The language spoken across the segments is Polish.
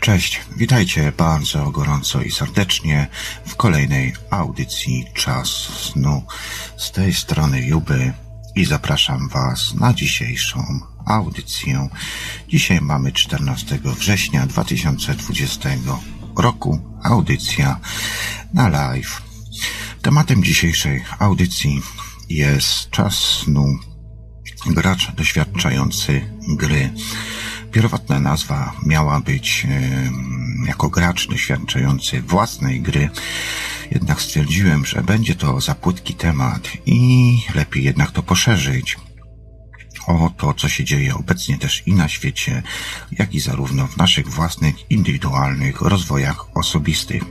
Cześć, witajcie bardzo gorąco i serdecznie w kolejnej audycji Czas Snu. Z tej strony Juby i zapraszam Was na dzisiejszą audycję. Dzisiaj mamy 14 września 2020 roku. Audycja na live. Tematem dzisiejszej audycji jest czas snu. Gracz doświadczający gry. Pierwotna nazwa miała być jako gracz doświadczający własnej gry, jednak stwierdziłem, że będzie to za płytki temat i lepiej jednak to poszerzyć o to, co się dzieje obecnie też i na świecie, jak i zarówno w naszych własnych, indywidualnych rozwojach osobistych.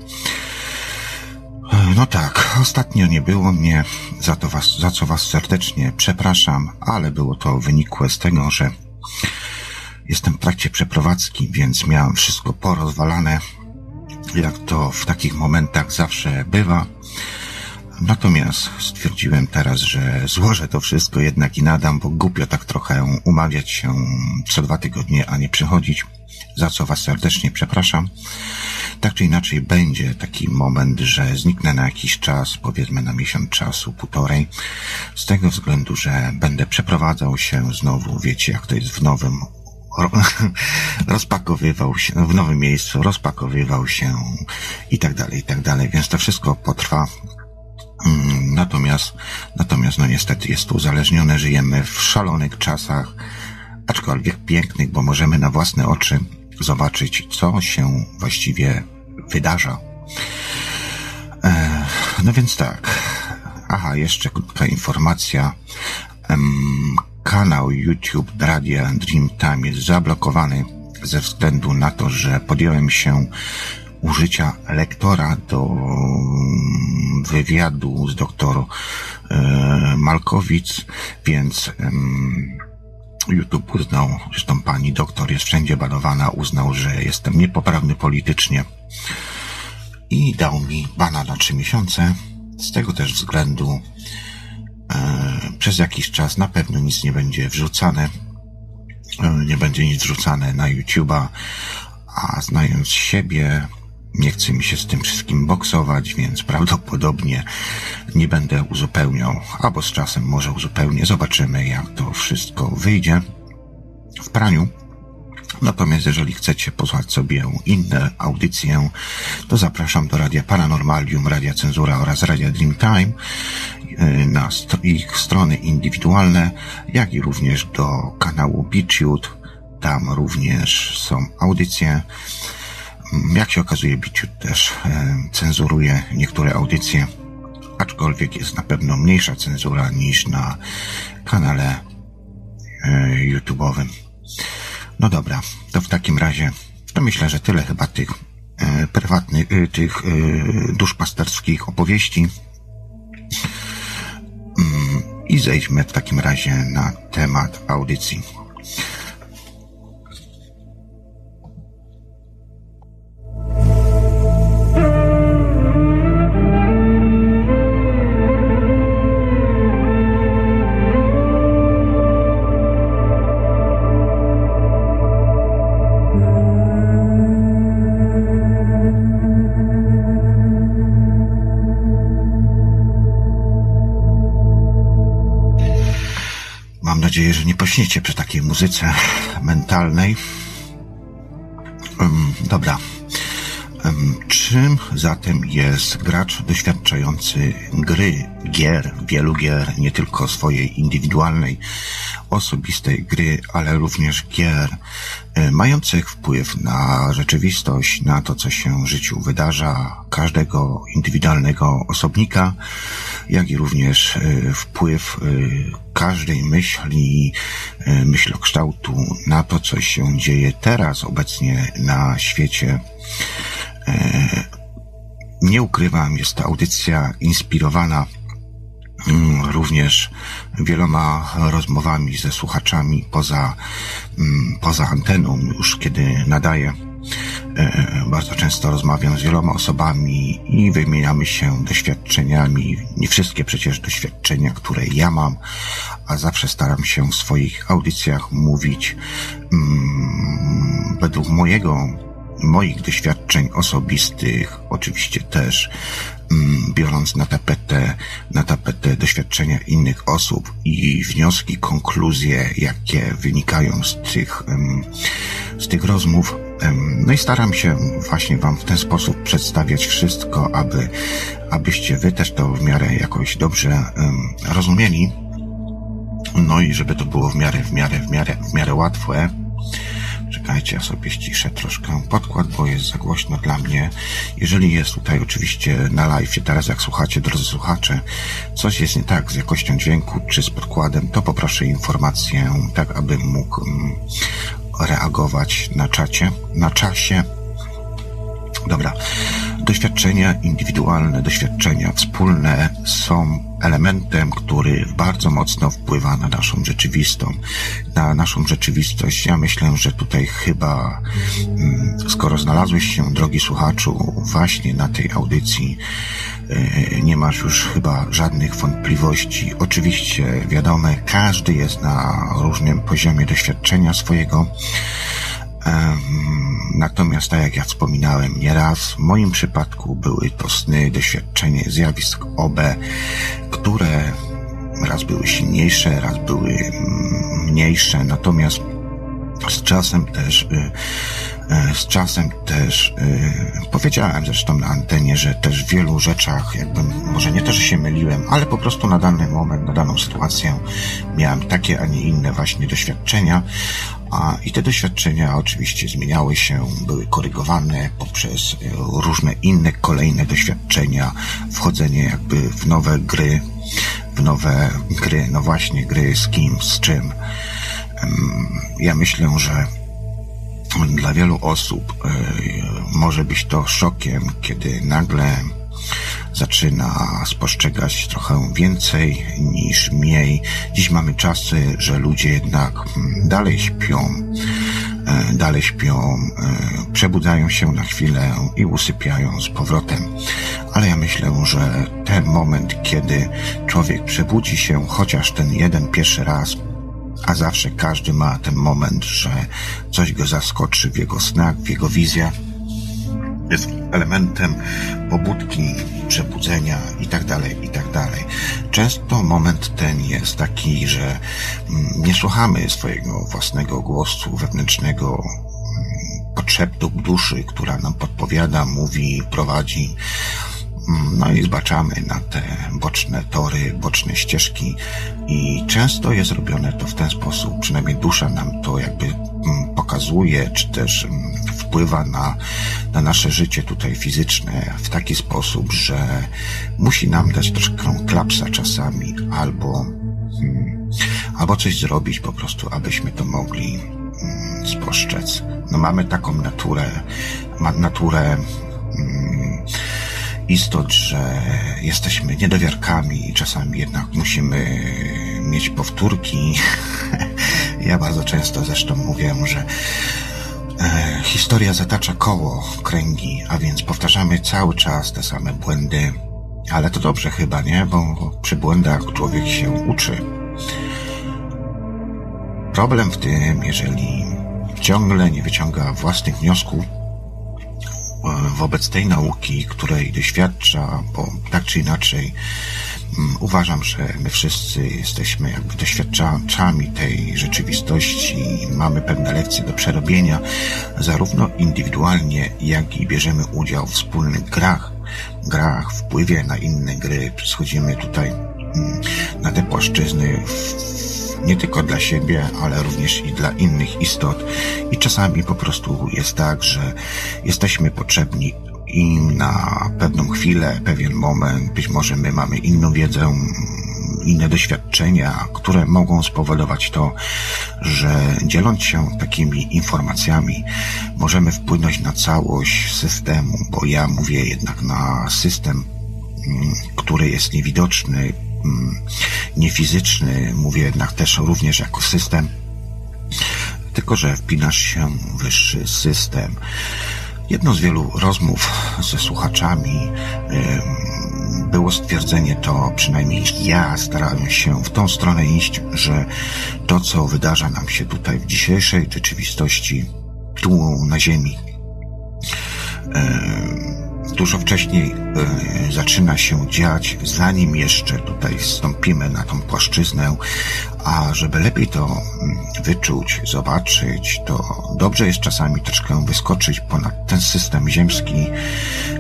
No tak, ostatnio nie było mnie, za to was, za co was serdecznie przepraszam, ale było to wynikłe z tego, że jestem w trakcie przeprowadzki, więc miałem wszystko porozwalane, jak to w takich momentach zawsze bywa. Natomiast stwierdziłem teraz, że złożę to wszystko jednak i nadam, bo głupio tak trochę umawiać się co dwa tygodnie, a nie przychodzić, za co Was serdecznie przepraszam. Tak czy inaczej będzie taki moment, że zniknę na jakiś czas, powiedzmy na miesiąc czasu, półtorej, z tego względu, że będę przeprowadzał się znowu, wiecie jak to jest w nowym rozpakowywał się w nowym miejscu, rozpakowywał się i tak dalej, i tak dalej, więc to wszystko potrwa Mm, natomiast, natomiast, no niestety jest to uzależnione, żyjemy w szalonych czasach, aczkolwiek pięknych, bo możemy na własne oczy zobaczyć, co się właściwie wydarza. No więc tak. Aha, jeszcze krótka informacja. Kanał YouTube Radia Dreamtime jest zablokowany ze względu na to, że podjąłem się użycia lektora do wywiadu z doktor e, Malkowic, więc YouTube uznał, zresztą pani doktor jest wszędzie banowana, uznał, że jestem niepoprawny politycznie i dał mi bana na trzy miesiące. Z tego też względu e, przez jakiś czas na pewno nic nie będzie wrzucane, e, nie będzie nic wrzucane na YouTube'a, a znając siebie, nie chce mi się z tym wszystkim boksować, więc prawdopodobnie nie będę uzupełniał, albo z czasem może uzupełnię. Zobaczymy, jak to wszystko wyjdzie w praniu. Natomiast jeżeli chcecie posłać sobie inne audycje, to zapraszam do Radia Paranormalium, Radia Cenzura oraz Radia Dreamtime y, na ich strony indywidualne, jak i również do kanału BitChute. Tam również są audycje. Jak się okazuje, Biciu też e, cenzuruje niektóre audycje, aczkolwiek jest na pewno mniejsza cenzura niż na kanale e, YouTube'owym. No dobra, to w takim razie, to myślę, że tyle chyba tych e, prywatnych, tych duszpasterskich opowieści. Mm, I zejdźmy w takim razie na temat audycji. Nadzieję, że nie pośniecie przy takiej muzyce mentalnej. Um, dobra. Um, czym zatem jest gracz doświadczający gry, gier, wielu gier, nie tylko swojej indywidualnej, osobistej gry, ale również gier e, mających wpływ na rzeczywistość, na to, co się w życiu wydarza każdego indywidualnego osobnika, jak i również e, wpływ e, każdej myśli, myślokształtu na to, co się dzieje teraz obecnie na świecie. Nie ukrywam, jest to audycja inspirowana Mm, również wieloma rozmowami ze słuchaczami poza, mm, poza anteną, już kiedy nadaję. E, bardzo często rozmawiam z wieloma osobami i wymieniamy się doświadczeniami. Nie wszystkie przecież doświadczenia, które ja mam, a zawsze staram się w swoich audycjach mówić mm, według mojego, moich doświadczeń osobistych, oczywiście też mm, biorąc na tapetę, na tapetę doświadczenia innych osób i wnioski, konkluzje, jakie wynikają z tych, z tych rozmów, no i staram się właśnie Wam w ten sposób przedstawiać wszystko, aby, abyście Wy też to w miarę jakoś dobrze um, rozumieli. No i żeby to było w miarę, w miarę, w miarę, w miarę łatwe. Czekajcie, ja sobie ściszę troszkę podkład, bo jest za głośno dla mnie. Jeżeli jest tutaj oczywiście na live, teraz jak słuchacie, drodzy słuchacze, coś jest nie tak z jakością dźwięku czy z podkładem, to poproszę informację, tak abym mógł reagować na czacie, na czasie. Dobra. Doświadczenia indywidualne, doświadczenia wspólne są elementem, który bardzo mocno wpływa na naszą rzeczywistą, na naszą rzeczywistość. Ja myślę, że tutaj chyba, mm, skoro znalazłeś się, drogi słuchaczu, właśnie na tej audycji, nie masz już chyba żadnych wątpliwości. Oczywiście, wiadome, każdy jest na różnym poziomie doświadczenia swojego. Natomiast, tak jak ja wspominałem nieraz, w moim przypadku były to sny, doświadczenie zjawisk OB, które raz były silniejsze, raz były mniejsze, natomiast z czasem też, y, y, z czasem też y, powiedziałem zresztą na antenie, że też w wielu rzeczach jakby, może nie to, że się myliłem, ale po prostu na dany moment, na daną sytuację miałem takie, a nie inne właśnie doświadczenia, a i te doświadczenia oczywiście zmieniały się, były korygowane poprzez różne inne kolejne doświadczenia, wchodzenie jakby w nowe gry, w nowe gry, no właśnie gry z kim, z czym. Ja myślę, że dla wielu osób e, może być to szokiem, kiedy nagle zaczyna spostrzegać trochę więcej niż mniej. Dziś mamy czasy, że ludzie jednak mm, dalej śpią, e, dalej śpią, e, przebudzają się na chwilę i usypiają z powrotem. Ale ja myślę, że ten moment, kiedy człowiek przebudzi się chociaż ten jeden pierwszy raz, a zawsze każdy ma ten moment, że coś go zaskoczy w jego snach, w jego wizjach, jest elementem pobudki, przebudzenia i tak dalej, i tak. Często moment ten jest taki, że mm, nie słuchamy swojego własnego głosu wewnętrznego, mm, potrzeb duszy, która nam podpowiada, mówi, prowadzi, no i zbaczamy na te boczne tory, boczne ścieżki i często jest robione to w ten sposób, przynajmniej dusza nam to jakby pokazuje, czy też wpływa na, na nasze życie tutaj fizyczne w taki sposób, że musi nam dać troszkę klapsa czasami, albo, hmm, albo coś zrobić po prostu, abyśmy to mogli spostrzec. No mamy taką naturę, naturę istot, że jesteśmy niedowiarkami i czasami jednak musimy mieć powtórki. ja bardzo często zresztą mówię, że E, historia zatacza koło, kręgi, a więc powtarzamy cały czas te same błędy. Ale to dobrze chyba, nie? Bo przy błędach człowiek się uczy. Problem w tym, jeżeli ciągle nie wyciąga własnych wniosków wobec tej nauki, której doświadcza, bo tak czy inaczej Mm, uważam, że my wszyscy jesteśmy jakby doświadczaczami tej rzeczywistości mamy pewne lekcje do przerobienia, zarówno indywidualnie, jak i bierzemy udział w wspólnych grach, grach, wpływie na inne gry. Schodzimy tutaj mm, na te płaszczyzny nie tylko dla siebie, ale również i dla innych istot. I czasami po prostu jest tak, że jesteśmy potrzebni im na pewną chwilę, pewien moment, być może my mamy inną wiedzę, inne doświadczenia, które mogą spowodować to, że dzieląc się takimi informacjami, możemy wpłynąć na całość systemu, bo ja mówię jednak na system, mm, który jest niewidoczny, niefizyczny, mówię jednak też również jako system, tylko że wpinasz się wyższy system. Jedną z wielu rozmów ze słuchaczami było stwierdzenie to, przynajmniej ja starałem się w tą stronę iść, że to, co wydarza nam się tutaj w dzisiejszej rzeczywistości, tu na Ziemi, dużo wcześniej e, zaczyna się dziać, zanim jeszcze tutaj wstąpimy na tą płaszczyznę, a żeby lepiej to mm, wyczuć, zobaczyć, to dobrze jest czasami troszkę wyskoczyć ponad ten system ziemski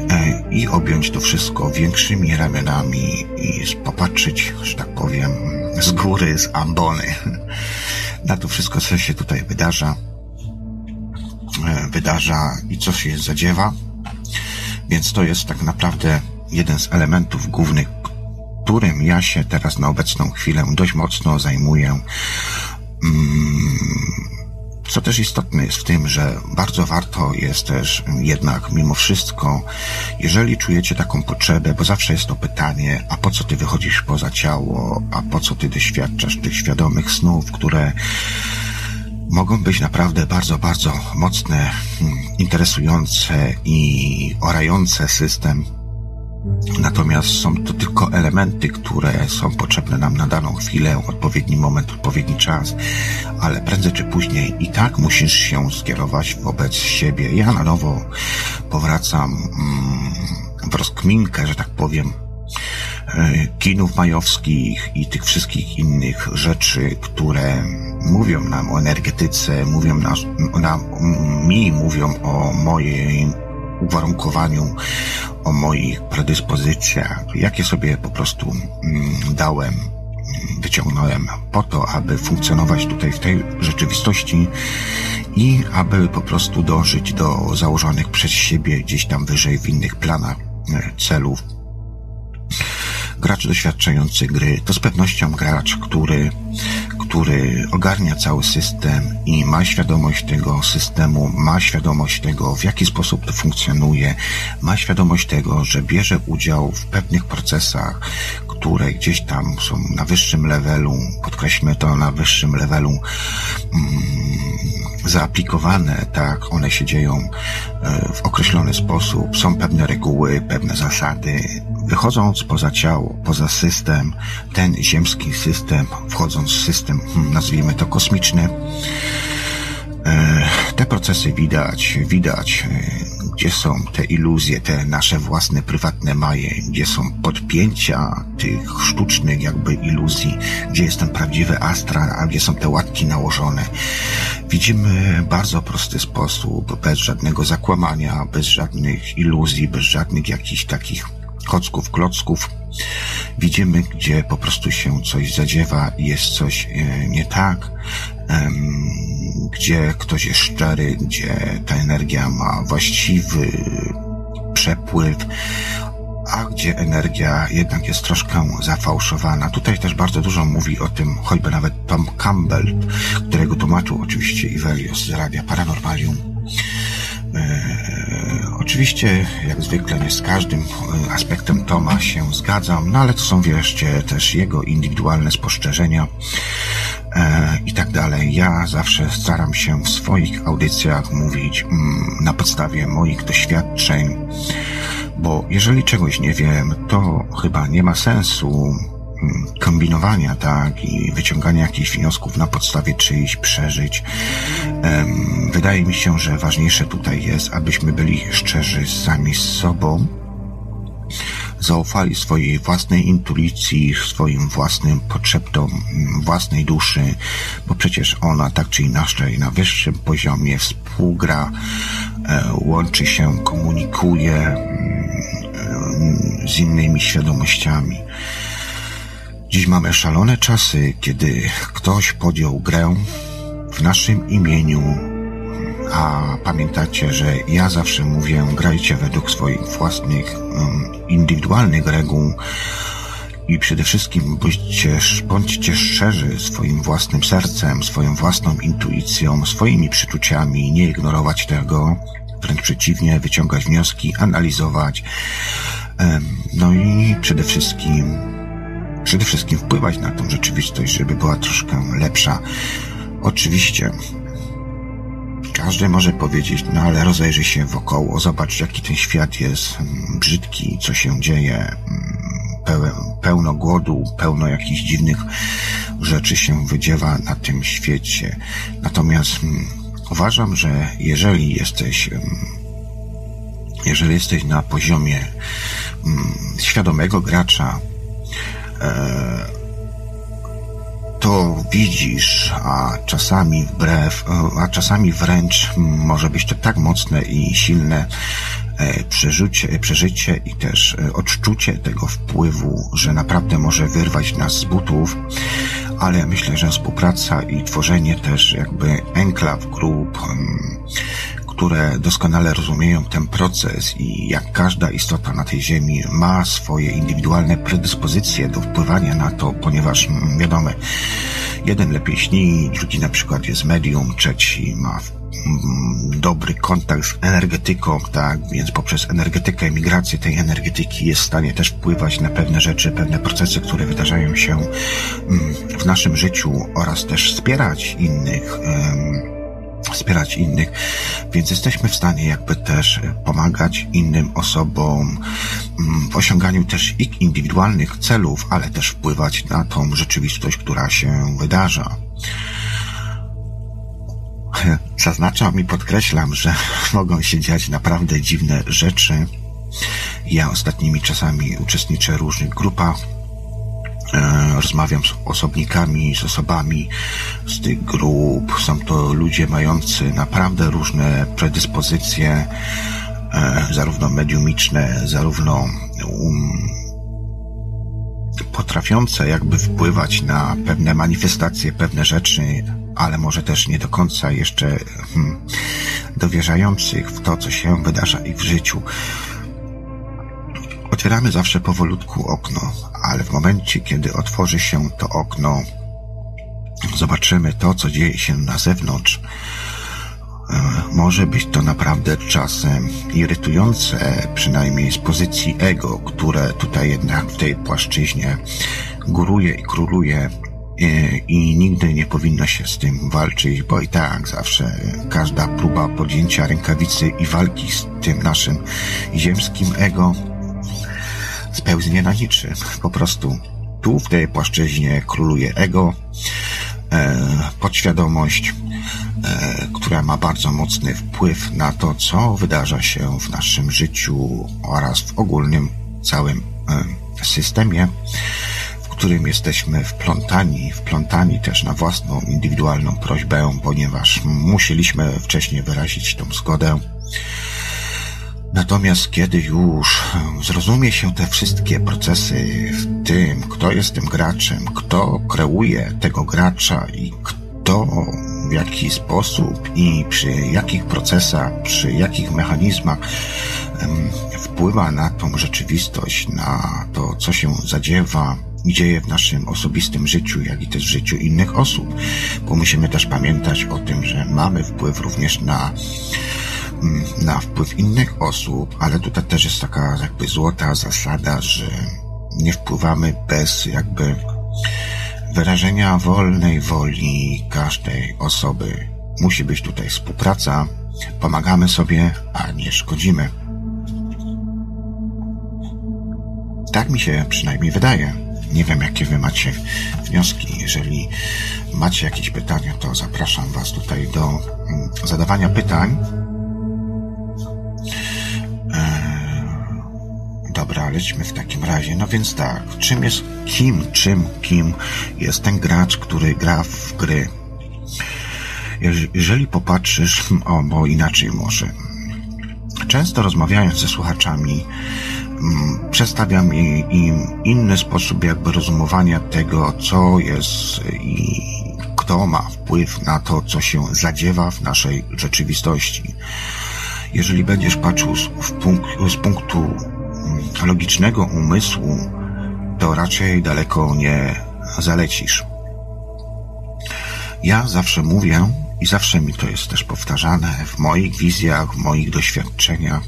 e, i objąć to wszystko większymi ramionami i popatrzeć, że tak powiem, z góry, z ambony na to wszystko, co się tutaj wydarza, e, wydarza i co się zadziewa. Więc to jest tak naprawdę jeden z elementów głównych, którym ja się teraz na obecną chwilę dość mocno zajmuję. Mm, co też istotne jest w tym, że bardzo warto jest też jednak mimo wszystko, jeżeli czujecie taką potrzebę, bo zawsze jest to pytanie, a po co ty wychodzisz poza ciało, a po co ty doświadczasz tych świadomych snów, które mogą być naprawdę bardzo, bardzo mocne, hmm, interesujące i orające system. Natomiast są to tylko elementy, które są potrzebne nam na daną chwilę, odpowiedni moment, odpowiedni czas, ale prędzej czy później i tak musisz się skierować wobec siebie. Ja na nowo powracam mm, w rozkminkę, że tak powiem, kinów majowskich i tych wszystkich innych rzeczy, które mówią nam o energetyce, mówią nam, nam mi mówią o moim uwarunkowaniu, o moich predyspozycjach, jakie sobie po prostu mm, dałem, wyciągnąłem po to, aby funkcjonować tutaj w tej rzeczywistości i aby po prostu dążyć do założonych przez siebie gdzieś tam wyżej w innych planach e, celów gracz doświadczający gry to z pewnością gracz, który, który ogarnia cały system i ma świadomość tego systemu, ma świadomość tego, w jaki sposób to funkcjonuje, ma świadomość tego, że bierze udział w pewnych procesach, które gdzieś tam są na wyższym levelu, podkreślmy to na wyższym levelu, mm, zaaplikowane, tak, one się dzieją e, w określony sposób, są pewne reguły, pewne zasady, wychodząc poza ciało, poza system, ten ziemski system, wchodząc w system, hmm, nazwijmy to kosmiczny, e, te procesy widać, widać, e, gdzie są te iluzje, te nasze własne prywatne maje, gdzie są podpięcia tych sztucznych jakby iluzji, gdzie jest ten prawdziwy astral, a gdzie są te łatki nałożone. Widzimy bardzo prosty sposób, bez żadnego zakłamania, bez żadnych iluzji, bez żadnych jakichś takich kocków, klocków. Widzimy, gdzie po prostu się coś zadziewa jest coś e, nie tak, gdzie ktoś jest szczery, gdzie ta energia ma właściwy przepływ, a gdzie energia jednak jest troszkę zafałszowana. Tutaj też bardzo dużo mówi o tym choćby nawet Tom Campbell, którego tłumaczył oczywiście Ivelios z Radia Paranormalium. E, oczywiście, jak zwykle, nie z każdym e, aspektem Toma się zgadzam, no ale to są wreszcie też jego indywidualne spostrzeżenia e, i tak dalej. Ja zawsze staram się w swoich audycjach mówić mm, na podstawie moich doświadczeń, bo jeżeli czegoś nie wiem, to chyba nie ma sensu kombinowania, tak, i wyciągania jakichś wniosków na podstawie czyichś przeżyć. Wydaje mi się, że ważniejsze tutaj jest, abyśmy byli szczerzy sami z sobą, zaufali swojej własnej intuicji, swoim własnym potrzebom, własnej duszy, bo przecież ona tak czy inaczej na wyższym poziomie współgra, e, łączy się, komunikuje mm, z innymi świadomościami. Dziś mamy szalone czasy, kiedy ktoś podjął grę w naszym imieniu, a pamiętacie, że ja zawsze mówię, grajcie według swoich własnych, um, indywidualnych reguł. I przede wszystkim bądźcie, bądźcie szczerzy swoim własnym sercem, swoją własną intuicją, swoimi przeczuciami, nie ignorować tego, wręcz przeciwnie, wyciągać wnioski, analizować, no i przede wszystkim przede wszystkim wpływać na tą rzeczywistość, żeby była troszkę lepsza. Oczywiście każdy może powiedzieć, no ale rozejrzyj się wokoło, zobacz jaki ten świat jest mm, brzydki, co się dzieje, mm, pełno głodu, pełno jakichś dziwnych rzeczy się wydziewa na tym świecie. Natomiast mm, uważam, że jeżeli jesteś jeżeli jesteś na poziomie świadomego gracza, to widzisz, a czasami wbrew, a czasami wręcz może być to tak mocne i silne e, przeżycie, przeżycie i też e, odczucie tego wpływu, że naprawdę może wyrwać nas z butów, ale myślę, że współpraca i tworzenie też jakby enklaw grup, które doskonale rozumieją ten proces i jak każda istota na tej ziemi ma swoje indywidualne predyspozycje do wpływania na to, ponieważ mm, wiadomo, jeden lepiej śni, drugi na przykład jest medium, trzeci ma mm, dobry kontakt z energetyką, tak, więc poprzez energetykę, migrację tej energetyki jest w stanie też wpływać na pewne rzeczy, pewne procesy, które wydarzają się mm, w naszym życiu oraz też wspierać innych wspierać innych, więc jesteśmy w stanie jakby też pomagać innym osobom mm, w osiąganiu też ich indywidualnych celów, ale też wpływać na tą rzeczywistość, która się wydarza. Zaznaczam i podkreślam, że mogą się dziać naprawdę dziwne rzeczy. Ja ostatnimi czasami uczestniczę w różnych grupach, rozmawiam z osobnikami, z osobami z tych grup. Są to ludzie mający naprawdę różne predyspozycje, e, zarówno mediumiczne, zarówno um, potrafiące jakby wpływać na pewne manifestacje, pewne rzeczy, ale może też nie do końca jeszcze hmm, dowierzających w to, co się wydarza ich w życiu. Otwieramy zawsze powolutku okno, ale w momencie, kiedy otworzy się to okno, zobaczymy to, co dzieje się na zewnątrz. E, może być to naprawdę czasem irytujące, przynajmniej z pozycji ego, które tutaj jednak w tej płaszczyźnie góruje i króluje e, i nigdy nie powinno się z tym walczyć, bo i tak zawsze każda próba podjęcia rękawicy i walki z tym naszym ziemskim ego spełznie na niczym. Po prostu tu w tej płaszczyźnie króluje ego, e, podświadomość, e, która ma bardzo mocny wpływ na to, co wydarza się w naszym życiu oraz w ogólnym całym e, systemie, w którym jesteśmy wplątani, wplątani też na własną indywidualną prośbę, ponieważ musieliśmy wcześniej wyrazić tą zgodę Natomiast kiedy już zrozumie się te wszystkie procesy w tym, kto jest tym graczem, kto kreuje tego gracza i kto w jaki sposób i przy jakich procesach, przy jakich mechanizmach wpływa na tą rzeczywistość, na to, co się zadziewa i dzieje w naszym osobistym życiu, jak i też w życiu innych osób, bo musimy też pamiętać o tym, że mamy wpływ również na na wpływ innych osób, ale tutaj też jest taka jakby złota zasada, że nie wpływamy bez jakby wyrażenia wolnej woli każdej osoby. Musi być tutaj współpraca, pomagamy sobie, a nie szkodzimy. Tak mi się przynajmniej wydaje. Nie wiem, jakie wy macie wnioski. Jeżeli macie jakieś pytania, to zapraszam was tutaj do mm, zadawania pytań. Dobra, lećmy w takim razie. No więc tak, czym jest, kim, czym, kim jest ten gracz, który gra w gry? Jeżeli popatrzysz, o, bo inaczej może. Często rozmawiając ze słuchaczami, mm, przedstawiam im inny sposób jakby rozumowania tego, co jest i kto ma wpływ na to, co się zadziewa w naszej rzeczywistości. Jeżeli będziesz patrzył z, z punktu logicznego umysłu, to raczej daleko nie zalecisz. Ja zawsze mówię i zawsze mi to jest też powtarzane w moich wizjach, w moich doświadczeniach,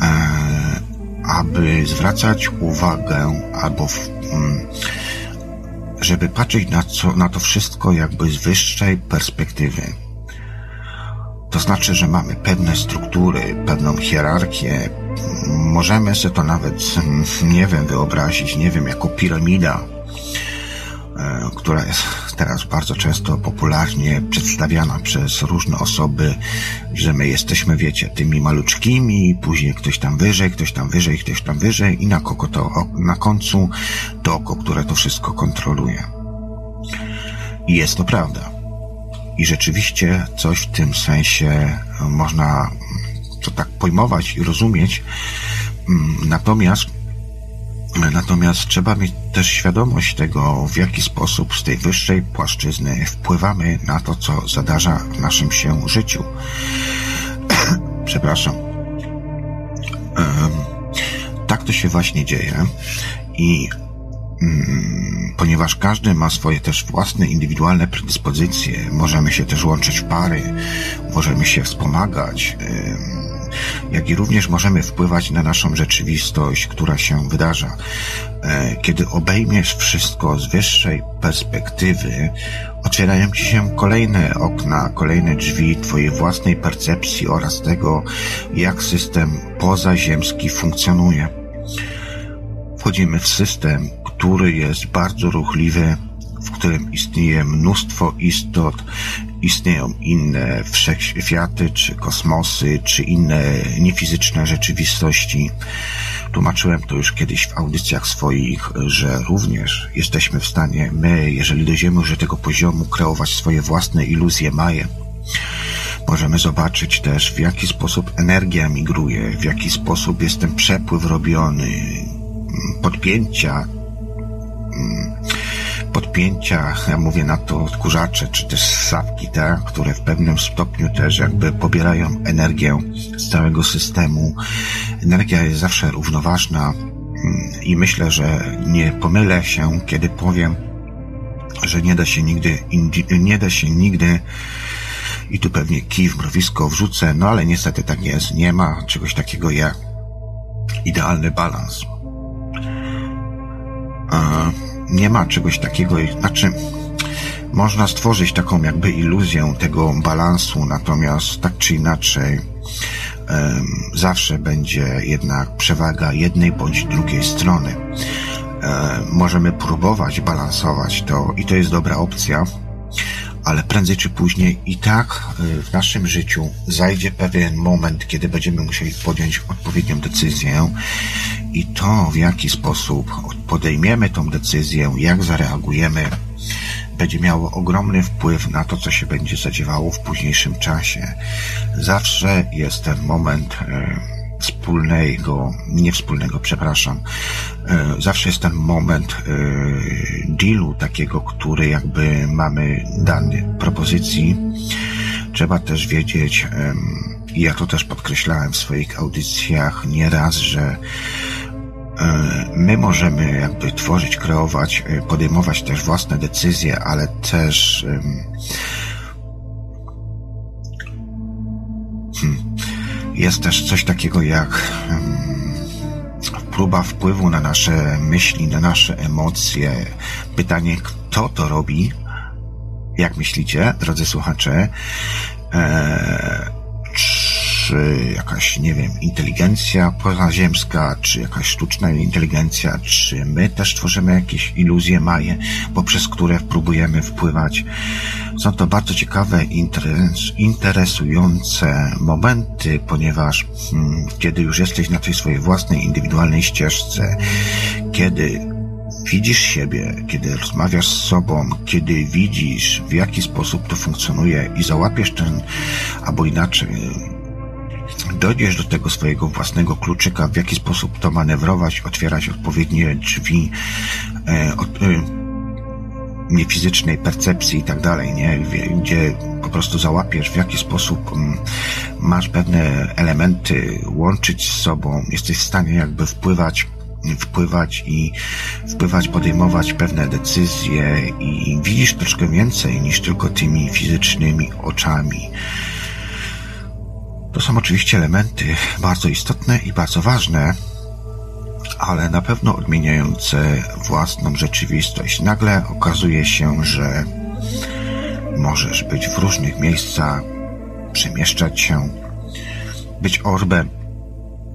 e, aby zwracać uwagę albo w, mm, żeby patrzeć na, co, na to wszystko jakby z wyższej perspektywy. To znaczy, że mamy pewne struktury, pewną hierarchię. Możemy sobie to nawet, nie wiem, wyobrazić, nie wiem, jako piramida, e, która jest teraz bardzo często popularnie przedstawiana przez różne osoby, że my jesteśmy, wiecie, tymi maluczkimi, później ktoś tam wyżej, ktoś tam wyżej, ktoś tam wyżej i na, kogo to, na końcu to oko, które to wszystko kontroluje. I jest to prawda. I rzeczywiście coś w tym sensie można to tak pojmować i rozumieć. Mm, natomiast Natomiast trzeba mieć też świadomość tego, w jaki sposób z tej wyższej płaszczyzny wpływamy na to, co zadarza w naszym się życiu. Przepraszam. tak to się właśnie dzieje i mm, ponieważ każdy ma swoje też własne indywidualne predyspozycje, możemy się też łączyć w pary, możemy się wspomagać, jak i również możemy wpływać na naszą rzeczywistość, która się wydarza. E, kiedy obejmiesz wszystko z wyższej perspektywy, otwierają ci się kolejne okna, kolejne drzwi Twojej własnej percepcji oraz tego, jak system pozaziemski funkcjonuje. Wchodzimy w system, który jest bardzo ruchliwy, w którym istnieje mnóstwo istot, istnieją inne wszechświaty, czy kosmosy, czy inne niefizyczne rzeczywistości. Tłumaczyłem to już kiedyś w audycjach swoich, że również jesteśmy w stanie, my, jeżeli dojdziemy już do tego poziomu, kreować swoje własne iluzje maje. Możemy zobaczyć też, w jaki sposób energia migruje, w jaki sposób jest ten przepływ robiony, podpięcia, podpięcia, ja mówię na to odkurzacze, czy też ssawki, tak, które w pewnym stopniu też jakby pobierają energię z całego systemu. Energia jest zawsze równoważna mm, i myślę, że nie pomylę się, kiedy powiem, że nie da się nigdy, nie da się nigdy i tu pewnie kij w mrowisko wrzucę, no ale niestety tak jest. Nie ma czegoś takiego jak idealny balans. Nie ma czegoś takiego, znaczy można stworzyć taką jakby iluzję tego balansu, natomiast tak czy inaczej zawsze będzie jednak przewaga jednej bądź drugiej strony. Um, możemy próbować balansować to i to jest dobra opcja, ale prędzej czy później i tak e, w naszym życiu zajdzie pewien moment, kiedy będziemy musieli podjąć odpowiednią decyzję i to, w jaki sposób podejmiemy tą decyzję, jak zareagujemy, będzie miało ogromny wpływ na to, co się będzie zadziewało w późniejszym czasie. Zawsze jest ten moment e, wspólnego, nie wspólnego, przepraszam, e, zawsze jest ten moment e, dealu takiego, który jakby mamy dany propozycji. Trzeba też wiedzieć, ja to też podkreślałem w swoich audycjach nieraz, że E, my możemy jakby tworzyć, kreować, podejmować też własne decyzje, ale też hmm, jest też coś takiego jak próba wpływu na nasze myśli, na nasze emocje. Pytanie, kto to robi? Jak myślicie, drodzy słuchacze? Eee, czy jakaś, nie wiem, inteligencja pozaziemska, czy jakaś sztuczna inteligencja, czy my też tworzymy jakieś iluzje maje, poprzez które próbujemy wpływać. Są to bardzo ciekawe, interesujące momenty, ponieważ hmm, kiedy już jesteś na tej swojej własnej, indywidualnej ścieżce, kiedy widzisz siebie, kiedy rozmawiasz z sobą, kiedy widzisz, w jaki sposób to funkcjonuje i załapiesz ten, albo inaczej, dojdziesz do tego swojego własnego kluczyka, w jaki sposób to manewrować, otwierać odpowiednie drzwi e, od, e, niefizycznej percepcji i tak dalej, nie? Gdzie po prostu załapiesz, w jaki sposób m, mm, masz pewne elementy łączyć z sobą, jesteś w stanie jakby wpływać wpływać i wpływać, podejmować pewne decyzje i widzisz troszkę więcej niż tylko tymi fizycznymi oczami. To są oczywiście elementy bardzo istotne i bardzo ważne, ale na pewno odmieniające własną rzeczywistość. Nagle okazuje się, że możesz być w różnych miejscach przemieszczać się, być orbem,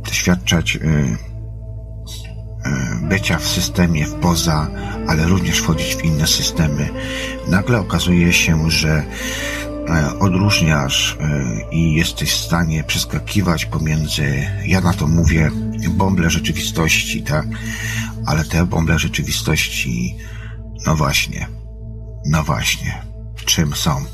doświadczać y, y, bycia w systemie, w poza, ale również wchodzić w inne systemy. Nagle okazuje się, że odróżniasz e, i jesteś w stanie przeskakiwać pomiędzy, ja na to mówię, bąble rzeczywistości, tak? Ale te bąble rzeczywistości, no właśnie, no właśnie, czym są?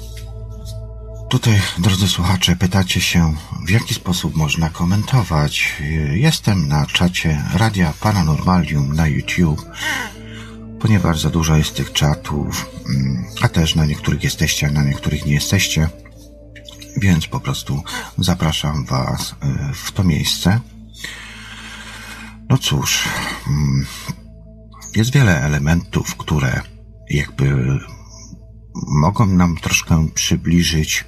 Tutaj, drodzy słuchacze, pytacie się, w jaki sposób można komentować. Jestem na czacie Radia Paranormalium na YouTube, ponieważ za dużo jest tych czatów, mm, a też na niektórych jesteście, a na niektórych nie jesteście, więc po prostu zapraszam Was y, w to miejsce. No cóż, mm, jest wiele elementów, które jakby mogą nam troszkę przybliżyć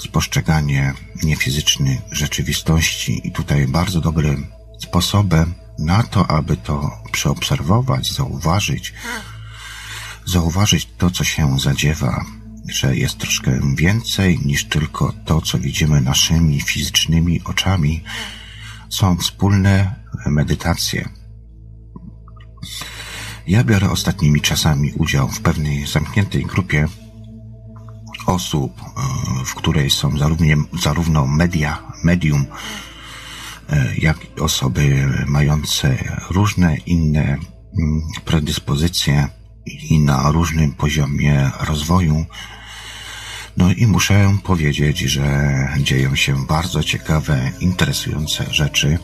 spostrzeganie niefizycznej rzeczywistości i tutaj bardzo dobrym sposobem na to, aby to przeobserwować, zauważyć, zauważyć to, co się zadziewa, że jest troszkę więcej niż tylko to, co widzimy naszymi fizycznymi oczami, są wspólne medytacje. Ja biorę ostatnimi czasami udział w pewnej zamkniętej grupie osób, e, w której są zarówno, zarówno media, medium, jak i osoby mające różne inne mm, predyspozycje i na różnym poziomie rozwoju. No i muszę powiedzieć, że dzieją się bardzo ciekawe, interesujące rzeczy.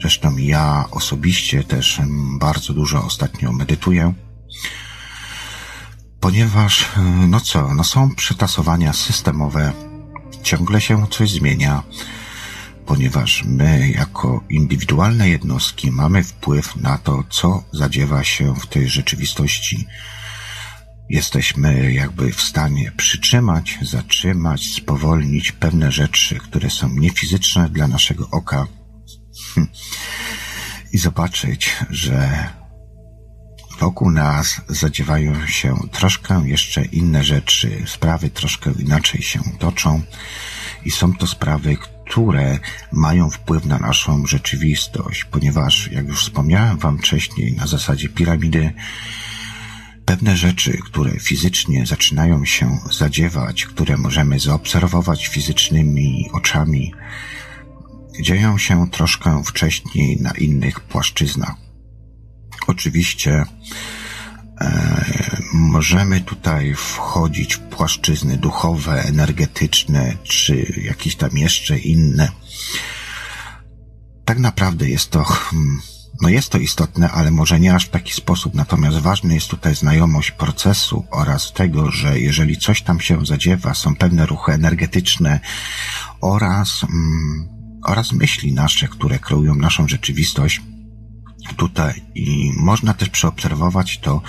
Zresztą ja osobiście też bardzo dużo ostatnio medytuję, ponieważ, e, no co, no są przetasowania systemowe, ciągle się coś zmienia, ponieważ my jako indywidualne jednostki mamy wpływ na to, co zadziewa się w tej rzeczywistości. Jesteśmy jakby w stanie przytrzymać, zatrzymać, spowolnić pewne rzeczy, które są niefizyczne dla naszego oka, i zobaczyć, że wokół nas zadziewają się troszkę jeszcze inne rzeczy, sprawy troszkę inaczej się toczą i są to sprawy, które mają wpływ na naszą rzeczywistość, ponieważ, jak już wspomniałem Wam wcześniej, na zasadzie piramidy, pewne rzeczy, które fizycznie zaczynają się zadziewać, które możemy zaobserwować fizycznymi oczami, dzieją się troszkę wcześniej na innych płaszczyznach. Oczywiście możemy tutaj wchodzić w płaszczyzny duchowe, energetyczne, czy jakieś tam jeszcze inne. Tak naprawdę jest to, hmm, no jest to istotne, ale może nie aż w taki sposób. Natomiast ważny jest tutaj znajomość procesu oraz tego, że jeżeli coś tam się zadziewa, są pewne ruchy energetyczne oraz hmm, oraz myśli nasze, które kreują naszą rzeczywistość tutaj i można też przeobserwować to,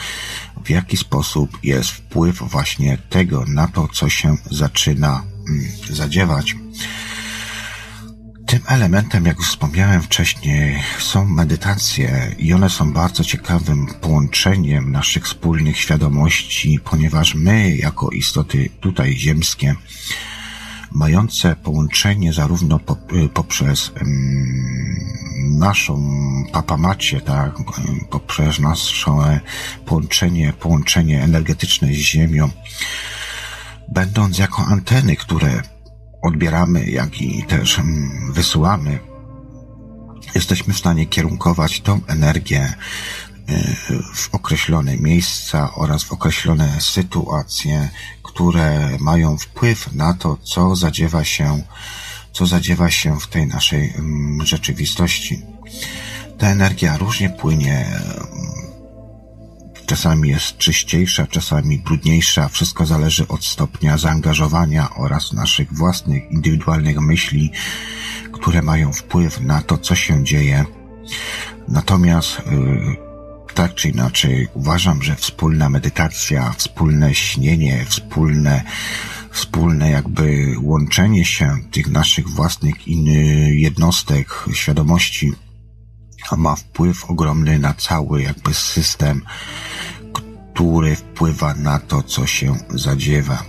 w jaki sposób jest wpływ właśnie tego na to, co się zaczyna mm, zadziewać. Tym elementem, jak wspomniałem wcześniej, są medytacje i one są bardzo ciekawym połączeniem naszych wspólnych świadomości, ponieważ my, jako istoty tutaj ziemskie, mające połączenie zarówno y, poprzez naszą papamacie, tak, poprzez nasze połączenie, połączenie energetyczne z Ziemią, będąc jako anteny, które odbieramy, jak i też wysyłamy, jesteśmy w stanie kierunkować tą energię y, w określone miejsca oraz w określone sytuacje, które mają wpływ na to, co zadziewa się, co zadziewa się w tej naszej mm, rzeczywistości. Ta energia różnie płynie, mm, czasami jest czyściejsza, czasami brudniejsza, wszystko zależy od stopnia zaangażowania oraz naszych własnych, indywidualnych myśli, które mają wpływ na to, co się dzieje. Natomiast yy, tak czy inaczej uważam, że wspólna medytacja, wspólne śnienie, wspólne, wspólne jakby łączenie się tych naszych własnych jednostek świadomości ma wpływ ogromny na cały jakby system, który wpływa na to, co się zadziewa.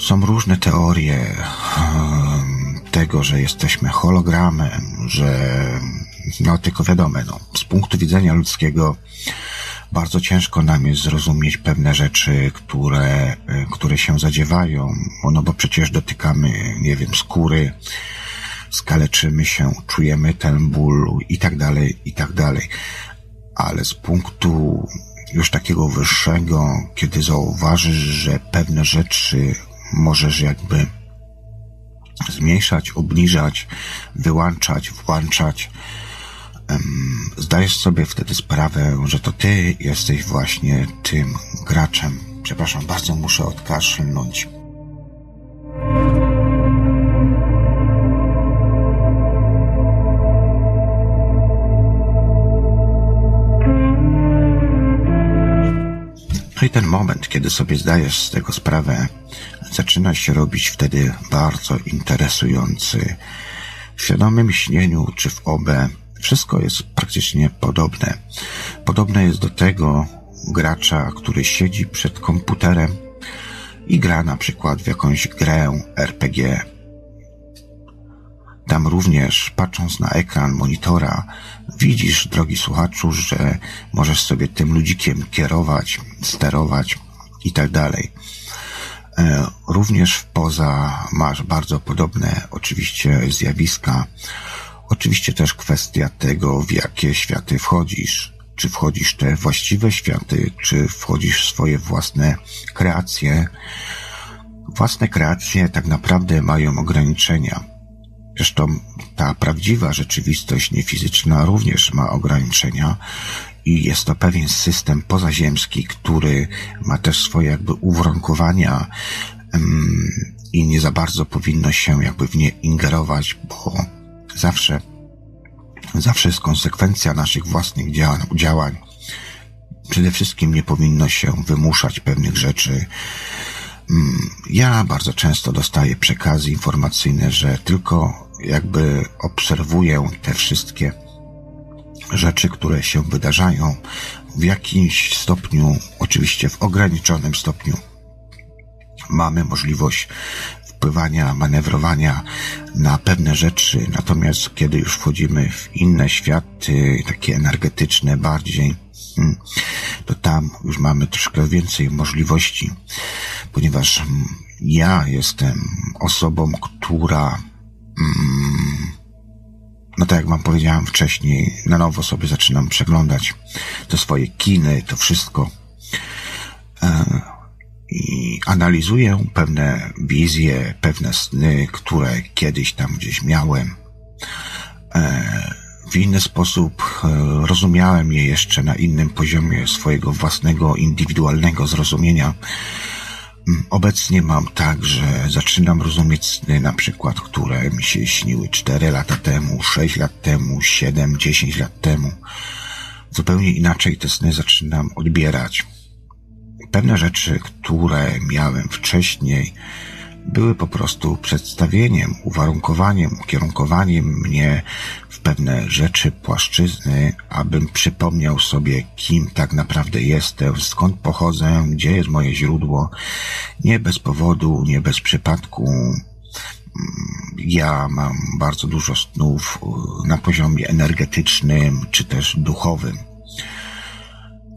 Są różne teorie tego, że jesteśmy hologramem, że no tylko wiadomo, no, z punktu widzenia ludzkiego bardzo ciężko nam jest zrozumieć pewne rzeczy, które, które się zadziewają, no bo przecież dotykamy, nie wiem, skóry, skaleczymy się, czujemy ten ból i tak dalej, i tak dalej. Ale z punktu już takiego wyższego, kiedy zauważysz, że pewne rzeczy możesz jakby zmniejszać, obniżać, wyłączać, włączać, zdajesz sobie wtedy sprawę, że to ty jesteś właśnie tym graczem. Przepraszam, bardzo muszę odkaszlnąć. No i ten moment, kiedy sobie zdajesz z tego sprawę, zaczyna się robić wtedy bardzo interesujący. W świadomym śnieniu czy w OB wszystko jest praktycznie podobne. Podobne jest do tego gracza, który siedzi przed komputerem i gra na przykład w jakąś grę RPG. Tam również, patrząc na ekran monitora, widzisz, drogi słuchaczu, że możesz sobie tym ludzikiem kierować, sterować i tak dalej. E, również poza masz bardzo podobne oczywiście zjawiska. Oczywiście też kwestia tego, w jakie światy wchodzisz. Czy wchodzisz te właściwe światy, czy wchodzisz swoje własne kreacje. Własne kreacje tak naprawdę mają ograniczenia. Zresztą ta prawdziwa rzeczywistość niefizyczna również ma ograniczenia i jest to pewien system pozaziemski, który ma też swoje jakby uwarunkowania i nie za bardzo powinno się jakby w nie ingerować, bo zawsze, zawsze jest konsekwencja naszych własnych działań. działań. Przede wszystkim nie powinno się wymuszać pewnych rzeczy. Ja bardzo często dostaję przekazy informacyjne, że tylko jakby obserwuję te wszystkie rzeczy, które się wydarzają, w jakimś stopniu, oczywiście w ograniczonym stopniu, mamy możliwość wpływania, manewrowania na pewne rzeczy, natomiast kiedy już wchodzimy w inne światy, takie energetyczne bardziej, hmm, to tam już mamy troszkę więcej możliwości, ponieważ hmm, ja jestem osobą, która mm, no tak jak wam powiedziałem wcześniej, na nowo sobie zaczynam przeglądać te swoje kiny, to wszystko. I analizuję pewne wizje, pewne sny, które kiedyś tam gdzieś miałem. E, w inny sposób e, rozumiałem je jeszcze na innym poziomie swojego własnego, indywidualnego zrozumienia Mm, obecnie mam tak, że zaczynam rozumieć sny na przykład, które mi się śniły 4 lata temu, 6 lat temu, 7, 10 lat temu. Zupełnie inaczej te sny zaczynam odbierać. Pewne rzeczy, które miałem wcześniej, były po prostu przedstawieniem, uwarunkowaniem, ukierunkowaniem mnie w pewne rzeczy, płaszczyzny, abym przypomniał sobie, kim tak naprawdę jestem, skąd pochodzę, gdzie jest moje źródło. Nie bez powodu, nie bez przypadku. Ja mam bardzo dużo snów na poziomie energetycznym, czy też duchowym.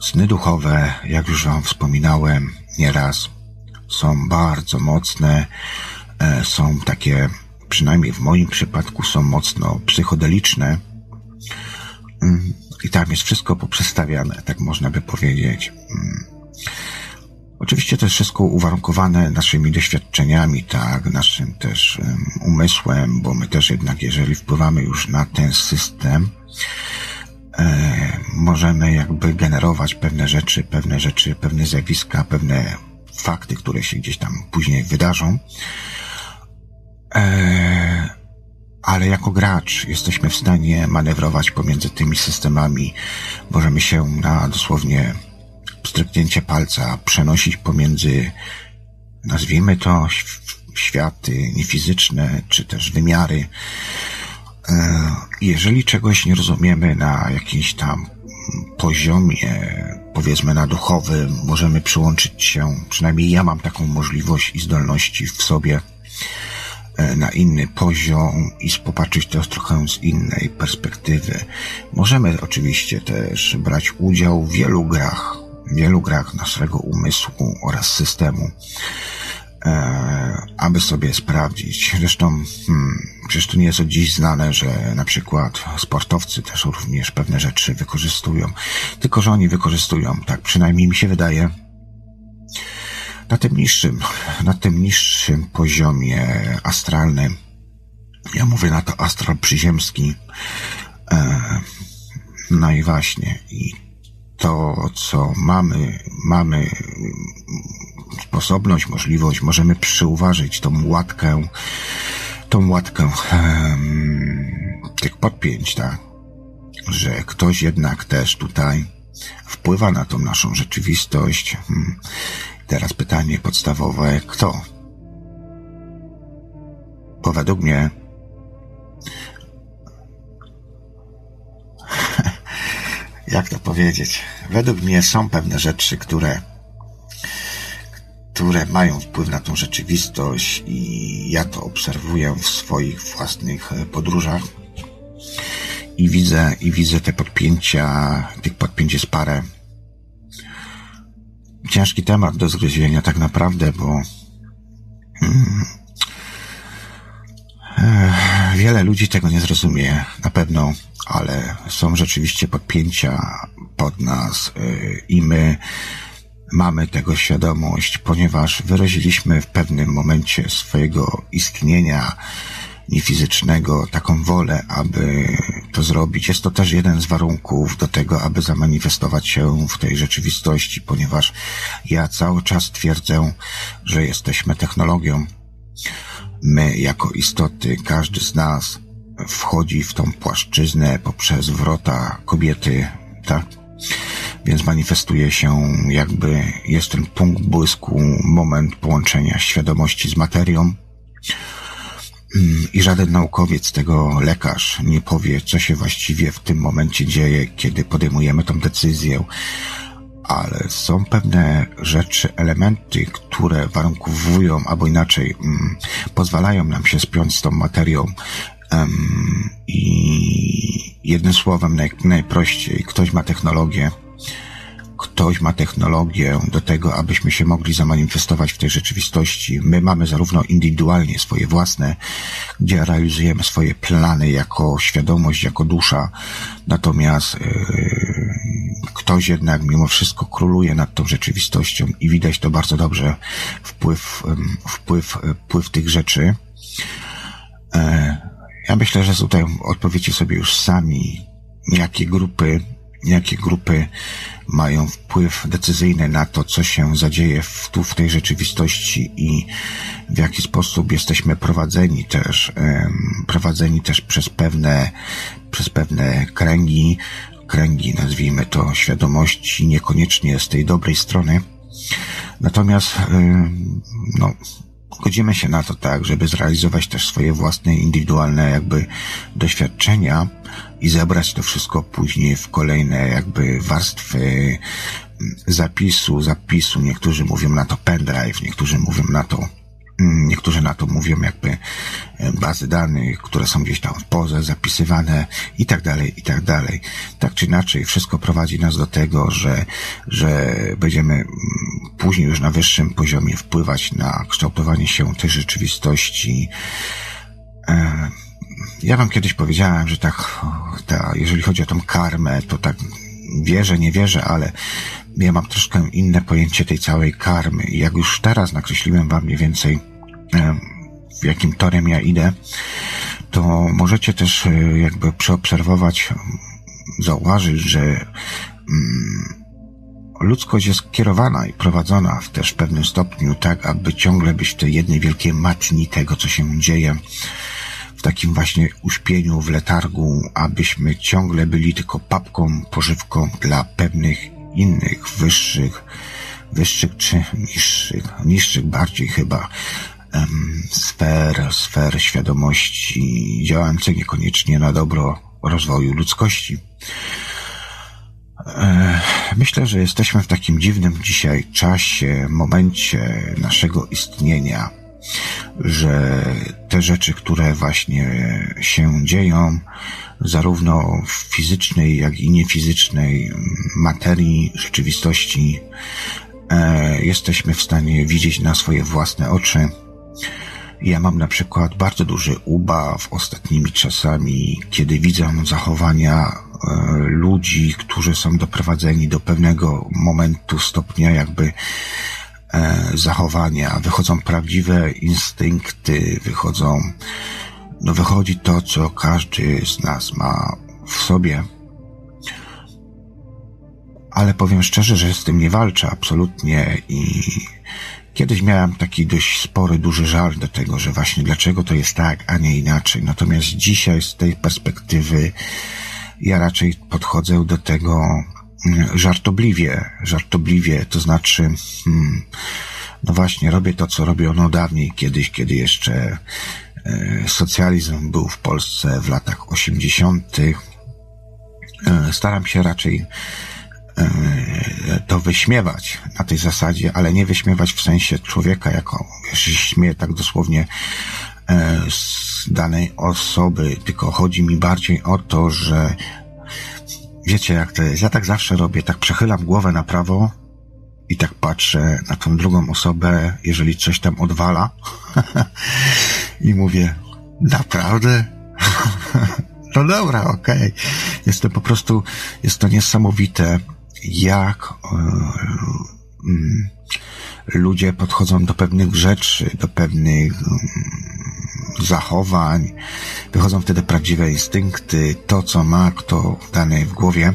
Sny duchowe, jak już Wam wspominałem nieraz, są bardzo mocne, e, są takie, przynajmniej w moim przypadku, są mocno psychodeliczne. Mm, I tam jest wszystko poprzestawiane, tak można by powiedzieć. Mm. Oczywiście to jest wszystko uwarunkowane naszymi doświadczeniami, tak, naszym też umysłem, bo my też jednak, jeżeli wpływamy już na ten system, możemy jakby generować pewne rzeczy, pewne rzeczy, pewne zjawiska, pewne fakty, które się gdzieś tam później wydarzą. Eee, ale jako gracz jesteśmy w stanie manewrować pomiędzy tymi systemami. Możemy się na dosłownie stryknięcie palca przenosić pomiędzy, nazwijmy to, światy niefizyczne, czy też wymiary. Eee, jeżeli czegoś nie rozumiemy na jakiejś tam poziomie, powiedzmy na duchowym, możemy przyłączyć się, przynajmniej ja mam taką możliwość i zdolności w sobie, e, na inny poziom i popatrzeć to trochę z innej perspektywy. Możemy oczywiście też brać udział w wielu grach, wielu grach naszego umysłu oraz systemu, e, aby sobie sprawdzić. Zresztą, hmm, przecież to nie jest od dziś znane, że na przykład sportowcy też również pewne rzeczy wykorzystują. Tylko, że oni wykorzystują, tak przynajmniej mi się wydaje, na tym niższym, na tym niższym poziomie astralnym. Ja mówię na to astral przyziemski. E, no i właśnie, i to, co mamy, mamy sposobność, możliwość, możemy przyuważyć tą łatkę, tą łatkę hmm, tych podpięć, tak? Że ktoś jednak też tutaj wpływa na tą naszą rzeczywistość. Hmm. Teraz pytanie podstawowe, kto? Bo według mnie jak to powiedzieć? Według mnie są pewne rzeczy, które, które mają wpływ na tą rzeczywistość i ja to obserwuję w swoich własnych podróżach i widzę, i widzę te podpięcia, tych podpięć jest parę. Ciężki temat do zgryzienia tak naprawdę, bo hmm, wiele ludzi tego nie zrozumie, na pewno ale są rzeczywiście podpięcia pod nas y, i my mamy tego świadomość, ponieważ wyraziliśmy w pewnym momencie swojego istnienia niefizycznego taką wolę, aby to zrobić. Jest to też jeden z warunków do tego, aby zamanifestować się w tej rzeczywistości, ponieważ ja cały czas twierdzę, że jesteśmy technologią. My, jako istoty, każdy z nas wchodzi w tą płaszczyznę poprzez wrota kobiety, tak? Więc manifestuje się jakby, jest ten punkt błysku, moment połączenia świadomości z materią. I żaden naukowiec, tego lekarz nie powie, co się właściwie w tym momencie dzieje, kiedy podejmujemy tą decyzję, ale są pewne rzeczy, elementy, które warunkowują, albo inaczej, mm, pozwalają nam się spiąć z tą materią Um, I jednym słowem, naj, najprościej, ktoś ma technologię, ktoś ma technologię do tego, abyśmy się mogli zamanifestować w tej rzeczywistości. My mamy zarówno indywidualnie swoje własne, gdzie realizujemy swoje plany jako świadomość, jako dusza, natomiast yy, ktoś jednak mimo wszystko króluje nad tą rzeczywistością i widać to bardzo dobrze, wpływ, wpływ, yy, wpływ tych rzeczy. Yy, ja myślę, że tutaj odpowiecie sobie już sami, jakie grupy, jakie grupy mają wpływ decyzyjny na to, co się zadzieje w, tu w tej rzeczywistości i w jaki sposób jesteśmy prowadzeni też, prowadzeni też przez pewne, przez pewne kręgi, kręgi, nazwijmy to, świadomości, niekoniecznie z tej dobrej strony. Natomiast, no, godzimy się na to tak, żeby zrealizować też swoje własne, indywidualne jakby doświadczenia i zebrać to wszystko później w kolejne jakby warstwy zapisu, zapisu. Niektórzy mówią na to pendrive, niektórzy mówią na to Mm, niektórzy na to mówią jakby e, bazy danych, które są gdzieś tam w poze zapisywane i tak dalej, i tak dalej. Tak czy inaczej, wszystko prowadzi nas do tego, że, że będziemy mm, później już na wyższym poziomie wpływać na kształtowanie się tej rzeczywistości. E, ja wam kiedyś powiedziałem, że tak, ta, jeżeli chodzi o tą karmę, to tak wierzę, nie wierzę, ale ja mam troszkę inne pojęcie tej całej karmy jak już teraz nakreśliłem wam mniej więcej w jakim torem ja idę, to możecie też e, jakby przeobserwować, zauważyć, że mm, ludzkość jest kierowana i prowadzona w też pewnym stopniu tak, aby ciągle być w tej jednej wielkiej matni tego, co się dzieje, w takim właśnie uśpieniu, w letargu, abyśmy ciągle byli tylko papką, pożywką dla pewnych innych, wyższych, wyższych czy niższych, niższych bardziej chyba, um, sfer, sfer świadomości działających niekoniecznie na dobro rozwoju ludzkości. E, myślę, że jesteśmy w takim dziwnym dzisiaj czasie, momencie naszego istnienia, że te rzeczy, które właśnie się dzieją, zarówno w fizycznej, jak i niefizycznej materii, rzeczywistości, e, jesteśmy w stanie widzieć na swoje własne oczy. Ja mam na przykład bardzo duży ubaw ostatnimi czasami, kiedy widzę zachowania e, ludzi, którzy są doprowadzeni do pewnego momentu, stopnia jakby zachowania. Wychodzą prawdziwe instynkty, wychodzą, no wychodzi to, co każdy z nas ma w sobie. Ale powiem szczerze, że z tym nie walczę absolutnie i Kiedyś miałem taki dość spory, duży żal do tego, że właśnie dlaczego to jest tak, a nie inaczej. Natomiast dzisiaj z tej perspektywy ja raczej podchodzę do tego żartobliwie, żartobliwie, to znaczy, hmm, no właśnie, robię to, co robiono dawniej, kiedyś, kiedy jeszcze e, socjalizm był w Polsce w latach osiemdziesiątych. E, staram się raczej E, to wyśmiewać na tej zasadzie, ale nie wyśmiewać w sensie człowieka jako, śmieję tak dosłownie z danej osoby, tylko chodzi mi bardziej o to, że wiecie jak to jest, ja tak zawsze robię, tak przechylam głowę na prawo i tak patrzę na tą drugą osobę, jeżeli coś tam odwala i mówię, naprawdę? no dobra, okej. Okay. Jest to po prostu, jest to niesamowite, jak e, mm, ludzie podchodzą do pewnych rzeczy, do pewnych mm, zachowań, wychodzą wtedy prawdziwe instynkty, to co ma kto dane w głowie.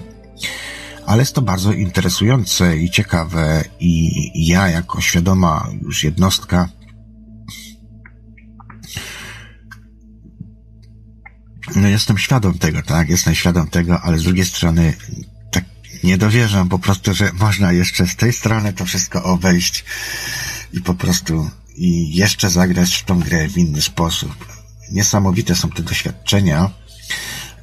Ale jest to bardzo interesujące i ciekawe i ja jako świadoma już jednostka no jestem świadom tego, tak? Jestem świadom tego, ale z drugiej strony nie dowierzam po prostu, że można jeszcze z tej strony to wszystko obejść i po prostu i jeszcze zagrać w tą grę w inny sposób. Niesamowite są te doświadczenia,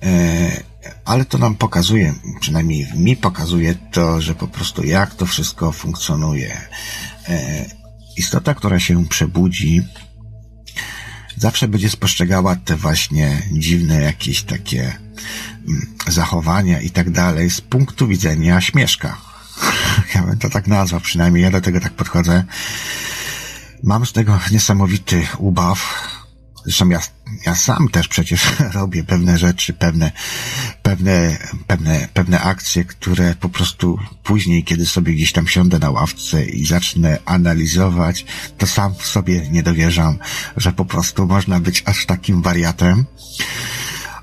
e, ale to nam pokazuje, przynajmniej mi pokazuje to, że po prostu jak to wszystko funkcjonuje. E, istota, która się przebudzi, zawsze będzie spostrzegała te właśnie dziwne jakieś takie mm, zachowania i tak dalej z punktu widzenia śmieszka. Ja bym to tak nazwał, przynajmniej ja do tego tak podchodzę. Mam z tego niesamowity ubaw. Zresztą ja, ja sam też przecież robię pewne rzeczy, pewne, pewne, pewne, pewne akcje, które po prostu później, kiedy sobie gdzieś tam siądę na ławce i zacznę analizować, to sam w sobie nie dowierzam, że po prostu można być aż takim wariatem.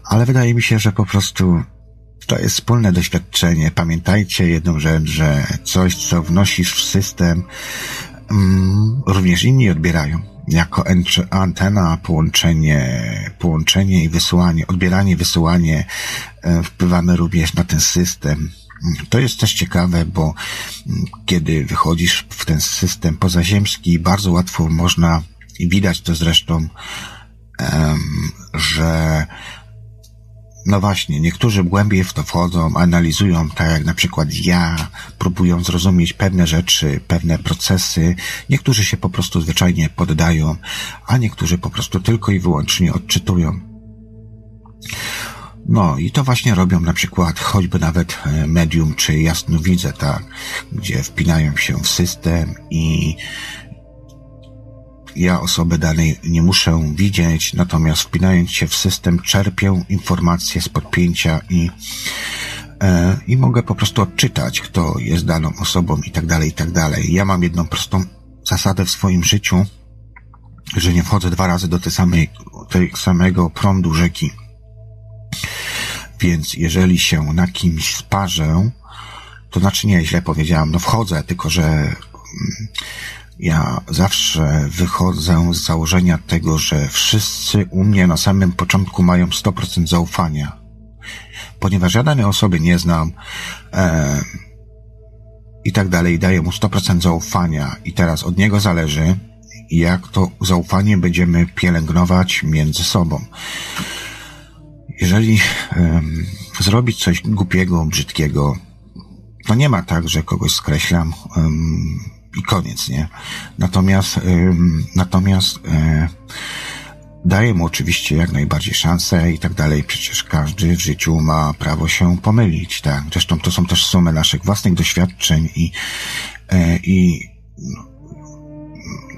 Ale wydaje mi się, że po prostu to jest wspólne doświadczenie. Pamiętajcie jedną rzecz, że coś, co wnosisz w system, mm, również inni odbierają jako antena, połączenie, połączenie i wysyłanie, odbieranie, wysyłanie, e, wpływamy również na ten system. To jest też ciekawe, bo mm, kiedy wychodzisz w ten system pozaziemski, bardzo łatwo można, i widać to zresztą, że no właśnie, niektórzy głębiej w to wchodzą, analizują, tak jak na przykład ja, próbują zrozumieć pewne rzeczy, pewne procesy. Niektórzy się po prostu zwyczajnie poddają, a niektórzy po prostu tylko i wyłącznie odczytują. No i to właśnie robią na przykład choćby nawet e, medium czy jasnowidze, tak, gdzie wpinają się w system i ja osoby danej nie muszę widzieć, natomiast wpinając się w system czerpię informacje z podpięcia i e, i mogę po prostu odczytać, kto jest daną osobą i tak dalej, i tak dalej. Ja mam jedną prostą zasadę w swoim życiu, że nie wchodzę dwa razy do tej samej, tej samego prądu rzeki. Więc jeżeli się na kimś sparzę, to znaczy nie, źle powiedziałam, no wchodzę, tylko że mm, ja zawsze wychodzę z założenia tego, że wszyscy u mnie na samym początku mają 100% zaufania. Ponieważ ja danej osoby nie znam e, i tak dalej, daję mu 100% zaufania i teraz od niego zależy, jak to zaufanie będziemy pielęgnować między sobą. Jeżeli e, zrobić coś głupiego, brzydkiego, to nie ma tak, że kogoś skreślam um, i koniec, nie? Natomiast, natomiast e, daję mu oczywiście jak najbardziej szansę i tak dalej. Przecież każdy w życiu ma prawo się pomylić, tak? Zresztą to są też sumy naszych własnych doświadczeń i, e, i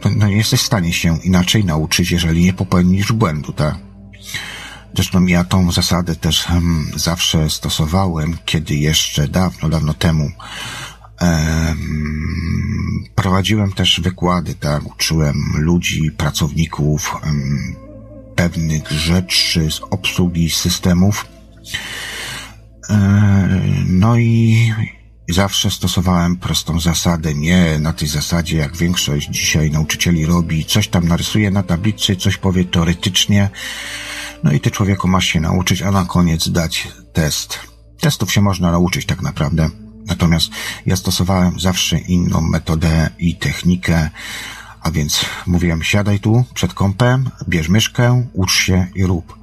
no, no, nie jesteś w stanie się inaczej nauczyć, jeżeli nie popełnisz błędu, tak? Zresztą ja tą zasadę też hmm, zawsze stosowałem, kiedy jeszcze dawno, dawno temu prowadziłem też wykłady, tak? Uczyłem ludzi, pracowników pewnych rzeczy z obsługi systemów. E, no i zawsze stosowałem prostą zasadę, nie na tej zasadzie, jak większość dzisiaj nauczycieli robi, coś tam narysuje na tablicy, coś powie teoretycznie, no i ty człowieku masz się nauczyć, a na koniec dać test. Testów się można nauczyć tak naprawdę. Natomiast ja stosowałem zawsze inną metodę i technikę, a więc mówiłem, siadaj tu przed kąpem, bierz myszkę, ucz się i rób.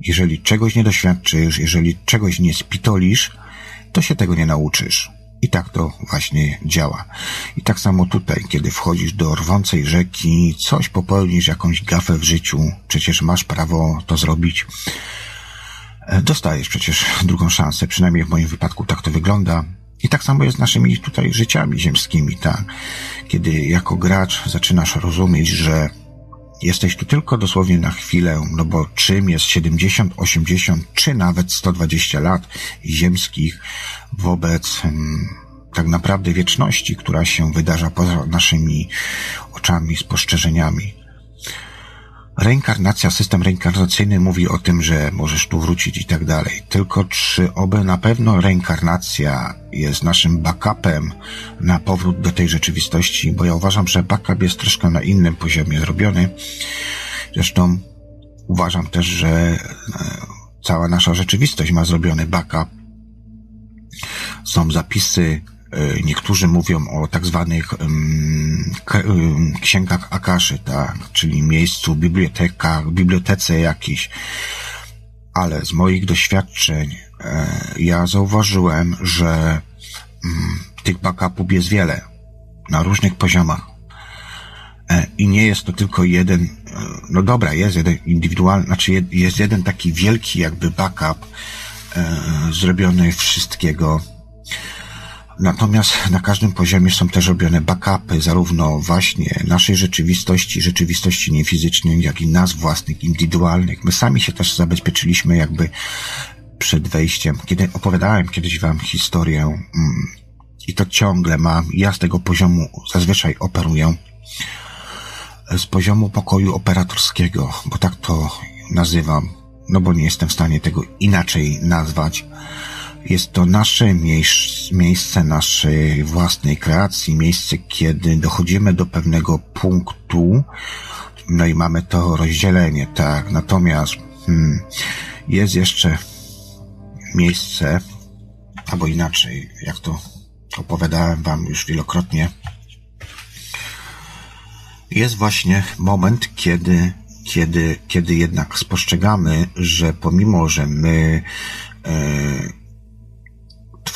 Jeżeli czegoś nie doświadczysz, jeżeli czegoś nie spitolisz, to się tego nie nauczysz. I tak to właśnie działa. I tak samo tutaj, kiedy wchodzisz do rwącej rzeki, coś popełnisz, jakąś gafę w życiu, przecież masz prawo to zrobić. E, dostajesz przecież drugą szansę, przynajmniej w moim wypadku tak to wygląda. I tak samo jest z naszymi tutaj życiami ziemskimi, tak? Kiedy jako gracz zaczynasz rozumieć, że jesteś tu tylko dosłownie na chwilę, no bo czym jest 70, 80 czy nawet 120 lat ziemskich wobec hmm, tak naprawdę wieczności, która się wydarza poza naszymi oczami, spostrzeżeniami. Reinkarnacja, system reinkarnacyjny mówi o tym, że możesz tu wrócić i tak dalej. Tylko czy oby na pewno reinkarnacja jest naszym backupem na powrót do tej rzeczywistości? Bo ja uważam, że backup jest troszkę na innym poziomie zrobiony. Zresztą uważam też, że e, cała nasza rzeczywistość ma zrobiony backup. Są zapisy niektórzy mówią o tak zwanych księgach Akaszy, tak, czyli miejscu, bibliotekach, bibliotece jakiejś. Ale z moich doświadczeń e, ja zauważyłem, że mm, tych backupów jest wiele na różnych poziomach. E, I nie jest to tylko jeden, no dobra, jest jeden indywidualny, znaczy jest jeden taki wielki jakby backup zrobiony wszystkiego, Natomiast na każdym poziomie są też robione backupy zarówno właśnie naszej rzeczywistości, rzeczywistości niefizycznej, jak i nas własnych, indywidualnych. My sami się też zabezpieczyliśmy jakby przed wejściem. Kiedy opowiadałem kiedyś wam historię mm, i to ciągle mam, ja z tego poziomu zazwyczaj operuję, z poziomu pokoju operatorskiego, bo tak to nazywam, no bo nie jestem w stanie tego inaczej nazwać. Jest to nasze miejsce naszej własnej kreacji, miejsce, kiedy dochodzimy do pewnego punktu, no i mamy to rozdzielenie, tak. Natomiast hmm, jest jeszcze miejsce, albo inaczej, jak to opowiadałem Wam już wielokrotnie, jest właśnie moment, kiedy, kiedy, kiedy jednak spostrzegamy, że pomimo, że my e,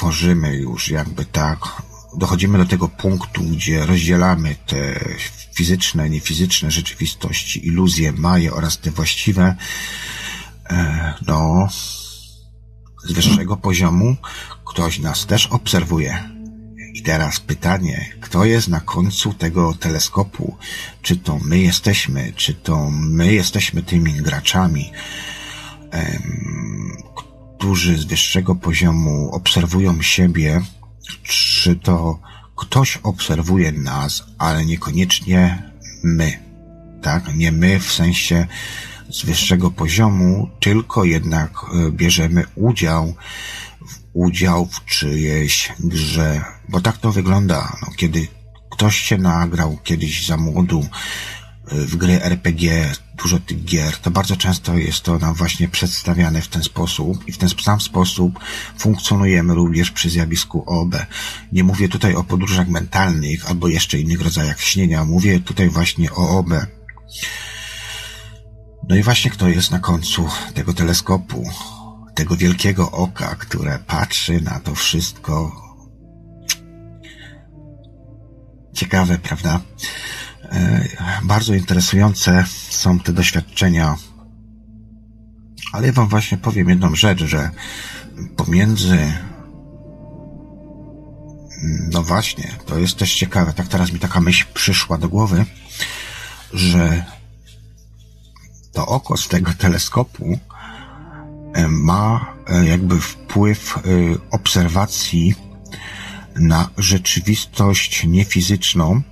tworzymy już jakby tak, dochodzimy do tego punktu, gdzie rozdzielamy te fizyczne, niefizyczne rzeczywistości, iluzje, maje oraz te właściwe, e, no, z wyższego poziomu ktoś nas też obserwuje. I teraz pytanie, kto jest na końcu tego teleskopu? Czy to my jesteśmy, czy to my jesteśmy tymi graczami, którzy z wyższego poziomu obserwują siebie, czy to ktoś obserwuje nas, ale niekoniecznie my. Tak? Nie my w sensie z wyższego poziomu, tylko jednak e, bierzemy udział w udział w czyjejś grze. Bo tak to wygląda, no, kiedy ktoś się nagrał kiedyś za młodu w gry RPG, dużo tych gier, to bardzo często jest to nam właśnie przedstawiane w ten sposób i w ten sam sposób funkcjonujemy również przy zjawisku OB. Nie mówię tutaj o podróżach mentalnych albo jeszcze innych rodzajach śnienia, mówię tutaj właśnie o OB. No i właśnie kto jest na końcu tego teleskopu, tego wielkiego oka, które patrzy na to wszystko Ciekawe, prawda? E, bardzo interesujące są te doświadczenia. Ale ja wam właśnie powiem jedną rzecz, że pomiędzy no właśnie, to jest też ciekawe. Tak teraz mi taka myśl przyszła do głowy, że to oko z tego teleskopu e, ma e, jakby wpływ obserwacji na rzeczywistość niefizyczną,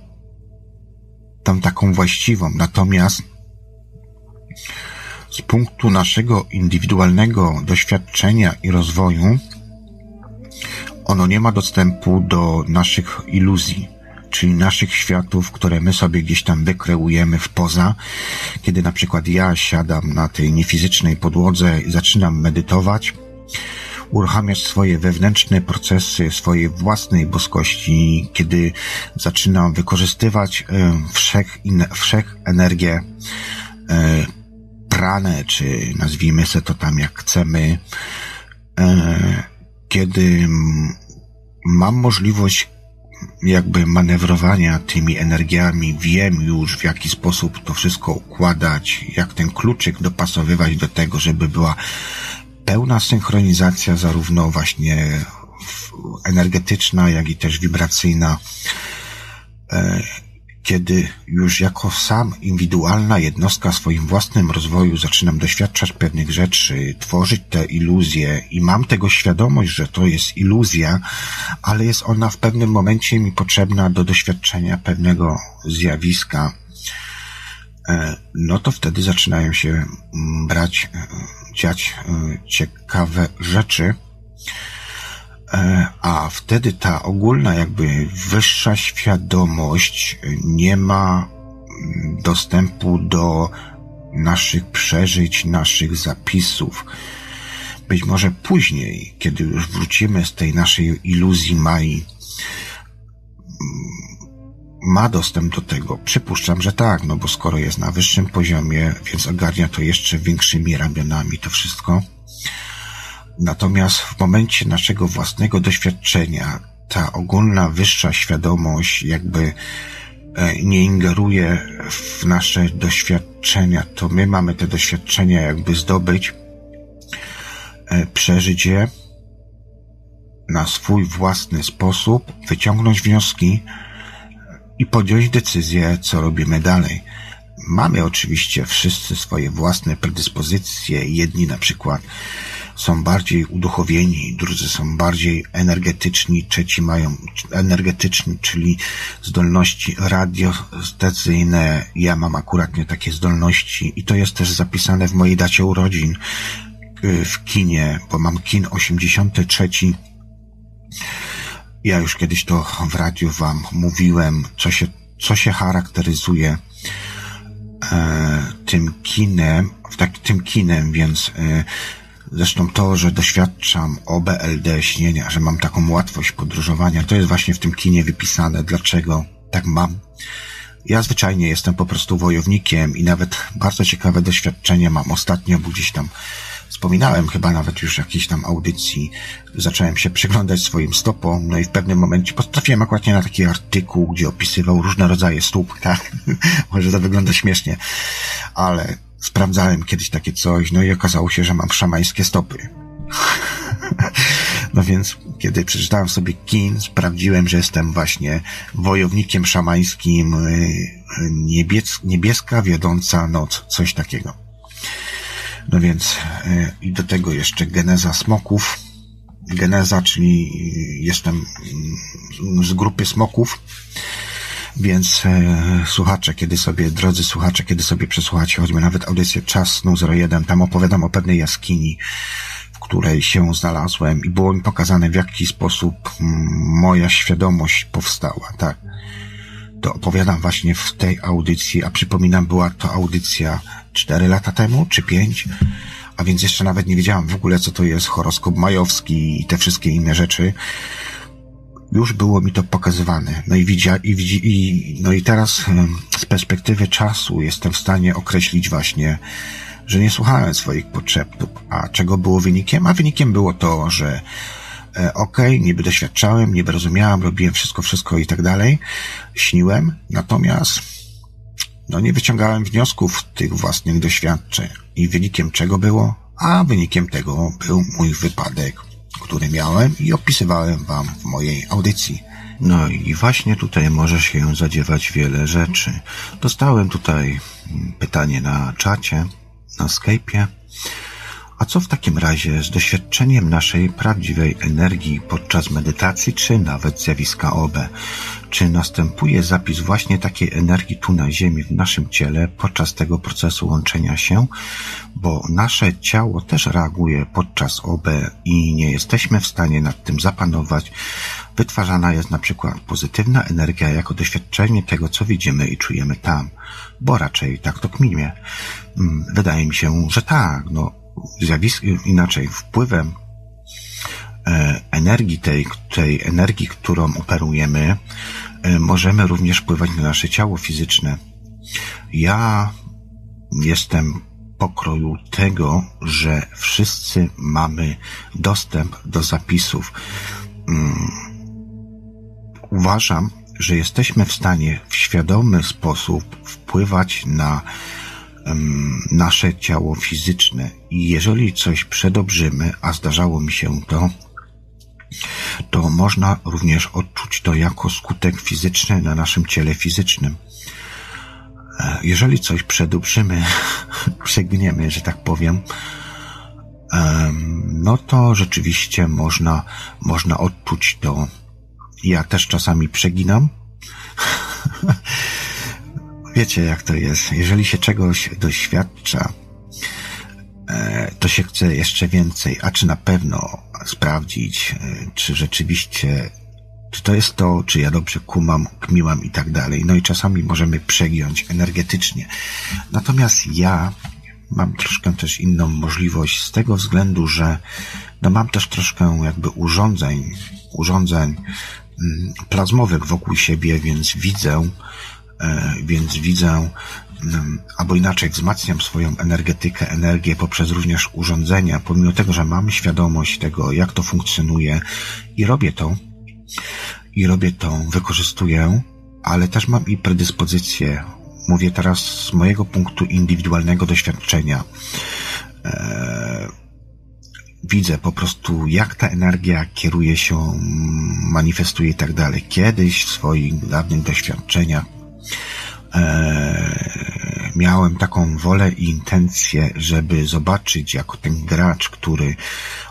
taką właściwą. Natomiast z punktu naszego indywidualnego doświadczenia i rozwoju, ono nie ma dostępu do naszych iluzji, czyli naszych światów, które my sobie gdzieś tam wykreujemy w poza. Kiedy na przykład ja siadam na tej niefizycznej podłodze i zaczynam medytować, uruchamiać swoje wewnętrzne procesy, swojej własnej boskości, kiedy zaczynam wykorzystywać e, wszech, wszech energię e, prane, czy nazwijmy se to tam jak chcemy, e, kiedy mam możliwość jakby manewrowania tymi energiami, wiem już w jaki sposób to wszystko układać, jak ten kluczyk dopasowywać do tego, żeby była pełna synchronizacja zarówno właśnie energetyczna, jak i też wibracyjna, e, kiedy już jako sam indywidualna jednostka w swoim własnym rozwoju zaczynam doświadczać pewnych rzeczy, tworzyć te iluzje i mam tego świadomość, że to jest iluzja, ale jest ona w pewnym momencie mi potrzebna do doświadczenia pewnego zjawiska, e, no to wtedy zaczynają się mm, brać e, dziać e, ciekawe rzeczy, e, a wtedy ta ogólna jakby wyższa świadomość nie ma mm, dostępu do naszych przeżyć, naszych zapisów. Być może później, kiedy już wrócimy z tej naszej iluzji Mai, ma dostęp do tego? Przypuszczam, że tak, no bo skoro jest na wyższym poziomie, więc ogarnia to jeszcze większymi ramionami to wszystko. Natomiast w momencie naszego własnego doświadczenia, ta ogólna wyższa świadomość jakby e, nie ingeruje w nasze doświadczenia, to my mamy te doświadczenia jakby zdobyć, e, przeżyć je na swój własny sposób, wyciągnąć wnioski, i podjąć decyzję, co robimy dalej. Mamy oczywiście wszyscy swoje własne predyspozycje. Jedni na przykład są bardziej uduchowieni, drudzy są bardziej energetyczni, trzeci mają energetyczni, czyli zdolności radiostacyjne. Ja mam akurat nie takie zdolności i to jest też zapisane w mojej dacie urodzin y, w kinie, bo mam kin 83 ja już kiedyś to w radiu wam mówiłem, co się, co się charakteryzuje e, tym kinem, tak, tym kinem, więc e, zresztą to, że doświadczam OBLD śnienia, że mam taką łatwość podróżowania, to jest właśnie w tym kinie wypisane. Dlaczego tak mam? Ja zwyczajnie jestem po prostu wojownikiem i nawet bardzo ciekawe doświadczenie mam ostatnio, bo gdzieś tam Wspominałem chyba nawet już jakiejś tam audycji. Zacząłem się przyglądać swoim stopom, no i w pewnym momencie potrafiłem akurat na taki artykuł, gdzie opisywał różne rodzaje stóp, tak? Może to wygląda śmiesznie, ale sprawdzałem kiedyś takie coś, no i okazało się, że mam szamańskie stopy. No więc, kiedy przeczytałem sobie Kin, sprawdziłem, że jestem właśnie wojownikiem szamańskim, y, niebies niebieska wiodąca noc, coś takiego. No więc e, i do tego jeszcze geneza smoków. Geneza, czyli jestem mm, z grupy smoków, więc e, słuchacze, kiedy sobie, drodzy słuchacze, kiedy sobie przesłuchacie choćby nawet audycję Czas Snu 01, tam opowiadam o pewnej jaskini, w której się znalazłem i było mi pokazane w jaki sposób mm, moja świadomość powstała, tak. To opowiadam właśnie w tej audycji, a przypominam, była to audycja cztery lata temu, czy pięć, a więc jeszcze nawet nie wiedziałam w ogóle, co to jest horoskop majowski i te wszystkie inne rzeczy. Już było mi to pokazywane. No i widzia, i widzi, i, no i teraz z perspektywy czasu jestem w stanie określić właśnie, że nie słuchałem swoich potrzeb, a czego było wynikiem? A wynikiem było to, że e, okej, okay, niby doświadczałem, niby rozumiałem, robiłem wszystko, wszystko i tak dalej, śniłem, natomiast no nie wyciągałem wniosków tych własnych doświadczeń. I wynikiem czego było? A wynikiem tego był mój wypadek, który miałem i opisywałem wam w mojej audycji. No i właśnie tutaj może się zadziewać wiele rzeczy. Dostałem tutaj pytanie na czacie, na Skype'ie. A co w takim razie z doświadczeniem naszej prawdziwej energii podczas medytacji, czy nawet zjawiska OB? Czy następuje zapis właśnie takiej energii tu na Ziemi, w naszym ciele, podczas tego procesu łączenia się? Bo nasze ciało też reaguje podczas OB i nie jesteśmy w stanie nad tym zapanować. Wytwarzana jest na przykład pozytywna energia jako doświadczenie tego, co widzimy i czujemy tam. Bo raczej tak to kminie. Mm, wydaje mi się, że tak. No, zjawisk, inaczej, wpływem energii tej, tej energii, którą operujemy, e, możemy również wpływać na nasze ciało fizyczne. Ja jestem pokroju tego, że wszyscy mamy dostęp do zapisów. Mm, uważam, że jesteśmy w stanie w świadomy sposób wpływać na nasze ciało fizyczne i jeżeli coś przedobrzymy, a zdarzało mi się to, to można również odczuć to jako skutek fizyczny na naszym ciele fizycznym. E, jeżeli coś przedobrzymy, przegniemy, że tak powiem, no to rzeczywiście można, można odczuć to. Ja też czasami przeginam. Wiecie, jak to jest. Jeżeli się czegoś doświadcza, to się chce jeszcze więcej, a czy na pewno sprawdzić, e, czy rzeczywiście, czy to jest to, czy ja dobrze kumam, kmiłam i tak dalej. No i czasami możemy przegiąć energetycznie. Natomiast ja mam troszkę też inną możliwość z tego względu, że no mam też troszkę jakby urządzeń, urządzeń mm, plazmowych wokół siebie, więc widzę, E, więc widzę, albo inaczej wzmacniam swoją energetykę, energię poprzez również urządzenia, pomimo tego, że mam świadomość tego, jak to funkcjonuje i robię to, i robię to, wykorzystuję, ale też mam i predyspozycję. Mówię teraz z mojego punktu indywidualnego doświadczenia. Eee, widzę po prostu, jak ta energia kieruje się, manifestuje i tak dalej. Kiedyś w swoich dawnych doświadczeniach e, miałem taką wolę i intencję, żeby zobaczyć, jako ten gracz, który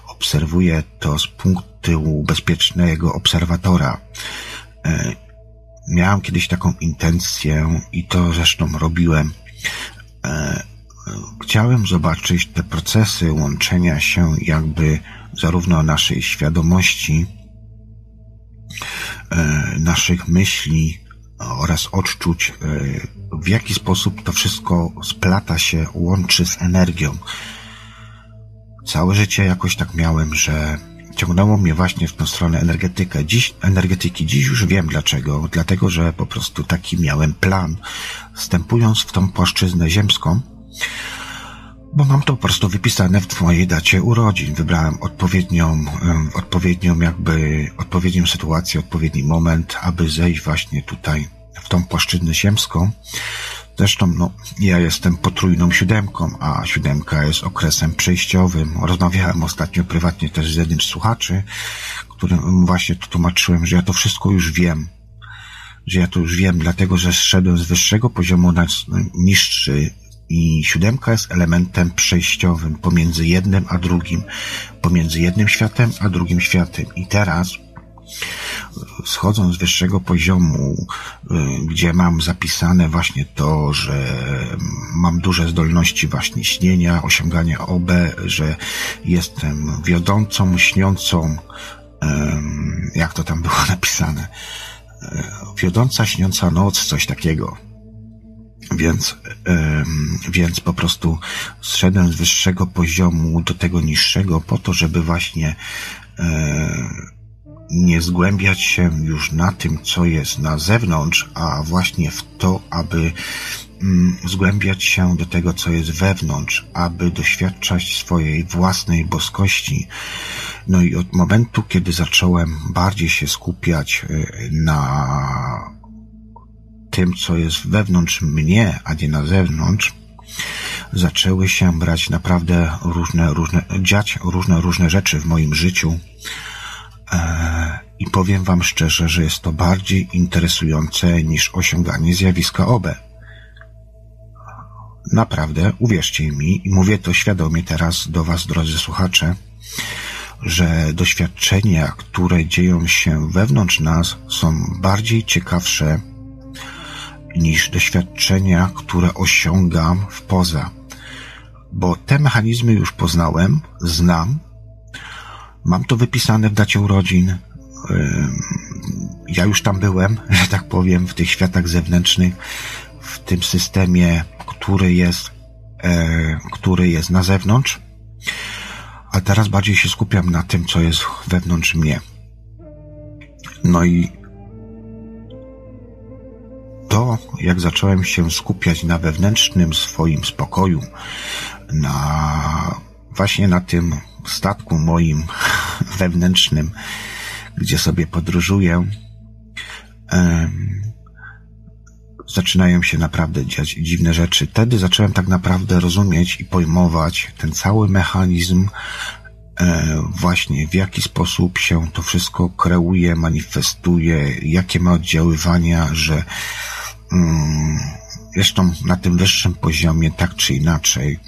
obserwuje to z punktu bezpiecznego obserwatora. E, miałem kiedyś taką intencję i to zresztą robiłem. E, chciałem zobaczyć te procesy łączenia się jakby zarówno naszej świadomości, e, naszych myśli, oraz odczuć, e, w jaki sposób to wszystko splata się, łączy z energią. Całe życie jakoś tak miałem, że ciągnęło mnie właśnie w tą stronę energetykę. Dziś, energetyki. Dziś już wiem dlaczego. Dlatego, że po prostu taki miałem plan. Wstępując w tą płaszczyznę ziemską, bo mam to po prostu wypisane w mojej dacie urodzin. Wybrałem odpowiednią, odpowiednią jakby, odpowiednią sytuację, odpowiedni moment, aby zejść właśnie tutaj w tą płaszczyznę ziemską. Zresztą, no, ja jestem potrójną siódemką, a siódemka jest okresem przejściowym. Rozmawiałem ostatnio prywatnie też z jednym z słuchaczy, którym właśnie tłumaczyłem, że ja to wszystko już wiem. Że ja to już wiem, dlatego że zszedłem z wyższego poziomu na niższy i siódemka jest elementem przejściowym pomiędzy jednym a drugim, pomiędzy jednym światem a drugim światem. I teraz, schodząc z wyższego poziomu, y, gdzie mam zapisane właśnie to, że mam duże zdolności właśnie śnienia, osiągania OB, że jestem wiodącą, śniącą, jak to tam było napisane, e, wiodąca, śniąca noc, coś takiego więc, więc po prostu zszedłem z wyższego poziomu do tego niższego po to, żeby właśnie nie zgłębiać się już na tym, co jest na zewnątrz, a właśnie w to, aby mm, zgłębiać się do tego, co jest wewnątrz, aby doświadczać swojej własnej boskości. No i od momentu, kiedy zacząłem bardziej się skupiać y, na tym, co jest wewnątrz mnie, a nie na zewnątrz, zaczęły się brać naprawdę różne, różne, dziać różne, różne rzeczy w moim życiu. E, I powiem Wam szczerze, że jest to bardziej interesujące niż osiąganie zjawiska OB. Naprawdę, uwierzcie mi, i mówię to świadomie teraz do Was, drodzy słuchacze, że doświadczenia, które dzieją się wewnątrz nas, są bardziej ciekawsze niż doświadczenia, które osiągam w poza. Bo te mechanizmy już poznałem, znam, mam to wypisane w dacie urodzin. Ja już tam byłem, że tak powiem, w tych światach zewnętrznych, w tym systemie, który jest, e, który jest na zewnątrz. A teraz bardziej się skupiam na tym, co jest wewnątrz mnie. No i to, jak zacząłem się skupiać na wewnętrznym swoim spokoju, na właśnie na tym statku moim wewnętrznym, gdzie sobie podróżuję, zaczynają się naprawdę dziać dziwne rzeczy. Wtedy zacząłem tak naprawdę rozumieć i pojmować ten cały mechanizm, e, właśnie w jaki sposób się to wszystko kreuje, manifestuje, jakie ma oddziaływania, że zresztą na tym wyższym poziomie, tak czy inaczej,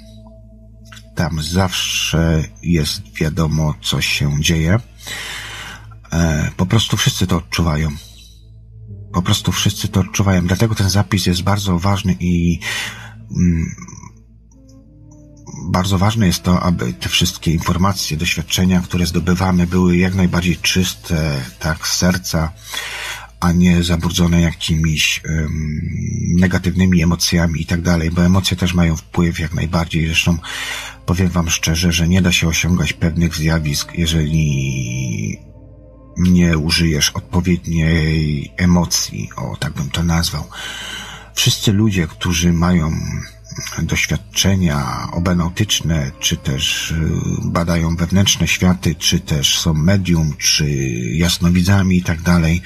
tam zawsze jest wiadomo, co się dzieje. E, po prostu wszyscy to odczuwają. Po prostu wszyscy to odczuwają. Dlatego ten zapis jest bardzo ważny i mm, bardzo ważne jest to, aby te wszystkie informacje, doświadczenia, które zdobywamy, były jak najbardziej czyste, tak, z serca, a nie zabrudzone jakimiś um, negatywnymi emocjami i tak dalej, bo emocje też mają wpływ jak najbardziej. Zresztą powiem Wam szczerze, że nie da się osiągać pewnych zjawisk, jeżeli nie użyjesz odpowiedniej emocji, o tak bym to nazwał. Wszyscy ludzie, którzy mają doświadczenia obenautyczne, czy też y, badają wewnętrzne światy, czy też są medium, czy jasnowidzami i tak dalej,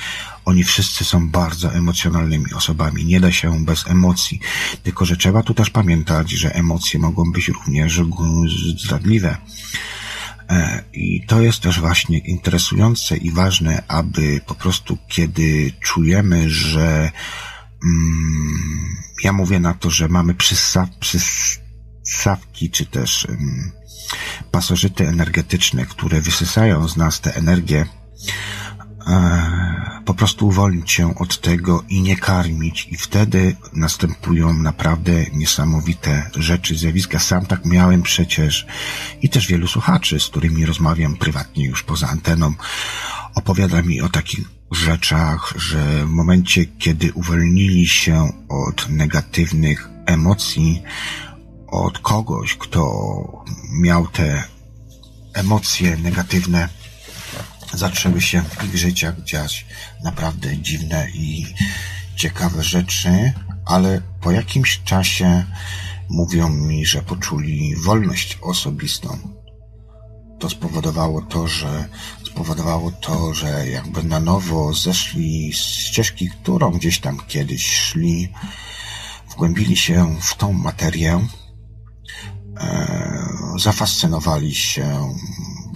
oni wszyscy są bardzo emocjonalnymi osobami. Nie da się bez emocji. Tylko, że trzeba tu też pamiętać, że emocje mogą być również zdradliwe. E, I to jest też właśnie interesujące i ważne, aby po prostu kiedy czujemy, że mm, ja mówię na to, że mamy przystaw, przystawki, czy też um, pasożyty energetyczne, które wysysają z nas tę energię, e, po prostu uwolnić się od tego i nie karmić i wtedy następują naprawdę niesamowite rzeczy, zjawiska. Sam tak miałem przecież i też wielu słuchaczy, z którymi rozmawiam prywatnie już poza anteną, opowiada mi o takich rzeczach, że w momencie, kiedy uwolnili się od negatywnych emocji, od kogoś, kto miał te emocje negatywne, zaczęły się w ich życiach dziać naprawdę dziwne i ciekawe rzeczy, ale po jakimś czasie mówią mi, że poczuli wolność osobistą. To spowodowało to, że spowodowało to, że jakby na nowo zeszli z ścieżki, którą gdzieś tam kiedyś szli, wgłębili się w tą materię, e, zafascynowali się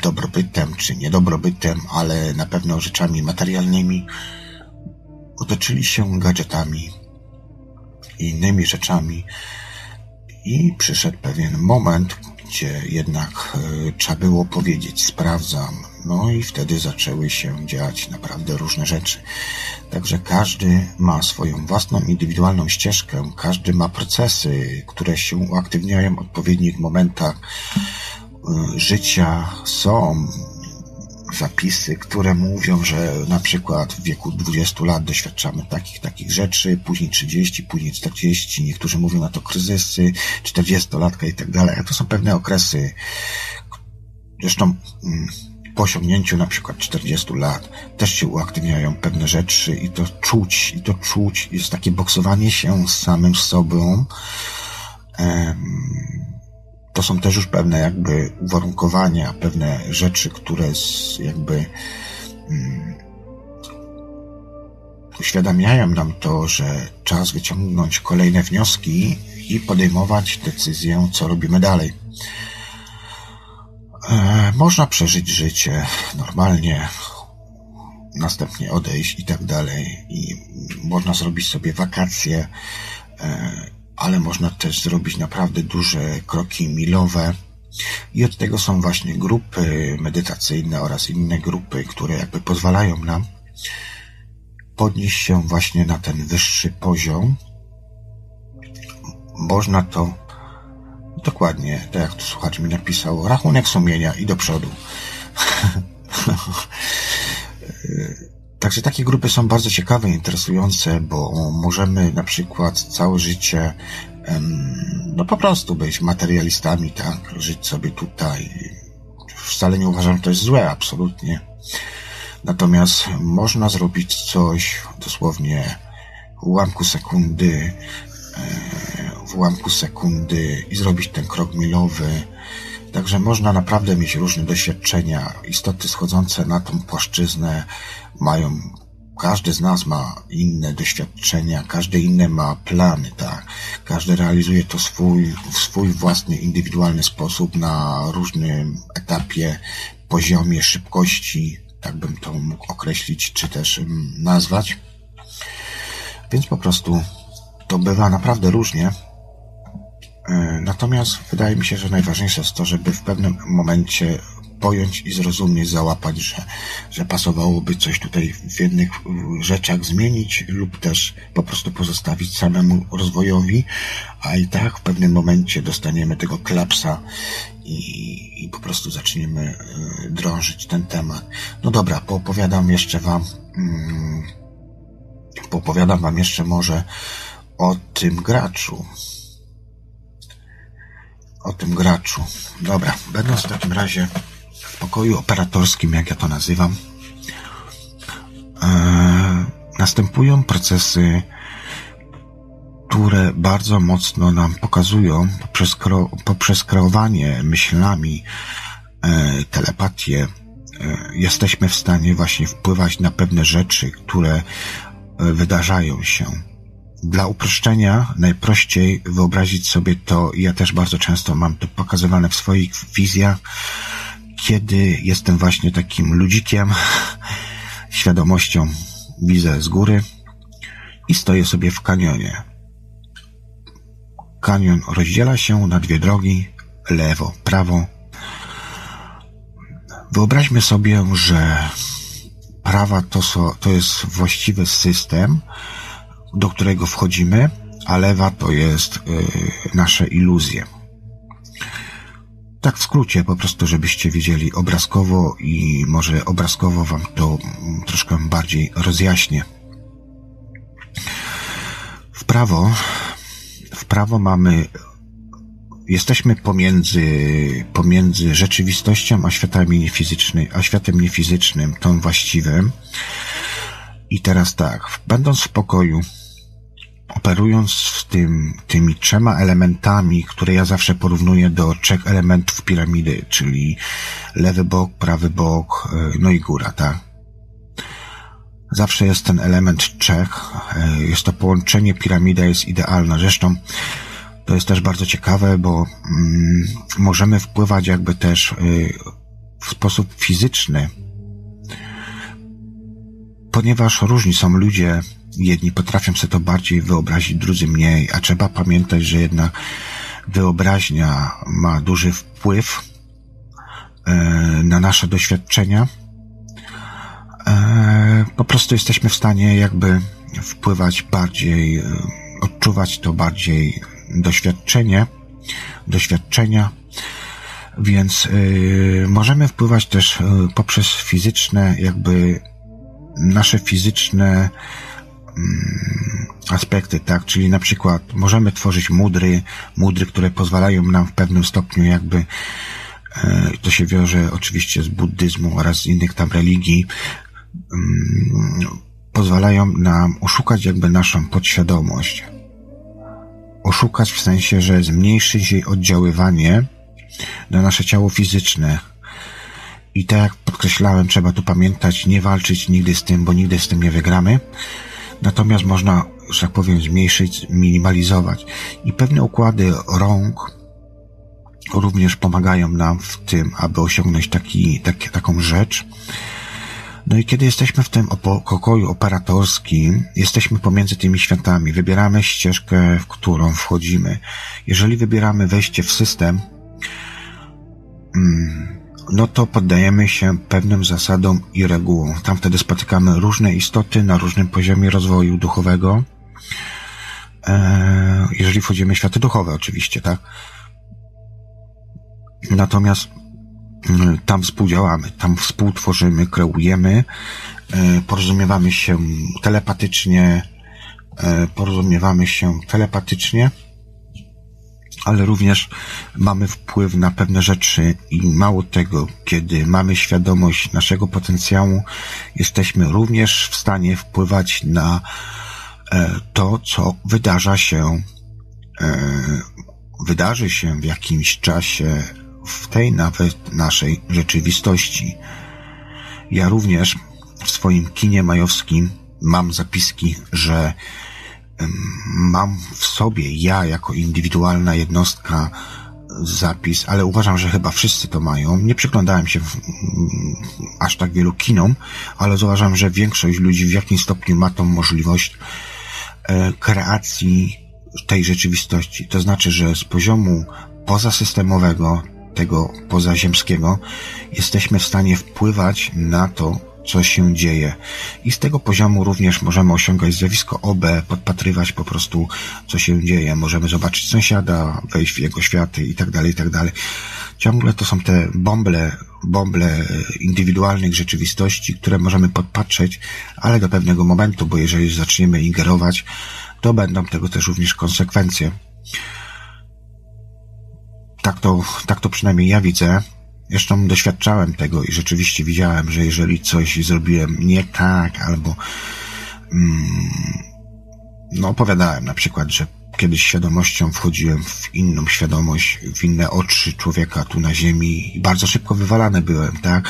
dobrobytem czy niedobrobytem, ale na pewno rzeczami materialnymi, otoczyli się gadżetami i innymi rzeczami i przyszedł pewien moment, gdzie jednak e, trzeba było powiedzieć sprawdzam, no i wtedy zaczęły się dziać naprawdę różne rzeczy. Także każdy ma swoją własną indywidualną ścieżkę, każdy ma procesy, które się uaktywniają w odpowiednich momentach Y, życia są zapisy, które mówią, że na przykład w wieku 20 lat doświadczamy takich, takich rzeczy, później 30, później 40, niektórzy mówią na to kryzysy, 40-latka i tak dalej. To są pewne okresy. Zresztą mm, po osiągnięciu na przykład 40 lat też się uaktywniają pewne rzeczy i to czuć, i to czuć, jest takie boksowanie się z samym sobą. To są też już pewne jakby uwarunkowania, pewne rzeczy, które jakby mm, uświadamiają nam to, że czas wyciągnąć kolejne wnioski i podejmować decyzję, co robimy dalej. E, można przeżyć życie normalnie, następnie odejść i tak dalej. I można zrobić sobie wakacje, e, ale można też zrobić naprawdę duże kroki milowe. I od tego są właśnie grupy medytacyjne oraz inne grupy, które jakby pozwalają nam podnieść się właśnie na ten wyższy poziom. Można to dokładnie, tak jak tu słuchacz mi napisał, rachunek sumienia i do przodu. Także takie grupy są bardzo ciekawe, interesujące, bo możemy na przykład całe życie no po prostu być materialistami, tak, żyć sobie tutaj. Wcale nie uważam, że to jest złe, absolutnie. Natomiast można zrobić coś dosłownie w ułamku sekundy, e, w ułamku sekundy i zrobić ten krok milowy. Także można naprawdę mieć różne doświadczenia. Istoty schodzące na tą płaszczyznę mają, każdy z nas ma inne doświadczenia, każdy inny ma plany, tak. Każdy realizuje to swój, w swój własny, indywidualny sposób na różnym etapie, poziomie szybkości, tak bym to mógł określić, czy też mm, nazwać. Więc po prostu to bywa naprawdę różnie. E, natomiast wydaje mi się, że najważniejsze jest to, żeby w pewnym momencie pojąć i zrozumieć, załapać, że, że pasowałoby coś tutaj w jednych rzeczach zmienić lub też po prostu pozostawić samemu rozwojowi, a i tak w pewnym momencie dostaniemy tego klapsa i, i po prostu zaczniemy y, drążyć ten temat. No dobra, poopowiadam jeszcze wam, mm, poopowiadam wam jeszcze może o tym graczu. O tym graczu. Dobra, będąc w takim razie pokoju operatorskim, jak ja to nazywam, e, następują procesy które bardzo mocno nam pokazują poprzez, poprzez kreowanie myślami, e, telepatię, e, jesteśmy w stanie właśnie wpływać na pewne rzeczy, które wydarzają się. Dla uproszczenia najprościej wyobrazić sobie to, ja też bardzo często mam to pokazywane w swoich wizjach, kiedy jestem właśnie takim ludzikiem, świadomością widzę z góry i stoję sobie w kanionie. Kanion rozdziela się na dwie drogi, lewo, prawo. Wyobraźmy sobie, że prawa to, so, to jest właściwy system, do którego wchodzimy, a lewa to jest y, nasze iluzje. Tak w skrócie, po prostu, żebyście wiedzieli obrazkowo i może obrazkowo wam to troszkę bardziej rozjaśnię. W prawo w prawo mamy, jesteśmy pomiędzy, pomiędzy rzeczywistością a światem niefizycznym, a światem niefizycznym, tą właściwym. I teraz tak, będąc w pokoju, operując z tym, tymi trzema elementami, które ja zawsze porównuję do trzech elementów piramidy, czyli lewy bok, prawy bok, e, no i góra, tak? Zawsze jest ten element Czech. E, jest to połączenie, piramida jest idealna. Zresztą to jest też bardzo ciekawe, bo mm, możemy wpływać jakby też y, w sposób fizyczny, ponieważ różni są ludzie, jedni potrafią sobie to bardziej wyobrazić, drudzy mniej, a trzeba pamiętać, że jednak wyobraźnia ma duży wpływ y, na nasze doświadczenia. E, po prostu jesteśmy w stanie jakby wpływać bardziej, e, odczuwać to bardziej doświadczenie, doświadczenia, więc możemy wpływać też poprzez fizyczne, jakby nasze fizyczne aspekty, tak? Czyli na przykład możemy tworzyć mudry, mudry, które pozwalają nam w pewnym stopniu jakby e, to się wiąże oczywiście z buddyzmu oraz z innych tam religii, mm, pozwalają nam oszukać jakby naszą podświadomość. Oszukać w sensie, że zmniejszyć jej oddziaływanie na nasze ciało fizyczne. I tak jak podkreślałem, trzeba tu pamiętać, nie walczyć nigdy z tym, bo nigdy z tym nie wygramy. Natomiast można, że tak powiem, zmniejszyć, minimalizować. I pewne układy rąk również pomagają nam w tym, aby osiągnąć taki, taki, taką rzecz. No i kiedy jesteśmy w tym pokoju operatorskim, jesteśmy pomiędzy tymi światami, wybieramy ścieżkę, w którą wchodzimy. Jeżeli wybieramy wejście w system, mm, no to poddajemy się pewnym zasadom i regułom. Tam wtedy spotykamy różne istoty na różnym poziomie rozwoju duchowego. E, jeżeli wchodzimy w światy duchowe, oczywiście, tak? Natomiast mm, tam współdziałamy, tam współtworzymy, kreujemy, e, porozumiewamy się telepatycznie, e, porozumiewamy się telepatycznie, ale również mamy wpływ na pewne rzeczy i mało tego, kiedy mamy świadomość naszego potencjału, jesteśmy również w stanie wpływać na e, to, co wydarza się, wydarzy się w jakimś czasie w tej nawet naszej rzeczywistości. Ja również w swoim kinie majowskim mam zapiski, że mam w sobie ja jako indywidualna jednostka zapis, ale uważam, że chyba wszyscy to mają. Nie przyglądałem się w, aż tak wielu kinom, ale zauważam, że większość ludzi w jakimś stopniu ma tą możliwość e, kreacji tej rzeczywistości. To znaczy, że z poziomu pozasystemowego tego pozaziemskiego, jesteśmy w stanie wpływać na to, co się dzieje. I z tego poziomu również możemy osiągać zjawisko OB, podpatrywać po prostu, co się dzieje. Możemy zobaczyć sąsiada, wejść w jego światy i tak dalej, i tak dalej. Ciągle to są te bąble, bąble indywidualnych rzeczywistości, które możemy podpatrzeć, ale do pewnego momentu, bo jeżeli zaczniemy ingerować, to będą tego też również konsekwencje tak to, tak to przynajmniej ja widzę. Zresztą doświadczałem tego i rzeczywiście widziałem, że jeżeli coś zrobiłem nie tak, albo mm, no opowiadałem na przykład, że kiedyś świadomością wchodziłem w inną świadomość, w inne oczy człowieka tu na ziemi i bardzo szybko wywalany byłem, tak?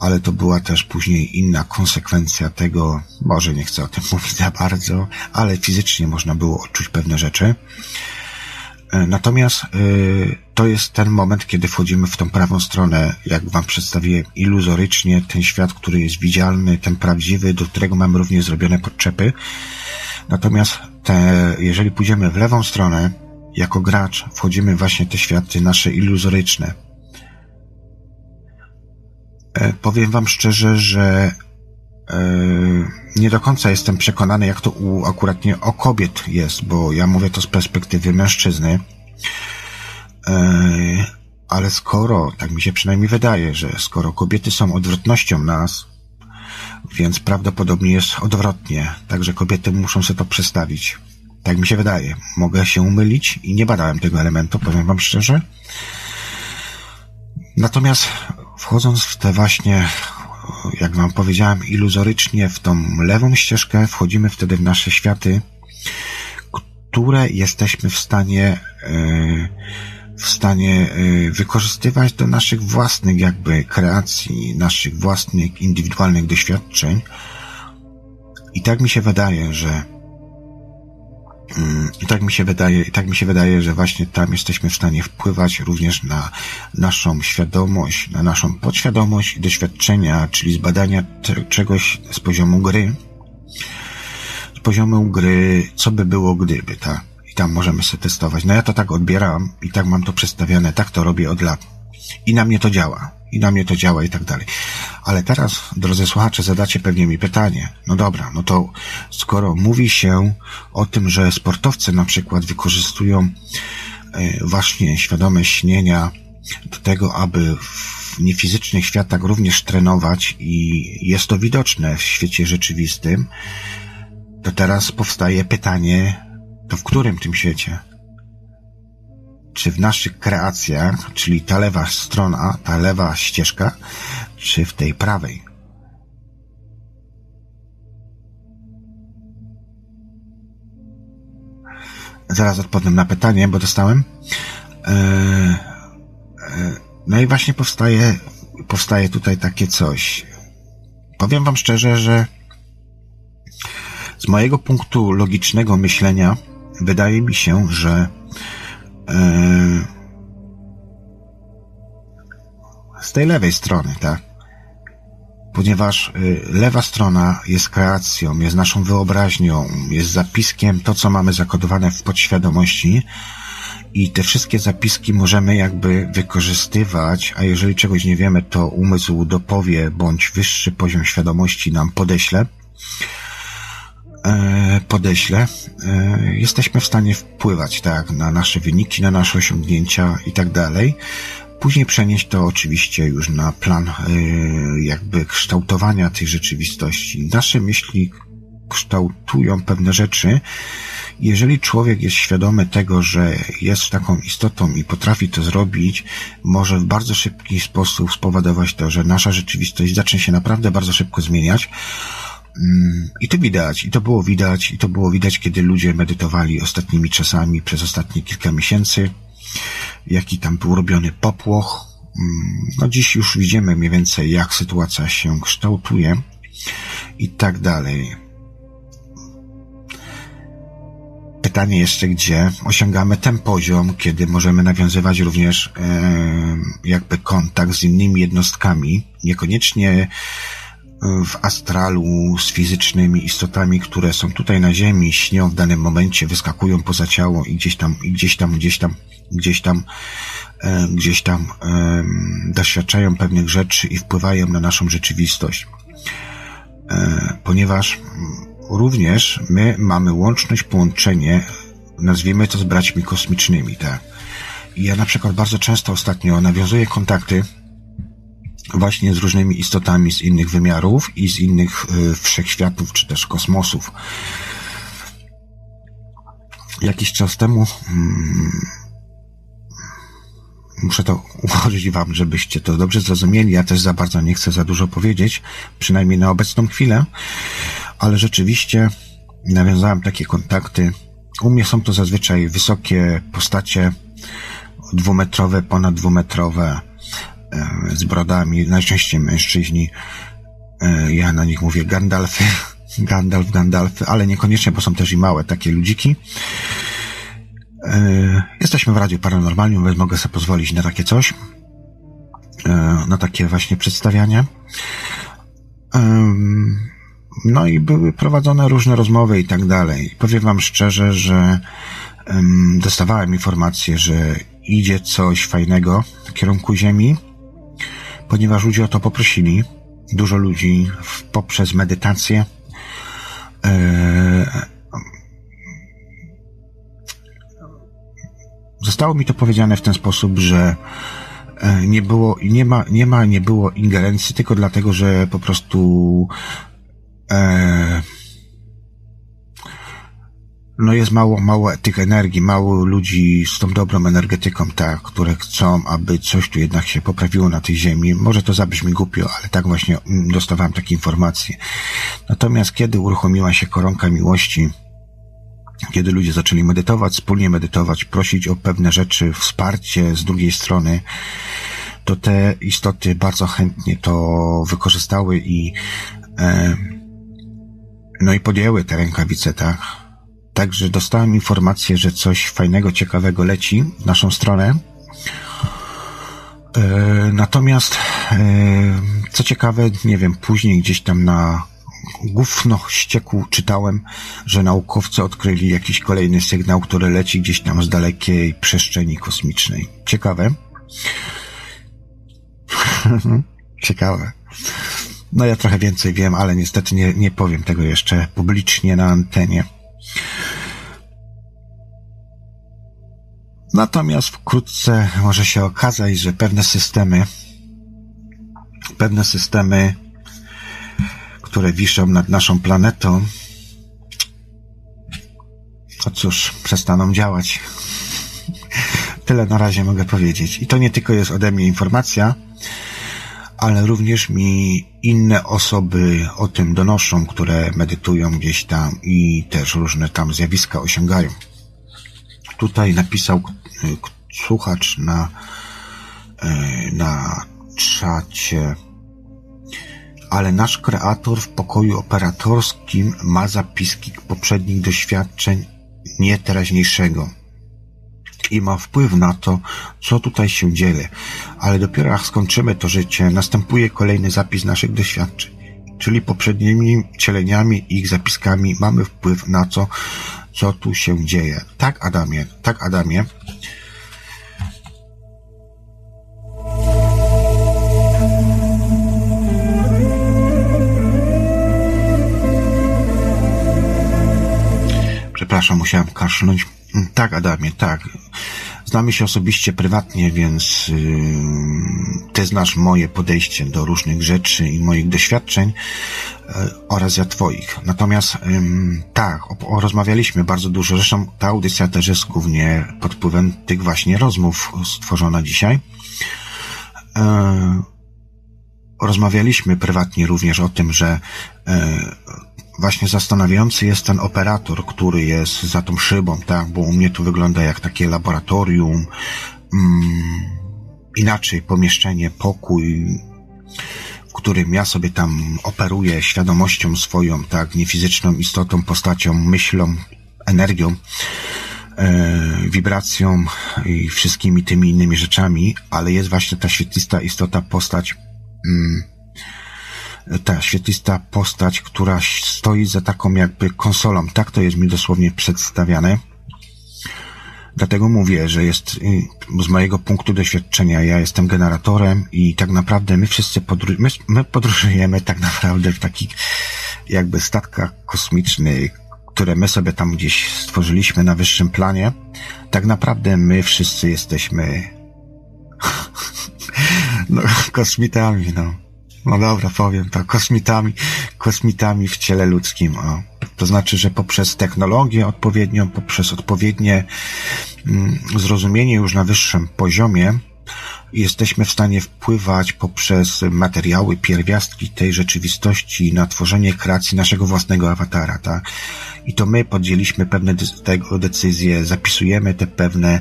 Ale to była też później inna konsekwencja tego, może nie chcę o tym mówić za bardzo, ale fizycznie można było odczuć pewne rzeczy. E, natomiast y, to jest ten moment, kiedy wchodzimy w tą prawą stronę, jak wam przedstawiłem, iluzorycznie, ten świat, który jest widzialny, ten prawdziwy, do którego mamy również zrobione podczepy. Natomiast te, jeżeli pójdziemy w lewą stronę, jako gracz, wchodzimy właśnie te światy nasze iluzoryczne. E, powiem wam szczerze, że e, nie do końca jestem przekonany, jak to u, akurat nie o kobiet jest, bo ja mówię to z perspektywy mężczyzny. E, ale skoro, tak mi się przynajmniej wydaje, że skoro kobiety są odwrotnością nas, więc prawdopodobnie jest odwrotnie, także kobiety muszą sobie to przestawić. Tak mi się wydaje. Mogę się umylić i nie badałem tego elementu, powiem wam szczerze. Natomiast wchodząc w te właśnie, jak wam powiedziałem, iluzorycznie w tą lewą ścieżkę, wchodzimy wtedy w nasze światy, które jesteśmy w stanie yy, w stanie y, wykorzystywać do naszych własnych jakby kreacji, naszych własnych indywidualnych doświadczeń. I tak mi się wydaje, że i tak mi się wydaje, i tak mi się wydaje, że właśnie tam jesteśmy w stanie wpływać również na naszą świadomość, na naszą podświadomość i doświadczenia, czyli zbadania czegoś z poziomu gry. Z poziomu gry, co by było gdyby, tak? tam możemy sobie testować. No ja to tak odbieram i tak mam to przedstawione, tak to robię od lat. I na mnie to działa. I na mnie to działa i tak dalej. Ale teraz, drodzy słuchacze, zadacie pewnie mi pytanie. No dobra, no to skoro mówi się o tym, że sportowcy na przykład wykorzystują e, właśnie świadome śnienia do tego, aby w niefizycznych światach również trenować i jest to widoczne w świecie rzeczywistym, to teraz powstaje pytanie, to w którym tym świecie? Czy w naszych kreacjach, czyli ta lewa strona, ta lewa ścieżka, czy w tej prawej. Zaraz odpowiem na pytanie, bo dostałem. E, e, no i właśnie powstaje, powstaje tutaj takie coś. Powiem Wam szczerze, że z mojego punktu logicznego myślenia wydaje mi się, że z tej lewej strony, tak? Ponieważ lewa strona jest kreacją, jest naszą wyobraźnią, jest zapiskiem to, co mamy zakodowane w podświadomości, i te wszystkie zapiski możemy jakby wykorzystywać, a jeżeli czegoś nie wiemy, to umysł dopowie bądź wyższy poziom świadomości nam podeśle. E, podeśle. E, jesteśmy w stanie wpływać tak na nasze wyniki, na nasze osiągnięcia i tak dalej. Później przenieść to oczywiście już na plan e, jakby kształtowania tej rzeczywistości. Nasze myśli kształtują pewne rzeczy, jeżeli człowiek jest świadomy tego, że jest taką istotą i potrafi to zrobić, może w bardzo szybki sposób spowodować to, że nasza rzeczywistość zacznie się naprawdę bardzo szybko zmieniać. Mm, I to widać, i to było widać, i to było widać, kiedy ludzie medytowali ostatnimi czasami przez ostatnie kilka miesięcy, jaki tam był robiony popłoch. Mm, no dziś już widzimy mniej więcej, jak sytuacja się kształtuje i tak dalej. Pytanie jeszcze, gdzie osiągamy ten poziom, kiedy możemy nawiązywać również e, jakby kontakt z innymi jednostkami, niekoniecznie w astralu z fizycznymi istotami, które są tutaj na Ziemi, śnią w danym momencie, wyskakują poza ciało i gdzieś tam, i gdzieś tam, gdzieś tam, gdzieś tam, e, gdzieś tam e, doświadczają pewnych rzeczy i wpływają na naszą rzeczywistość. E, ponieważ również my mamy łączność, połączenie, nazwijmy to z braćmi kosmicznymi, tak. Ja na przykład bardzo często ostatnio nawiązuję kontakty właśnie z różnymi istotami z innych wymiarów i z innych y, wszechświatów, czy też kosmosów. Jakiś czas temu hmm, muszę to ułożyć wam, żebyście to dobrze zrozumieli. Ja też za bardzo nie chcę za dużo powiedzieć, przynajmniej na obecną chwilę ale rzeczywiście nawiązałem takie kontakty. U mnie są to zazwyczaj wysokie postacie, dwumetrowe, ponad dwumetrowe, e, z brodami, najczęściej mężczyźni. E, ja na nich mówię Gandalfy, Gandalf, Gandalfy, ale niekoniecznie, bo są też i małe takie ludziki. E, jesteśmy w Radiu Paranormalnym, więc mogę sobie pozwolić na takie coś, na takie właśnie przedstawianie. No i były prowadzone różne rozmowy i tak dalej. Powiem wam szczerze, że dostawałem informację, że idzie coś fajnego w kierunku Ziemi, ponieważ ludzie o to poprosili. Dużo ludzi poprzez medytację e, zostało mi to powiedziane w ten sposób, że e, nie było, nie ma, nie ma, nie było ingerencji tylko dlatego, że po prostu e, no jest mało, mało tych energii, mało ludzi z tą dobrą energetyką, tak, które chcą, aby coś tu jednak się poprawiło na tej ziemi. Może to zabrzmi głupio, ale tak właśnie mm, dostawałem takie informacje. Natomiast kiedy uruchomiła się koronka miłości, kiedy ludzie zaczęli medytować, wspólnie medytować, prosić o pewne rzeczy, wsparcie z drugiej strony, to te istoty bardzo chętnie to wykorzystały i e, no i podjęły te rękawice, tak? Także dostałem informację, że coś fajnego, ciekawego leci w naszą stronę. E, natomiast, e, co ciekawe, nie wiem, później gdzieś tam na gówno ścieku czytałem, że naukowcy odkryli jakiś kolejny sygnał, który leci gdzieś tam z dalekiej przestrzeni kosmicznej. Ciekawe. Ciekawe. No ja trochę więcej wiem, ale niestety nie, nie powiem tego jeszcze publicznie na antenie. Natomiast wkrótce może się okazać, że pewne systemy, pewne systemy, które wiszą nad naszą planetą, no cóż, przestaną działać. Tyle na razie mogę powiedzieć. I to nie tylko jest ode mnie informacja, ale również mi inne osoby o tym donoszą, które medytują gdzieś tam i też różne tam zjawiska osiągają. Tutaj napisał y, słuchacz na, y, na czacie, ale nasz kreator w pokoju operatorskim ma zapiski poprzednich doświadczeń, nie teraźniejszego i ma wpływ na to, co tutaj się dzieje. Ale dopiero jak skończymy to życie, następuje kolejny zapis naszych doświadczeń. Czyli poprzednimi cieleniami i ich zapiskami mamy wpływ na to, co tu się dzieje. Tak, Adamie, tak, Adamie. Przepraszam, musiałem kaszlnąć. Tak, Adamie, tak. Znamy się osobiście prywatnie, więc yy, ty znasz moje podejście do różnych rzeczy i moich doświadczeń yy, oraz ja twoich. Natomiast yy, tak, o, o, rozmawialiśmy bardzo dużo. Zresztą ta audycja też jest głównie pod wpływem tych właśnie rozmów stworzona dzisiaj. Yy, rozmawialiśmy prywatnie również o tym, że yy, właśnie zastanawiający jest ten operator, który jest za tą szybą, tak, bo u mnie to wygląda jak takie laboratorium, mm, inaczej pomieszczenie, pokój, w którym ja sobie tam operuję świadomością swoją, tak, niefizyczną istotą, postacią, myślą, energią, e, wibracją i wszystkimi tymi innymi rzeczami, ale jest właśnie ta świetlista istota, postać, mm, ta świetlista postać, która stoi za taką jakby konsolą. Tak to jest mi dosłownie przedstawiane. Dlatego mówię, że jest y, z mojego punktu doświadczenia, ja jestem generatorem i tak naprawdę my wszyscy podróż, my, my podróżujemy tak naprawdę w takich jakby statkach kosmicznych, które my sobie tam gdzieś stworzyliśmy na wyższym planie. Tak naprawdę my wszyscy jesteśmy no, kosmitami, no no dobra, powiem to, kosmitami, kosmitami w ciele ludzkim. O. To znaczy, że poprzez technologię odpowiednią, poprzez odpowiednie mm, zrozumienie już na wyższym poziomie, jesteśmy w stanie wpływać poprzez materiały, pierwiastki tej rzeczywistości na tworzenie kreacji naszego własnego awatara, tak? I to my podjęliśmy pewne tego decyzje, zapisujemy te pewne,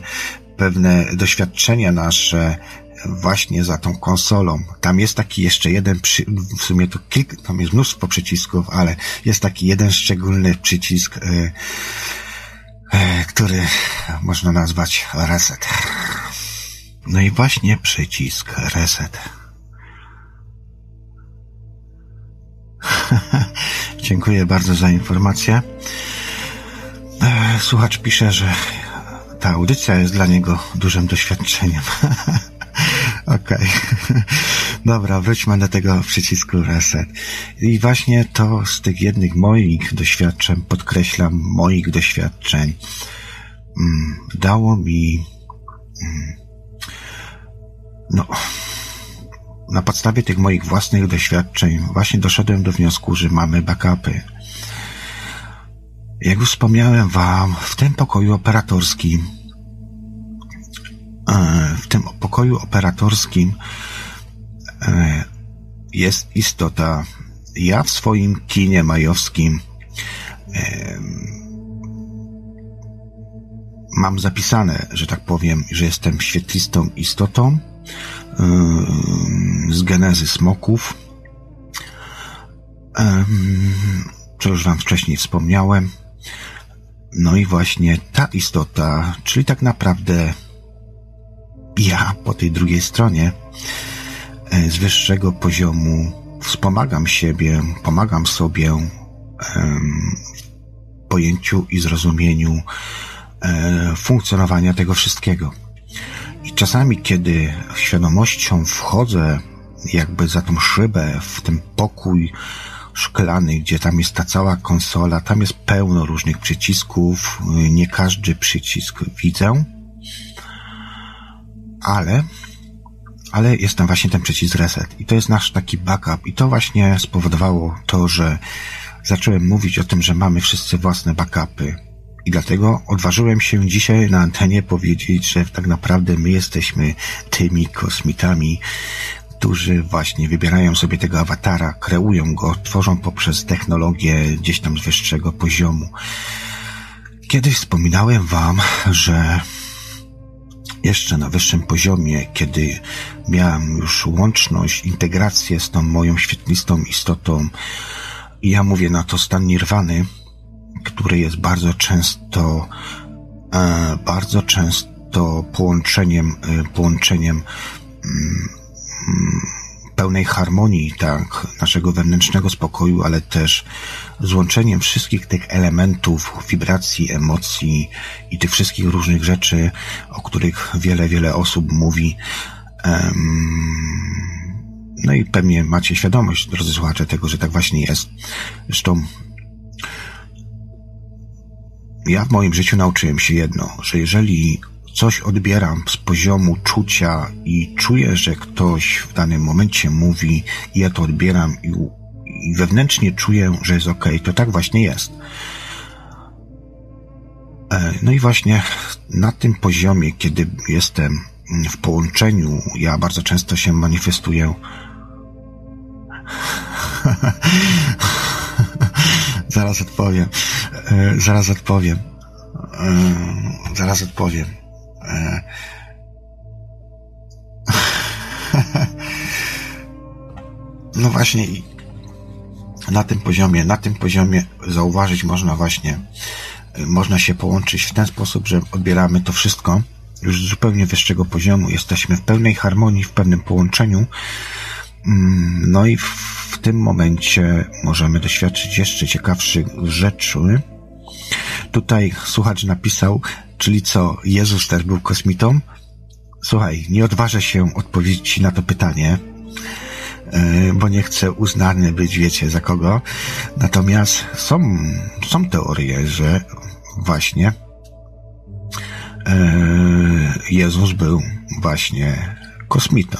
pewne doświadczenia nasze, właśnie za tą konsolą. Tam jest taki jeszcze jeden, przy, w sumie to kilka, tam jest mnóstwo przycisków, ale jest taki jeden szczególny przycisk, e, e, który można nazwać reset. No i właśnie przycisk reset. Dziękuję bardzo za informację. E, słuchacz pisze, że ta audycja jest dla niego dużym doświadczeniem. Okej. Okay. Dobra, wróćmy do tego przycisku reset. I właśnie to z tych jednych moich doświadczeń, podkreślam, moich doświadczeń, mm, dało mi, mm, no, na podstawie tych moich własnych doświadczeń właśnie doszedłem do wniosku, że mamy backupy. Jak już wspomniałem Wam, w tym pokoju operatorskim w tym pokoju operatorskim e, jest istota. Ja w swoim kinie majowskim e, mam zapisane, że tak powiem, że jestem świetlistą istotą z genezy smoków, co już Wam wcześniej wspomniałem. No i właśnie ta istota, czyli tak naprawdę ja po tej drugiej stronie e, z wyższego poziomu wspomagam siebie, pomagam sobie w pojęciu i zrozumieniu e, funkcjonowania tego wszystkiego. I czasami, kiedy świadomością wchodzę jakby za tą szybę, w ten pokój szklany, gdzie tam jest ta cała konsola, tam jest pełno różnych przycisków, nie każdy przycisk widzę, ale, ale jest tam właśnie ten przycisk reset. I to jest nasz taki backup. I to właśnie spowodowało to, że zacząłem mówić o tym, że mamy wszyscy własne backupy. I dlatego odważyłem się dzisiaj na antenie powiedzieć, że tak naprawdę my jesteśmy tymi kosmitami, którzy właśnie wybierają sobie tego awatara, kreują go, tworzą poprzez technologię gdzieś tam z wyższego poziomu. Kiedyś wspominałem wam, że jeszcze na wyższym poziomie, kiedy miałem już łączność, integrację z tą moją świetlistą istotą, i ja mówię na to stan nirwany, który jest bardzo często, e, bardzo często połączeniem, e, połączeniem mm, mm, pełnej harmonii, tak, naszego wewnętrznego spokoju, ale też złączeniem wszystkich tych elementów, wibracji, emocji i tych wszystkich różnych rzeczy, o których wiele, wiele osób mówi. No i pewnie macie świadomość, drodzy słuchacze, tego, że tak właśnie jest. Zresztą ja w moim życiu nauczyłem się jedno, że jeżeli coś odbieram z poziomu czucia i czuję, że ktoś w danym momencie mówi i ja to odbieram i, i wewnętrznie czuję, że jest ok, to tak właśnie jest. E, no i właśnie na tym poziomie, kiedy jestem w połączeniu, ja bardzo często się manifestuję. zaraz odpowiem. E, zaraz odpowiem. E, zaraz odpowiem. No właśnie na tym poziomie, na tym poziomie zauważyć można właśnie, można się połączyć w ten sposób, że odbieramy to wszystko już z zupełnie wyższego poziomu, jesteśmy w pełnej harmonii, w pewnym połączeniu, mm, no i w tym momencie możemy doświadczyć jeszcze ciekawszych rzeczy. Tutaj słuchacz napisał, czyli co, Jezus też był kosmitą? Słuchaj, nie odważę się odpowiedzieć na to pytanie, e, bo nie chcę uznany być, wiecie, za kogo. Natomiast są, są teorie, że właśnie e, Jezus był właśnie kosmitą.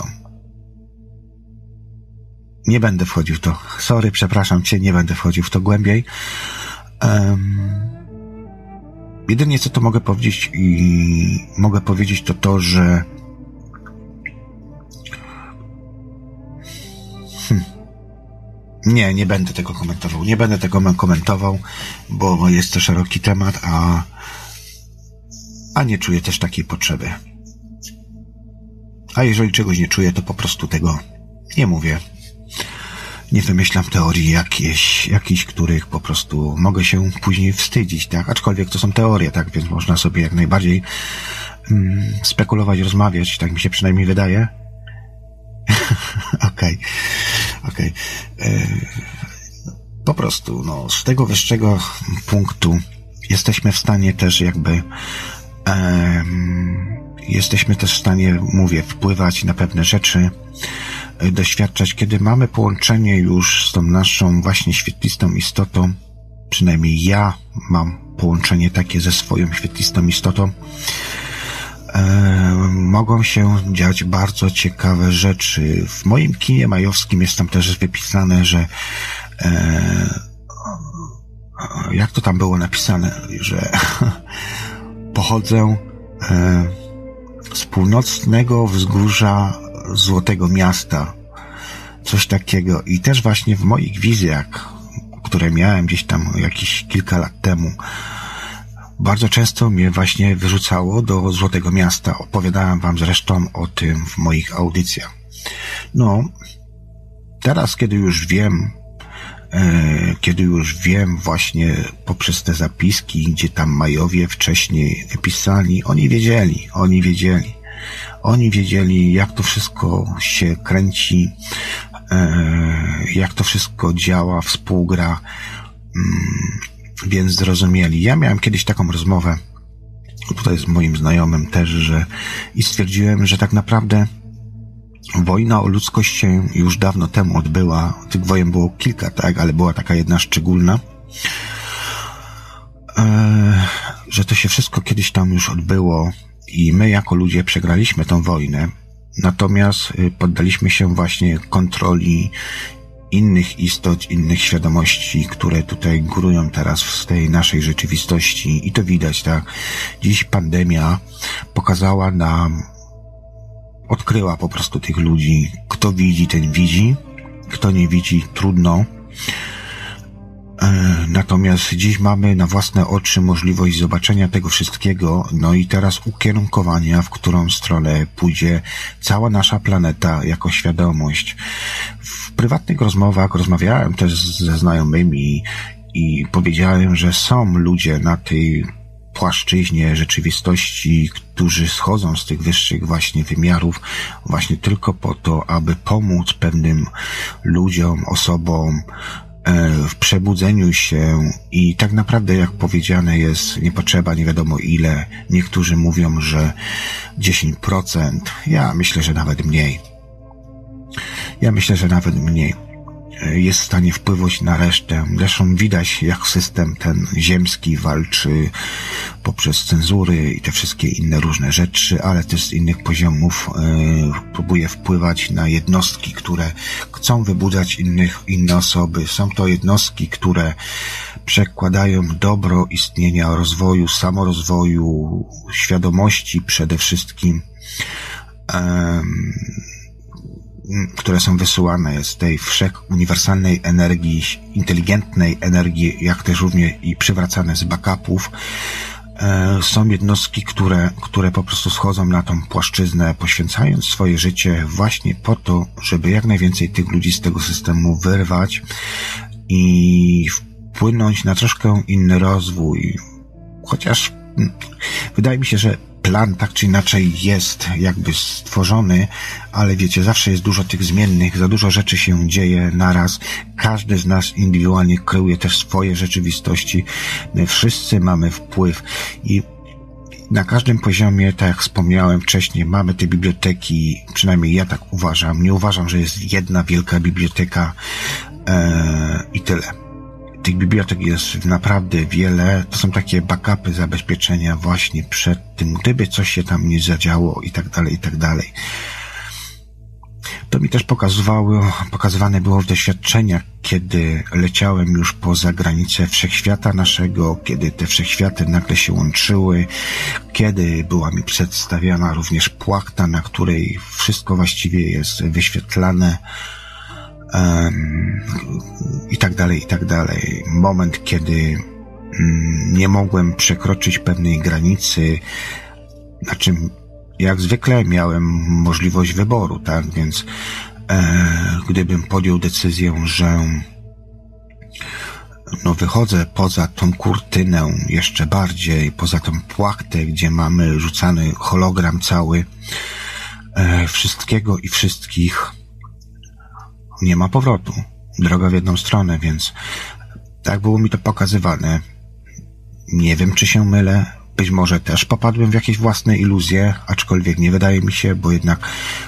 Nie będę wchodził w to. Sorry, przepraszam cię, nie będę wchodził w to głębiej. Um, Jedynie co to mogę powiedzieć i mogę powiedzieć to to, że hmm. Nie, nie będę tego komentował. Nie będę tego komentował, bo jest to szeroki temat, a, a nie czuję też takiej potrzeby. A jeżeli czegoś nie czuję, to po prostu tego nie mówię nie wymyślam teorii jakieś, jakichś, których po prostu mogę się później wstydzić, tak? Aczkolwiek to są teorie, tak? Więc można sobie jak najbardziej mm, spekulować, rozmawiać, tak mi się przynajmniej wydaje. Okej, okej. Okay. E, po prostu, no, z tego wyższego punktu jesteśmy w stanie też jakby jesteśmy też w stanie, mówię, wpływać na pewne rzeczy, doświadczać, kiedy mamy połączenie już z tą naszą właśnie świetlistą istotą, przynajmniej ja mam połączenie takie ze swoją świetlistą istotą, e, mogą się dziać bardzo ciekawe rzeczy. W moim kinie majowskim jest tam też wypisane, że e, jak to tam było napisane, że pochodzę e, z północnego wzgórza Złotego Miasta. Coś takiego. I też właśnie w moich wizjach, które miałem gdzieś tam jakieś kilka lat temu, bardzo często mnie właśnie wyrzucało do Złotego Miasta. Opowiadałem wam zresztą o tym w moich audycjach. No, teraz, kiedy już wiem, e, kiedy już wiem właśnie poprzez te zapiski, gdzie tam Majowie wcześniej wypisali, oni wiedzieli, oni wiedzieli. Oni wiedzieli, jak to wszystko się kręci, e, jak to wszystko działa, współgra, mm, więc zrozumieli. Ja miałem kiedyś taką rozmowę tutaj z moim znajomym też, że i stwierdziłem, że tak naprawdę wojna o ludzkość się już dawno temu odbyła. Tych wojen było kilka, tak, ale była taka jedna szczególna. E, że to się wszystko kiedyś tam już odbyło i my jako ludzie przegraliśmy tą wojnę, natomiast y, poddaliśmy się właśnie kontroli innych istot, innych świadomości, które tutaj górują teraz w tej naszej rzeczywistości i to widać, tak. Dziś pandemia pokazała nam, odkryła po prostu tych ludzi. Kto widzi, ten widzi. Kto nie widzi, trudno. E, natomiast dziś mamy na własne oczy możliwość zobaczenia tego wszystkiego, no i teraz ukierunkowania, w którą stronę pójdzie cała nasza planeta jako świadomość. W prywatnych rozmowach rozmawiałem też ze znajomymi i powiedziałem, że są ludzie na tej płaszczyźnie rzeczywistości, którzy schodzą z tych wyższych właśnie wymiarów, właśnie tylko po to, aby pomóc pewnym ludziom, osobom, w przebudzeniu się i tak naprawdę, jak powiedziane jest, nie potrzeba nie wiadomo ile. Niektórzy mówią, że 10%. Ja myślę, że nawet mniej. Ja myślę, że nawet mniej jest w stanie wpływać na resztę. Zresztą widać, jak system ten ziemski walczy poprzez cenzury i te wszystkie inne różne rzeczy, ale też z innych poziomów e, próbuje wpływać na jednostki, które chcą wybudzać innych, inne osoby. Są to jednostki, które przekładają dobro istnienia, rozwoju, samorozwoju, świadomości przede wszystkim które są wysyłane z tej wszech uniwersalnej energii, inteligentnej energii, jak też również i przywracane z backupów, e, są jednostki, które, które po prostu schodzą na tą płaszczyznę, poświęcając swoje życie właśnie po to, żeby jak najwięcej tych ludzi z tego systemu wyrwać i wpłynąć na troszkę inny rozwój. Chociaż mm, wydaje mi się, że plan tak czy inaczej jest jakby stworzony, ale wiecie, zawsze jest dużo tych zmiennych, za dużo rzeczy się dzieje naraz. Każdy z nas indywidualnie kreuje też swoje rzeczywistości. My wszyscy mamy wpływ i na każdym poziomie, tak jak wspomniałem wcześniej, mamy te biblioteki, przynajmniej ja tak uważam. Nie uważam, że jest jedna wielka biblioteka ee, i tyle tych bibliotek jest naprawdę wiele. To są takie backupy, zabezpieczenia właśnie przed tym, gdyby coś się tam nie zadziało i tak dalej, i tak dalej. To mi też pokazywało, pokazywane było w doświadczeniach, kiedy leciałem już poza granice wszechświata naszego, kiedy te wszechświaty nagle się łączyły, kiedy była mi przedstawiana również płachta, na której wszystko właściwie jest wyświetlane, i tak dalej, i tak dalej. Moment, kiedy mm, nie mogłem przekroczyć pewnej granicy, na czym jak zwykle miałem możliwość wyboru, tak? Więc e, gdybym podjął decyzję, że no wychodzę poza tą kurtynę jeszcze bardziej, poza tą płachtę, gdzie mamy rzucany hologram cały e, wszystkiego i wszystkich, nie ma powrotu. Droga w jedną stronę, więc tak było mi to pokazywane. Nie wiem, czy się mylę. Być może też popadłem w jakieś własne iluzje, aczkolwiek nie wydaje mi się, bo jednak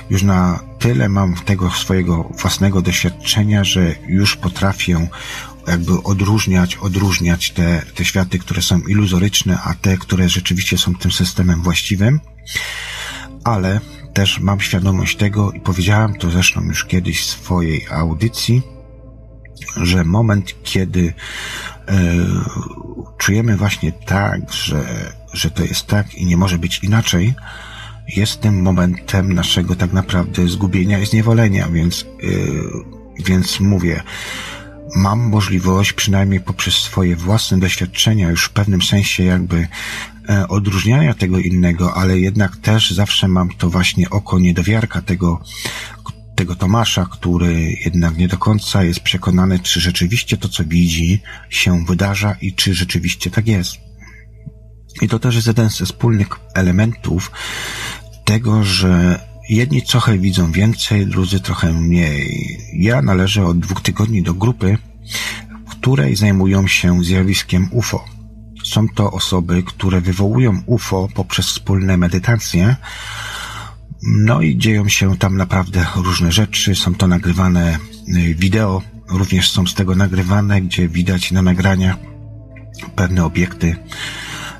już na tyle mam tego swojego własnego doświadczenia, że już potrafię jakby odróżniać, odróżniać te, te światy, które są iluzoryczne, a te, które rzeczywiście są tym systemem właściwym. Ale też mam świadomość tego i powiedziałem to zresztą już kiedyś w swojej audycji, że moment, kiedy e, czujemy właśnie tak, że, że to jest tak i nie może być inaczej, jest tym momentem naszego tak naprawdę zgubienia i zniewolenia, więc, e, więc mówię, mam możliwość, przynajmniej poprzez swoje własne doświadczenia, już w pewnym sensie jakby E, odróżniania tego innego, ale jednak też zawsze mam to właśnie oko niedowiarka tego, tego Tomasza, który jednak nie do końca jest przekonany, czy rzeczywiście to, co widzi, się wydarza i czy rzeczywiście tak jest. I to też jest jeden ze wspólnych elementów tego, że jedni trochę widzą więcej, drudzy trochę mniej. Ja należę od dwóch tygodni do grupy, w której zajmują się zjawiskiem UFO. Są to osoby, które wywołują UFO poprzez wspólne medytacje. No i dzieją się tam naprawdę różne rzeczy. Są to nagrywane y, wideo, również są z tego nagrywane, gdzie widać na nagraniach pewne obiekty,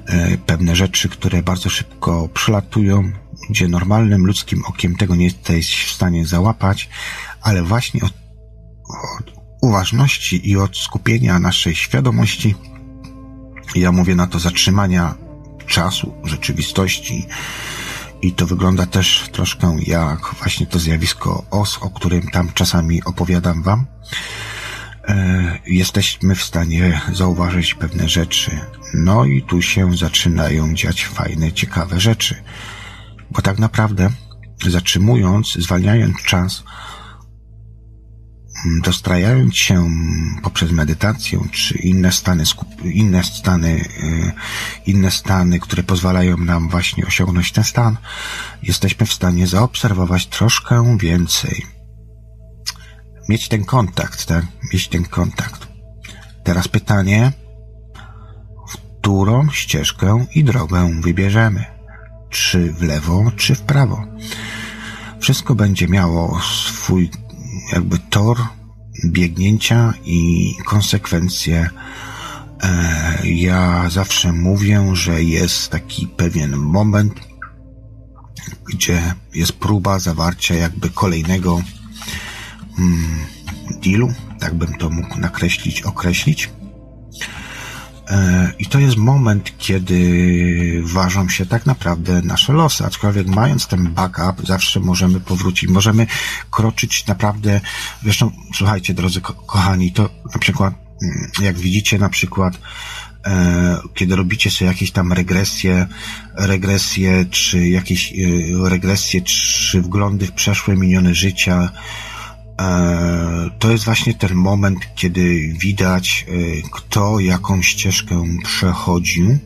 y, pewne rzeczy, które bardzo szybko przelatują, gdzie normalnym ludzkim okiem tego nie jesteś w stanie załapać, ale właśnie od, od uważności i od skupienia naszej świadomości, ja mówię na to zatrzymania czasu, rzeczywistości, i to wygląda też troszkę jak właśnie to zjawisko OS, o którym tam czasami opowiadam Wam. E, jesteśmy w stanie zauważyć pewne rzeczy. No i tu się zaczynają dziać fajne, ciekawe rzeczy. Bo tak naprawdę, zatrzymując, zwalniając czas, Mm, dostrajając się poprzez medytację czy inne stany, inne stany, y, inne stany, które pozwalają nam właśnie osiągnąć ten stan, jesteśmy w stanie zaobserwować troszkę więcej. Mieć ten kontakt, tak? Mieć ten kontakt. Teraz pytanie, którą ścieżkę i drogę wybierzemy? Czy w lewo, czy w prawo? Wszystko będzie miało swój jakby tor biegnięcia i konsekwencje. E, ja zawsze mówię, że jest taki pewien moment, gdzie jest próba zawarcia jakby kolejnego mm, dealu, tak bym to mógł nakreślić, określić. E, I to jest moment, kiedy ważą się tak naprawdę nasze losy, aczkolwiek mając ten backup, zawsze możemy powrócić, możemy kroczyć naprawdę, zresztą, słuchajcie, drodzy ko kochani, to na przykład, mm, jak widzicie, na przykład, e, kiedy robicie sobie jakieś tam regresje, regresje, czy jakieś e, regresje, czy wglądy w przeszłe, minione życia, to jest właśnie ten moment, kiedy widać, e, kto jaką ścieżkę przechodził.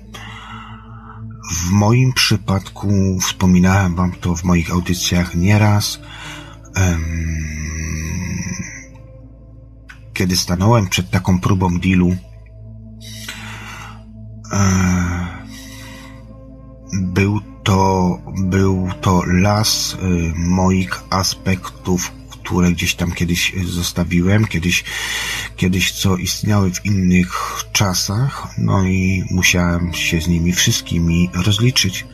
W moim przypadku wspominałem Wam to w moich audycjach nieraz. Kiedy stanąłem przed taką próbą dealu, e, był to, był to las moich aspektów, które gdzieś tam kiedyś zostawiłem, kiedyś, kiedyś co istniały w innych czasach, no i musiałem się z nimi wszystkimi rozliczyć.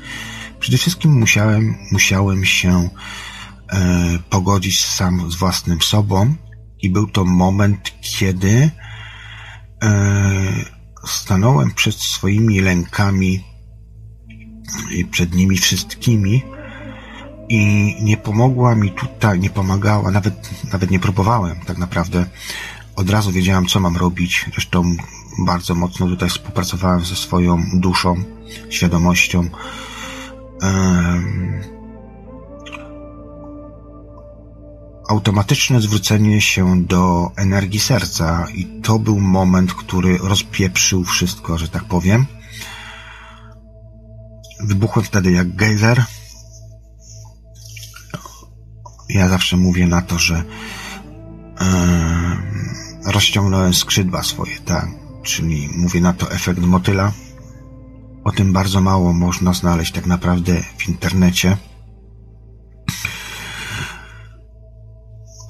Przede wszystkim musiałem, musiałem się e, pogodzić sam z własnym sobą. I był to moment, kiedy e, stanąłem przed swoimi lękami i przed nimi wszystkimi, i nie pomogła mi tutaj, nie pomagała, nawet, nawet nie próbowałem tak naprawdę. Od razu wiedziałem, co mam robić. Zresztą bardzo mocno tutaj współpracowałem ze swoją duszą, świadomością. Um, automatyczne zwrócenie się do energii serca i to był moment, który rozpieprzył wszystko, że tak powiem. Wybuchłem wtedy jak gejzer ja zawsze mówię na to, że yy, rozciągnąłem skrzydła swoje, tak? Czyli mówię na to efekt motyla. O tym bardzo mało można znaleźć tak naprawdę w internecie.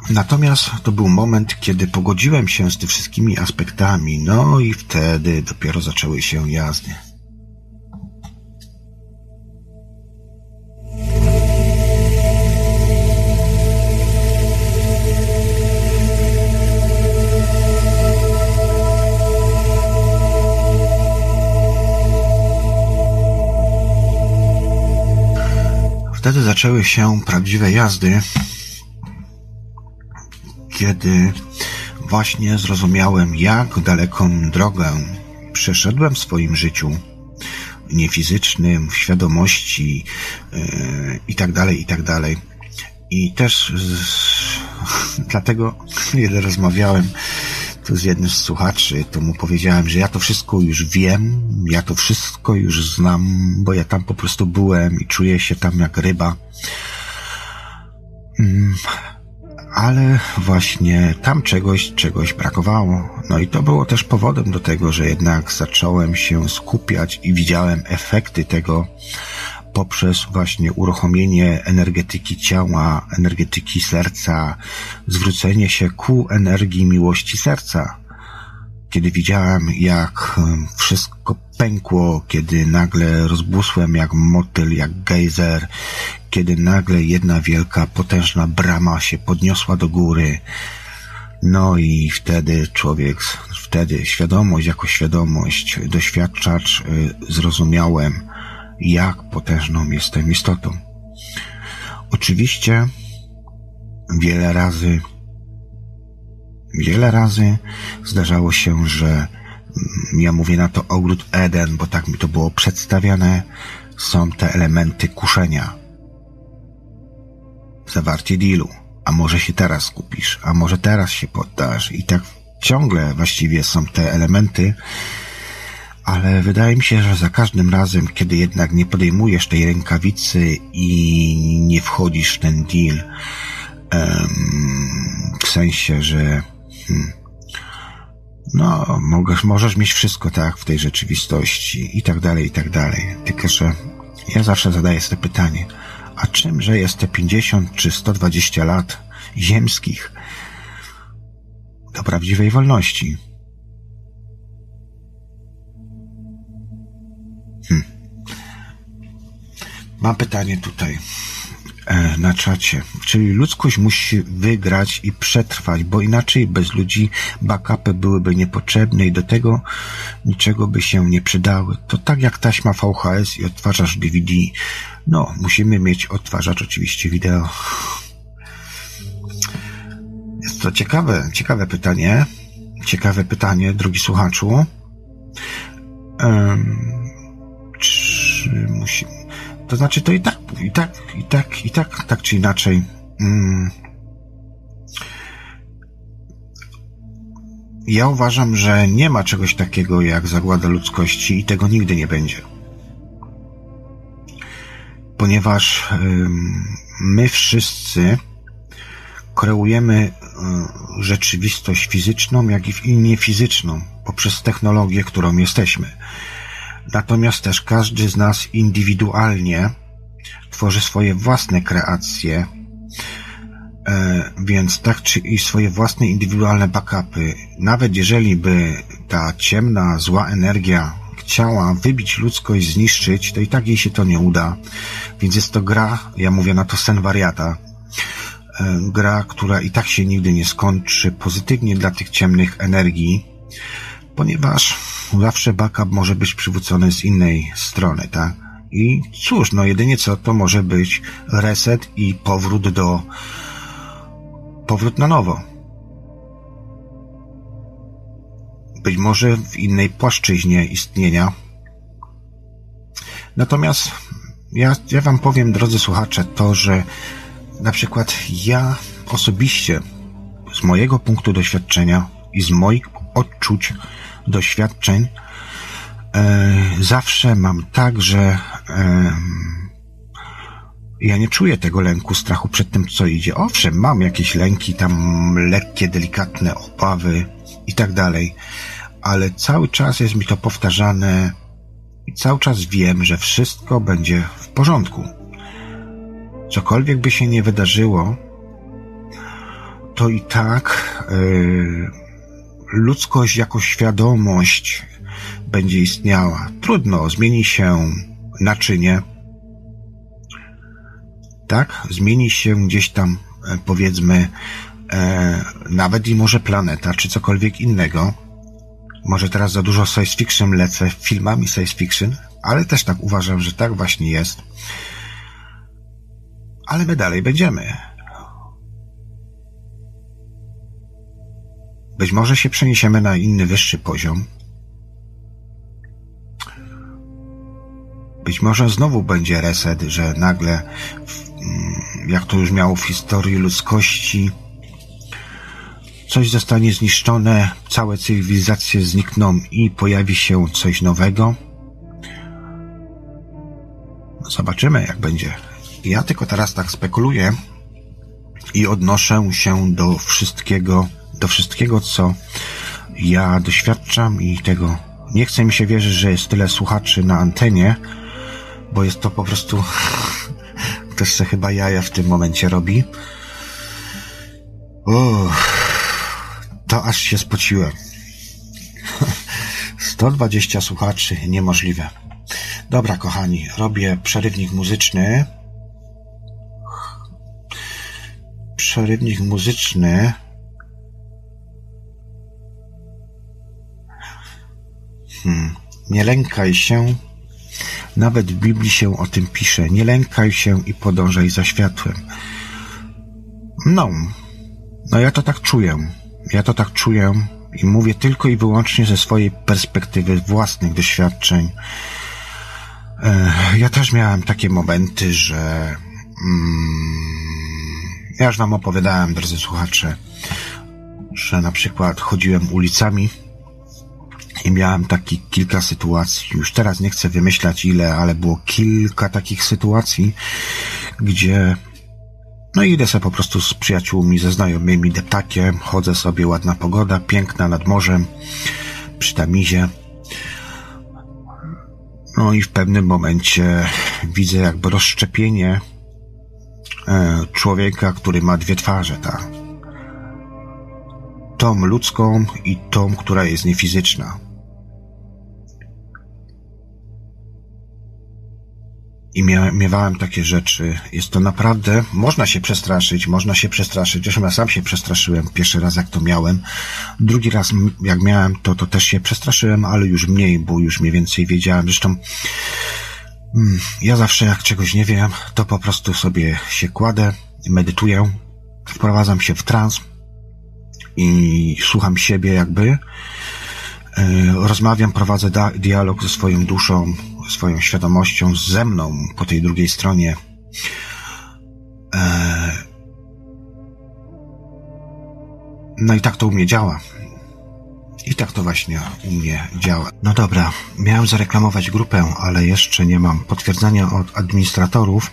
Natomiast to był moment, kiedy pogodziłem się z tymi wszystkimi aspektami, no i wtedy dopiero zaczęły się jazdy. Wtedy zaczęły się prawdziwe jazdy, kiedy właśnie zrozumiałem, jak daleką drogę przeszedłem w swoim życiu, nie fizycznym, w świadomości yy, i tak dalej, i tak dalej. I też z, dlatego, kiedy rozmawiałem tu z jednym z słuchaczy, to mu powiedziałem, że ja to wszystko już wiem, ja to wszystko już znam, bo ja tam po prostu byłem i czuję się tam jak ryba. Mm, ale właśnie tam czegoś, czegoś brakowało. No i to było też powodem do tego, że jednak zacząłem się skupiać i widziałem efekty tego, poprzez właśnie uruchomienie energetyki ciała, energetyki serca, zwrócenie się ku energii miłości serca. Kiedy widziałem, jak wszystko pękło, kiedy nagle rozbłysłem jak motyl, jak gejzer, kiedy nagle jedna wielka, potężna brama się podniosła do góry, No i wtedy człowiek, wtedy świadomość jako świadomość, doświadczacz, y, zrozumiałem, jak potężną jestem istotą. Oczywiście wiele razy, wiele razy zdarzało się, że mm, ja mówię na to ogród Eden, bo tak mi to było przedstawiane, są te elementy kuszenia. Zawarcie dealu. A może się teraz kupisz, a może teraz się poddasz. I tak ciągle właściwie są te elementy, ale wydaje mi się, że za każdym razem, kiedy jednak nie podejmujesz tej rękawicy i nie wchodzisz w ten deal, w sensie, że hmm, no, możesz, możesz mieć wszystko tak w tej rzeczywistości i tak dalej, i tak dalej. Tylko, że ja zawsze zadaję sobie pytanie, a czymże jest te 50 czy 120 lat ziemskich do prawdziwej wolności? Mam pytanie tutaj e, na czacie. Czyli ludzkość musi wygrać i przetrwać, bo inaczej bez ludzi backupy byłyby niepotrzebne i do tego niczego by się nie przydały. To tak jak taśma VHS i odtwarzasz DVD. No, musimy mieć odtwarzacz oczywiście wideo. Jest to ciekawe, ciekawe pytanie. Ciekawe pytanie, drogi słuchaczu. Um, czy musimy... To znaczy, to i tak, i tak, i tak, i tak, tak czy inaczej. Um, ja uważam, że nie ma czegoś takiego jak zagłada ludzkości i tego nigdy nie będzie ponieważ my wszyscy kreujemy rzeczywistość fizyczną, jak i niefizyczną poprzez technologię, którą jesteśmy. Natomiast też każdy z nas indywidualnie tworzy swoje własne kreacje, e, więc tak czy i swoje własne indywidualne backupy. Nawet jeżeli by ta ciemna, zła energia chciała wybić ludzkość, zniszczyć, to i tak jej się to nie uda. Więc jest to gra, ja mówię na to sen wariata, e, gra, która i tak się nigdy nie skończy pozytywnie dla tych ciemnych energii, ponieważ zawsze backup może być przywrócony z innej strony, tak? I cóż, no jedynie co to może być reset i powrót do powrót na nowo. być może w innej płaszczyźnie istnienia. Natomiast ja, ja Wam powiem, drodzy słuchacze, to, że na przykład ja osobiście z mojego punktu doświadczenia i z moich odczuć, doświadczeń, e, zawsze mam tak, że ja nie czuję tego lęku, strachu przed tym, co idzie. Owszem, mam jakieś lęki, tam lekkie, delikatne obawy i tak dalej, ale cały czas jest mi to powtarzane i cały czas wiem, że wszystko będzie w porządku. Cokolwiek by się nie wydarzyło, to i tak yy, ludzkość jako świadomość będzie istniała. Trudno, zmieni się naczynie, tak? Zmieni się gdzieś tam, e, powiedzmy, e, nawet i może planeta, czy cokolwiek innego może teraz za dużo science fiction lecę filmami science fiction, ale też tak uważam, że tak właśnie jest. Ale my dalej będziemy. Być może się przeniesiemy na inny, wyższy poziom. Być może znowu będzie reset, że nagle, mm, jak to już miało w historii ludzkości, coś zostanie zniszczone, całe cywilizacje znikną i pojawi się coś nowego. Zobaczymy, jak będzie. Ja tylko teraz tak spekuluję i odnoszę się do wszystkiego, do wszystkiego, co ja doświadczam i tego nie chcę mi się wierzyć, że jest tyle słuchaczy na antenie, bo jest to po prostu ktoś se chyba jaja w tym momencie robi. Uff to aż się spociłem. 120 słuchaczy, niemożliwe. Dobra, kochani, robię przerywnik muzyczny. Przerywnik muzyczny. Hmm. Nie lękaj się. Nawet w Biblii się o tym pisze. Nie lękaj się i podążaj za światłem. No, no ja to tak czuję. Ja to tak czuję i mówię tylko i wyłącznie ze swojej perspektywy własnych doświadczeń. Ja też miałem takie momenty, że mm, ja już wam opowiadałem, drodzy słuchacze, że na przykład chodziłem ulicami i miałem taki kilka sytuacji. Już teraz nie chcę wymyślać ile, ale było kilka takich sytuacji, gdzie no i idę sobie po prostu z przyjaciółmi, ze znajomymi deptakiem, chodzę sobie, ładna pogoda, piękna nad morzem, przy tamizie. No i w pewnym momencie widzę jakby rozszczepienie e, człowieka, który ma dwie twarze, tak. Tą ludzką i tą, która jest niefizyczna. I miewałem takie rzeczy. Jest to naprawdę, można się przestraszyć, można się przestraszyć. Zresztą ja sam się przestraszyłem pierwszy raz, jak to miałem. Drugi raz, jak miałem to, to też się przestraszyłem, ale już mniej, bo już mniej więcej wiedziałem. Zresztą mm, ja zawsze, jak czegoś nie wiem, to po prostu sobie się kładę, medytuję, wprowadzam się w trans i słucham siebie jakby. E, rozmawiam, prowadzę dialog ze swoją duszą, swoją świadomością ze mną po tej drugiej stronie. E, no i tak to u mnie działa. I tak to właśnie u mnie działa. No dobra, miałem zareklamować grupę, ale jeszcze nie mam potwierdzenia od administratorów.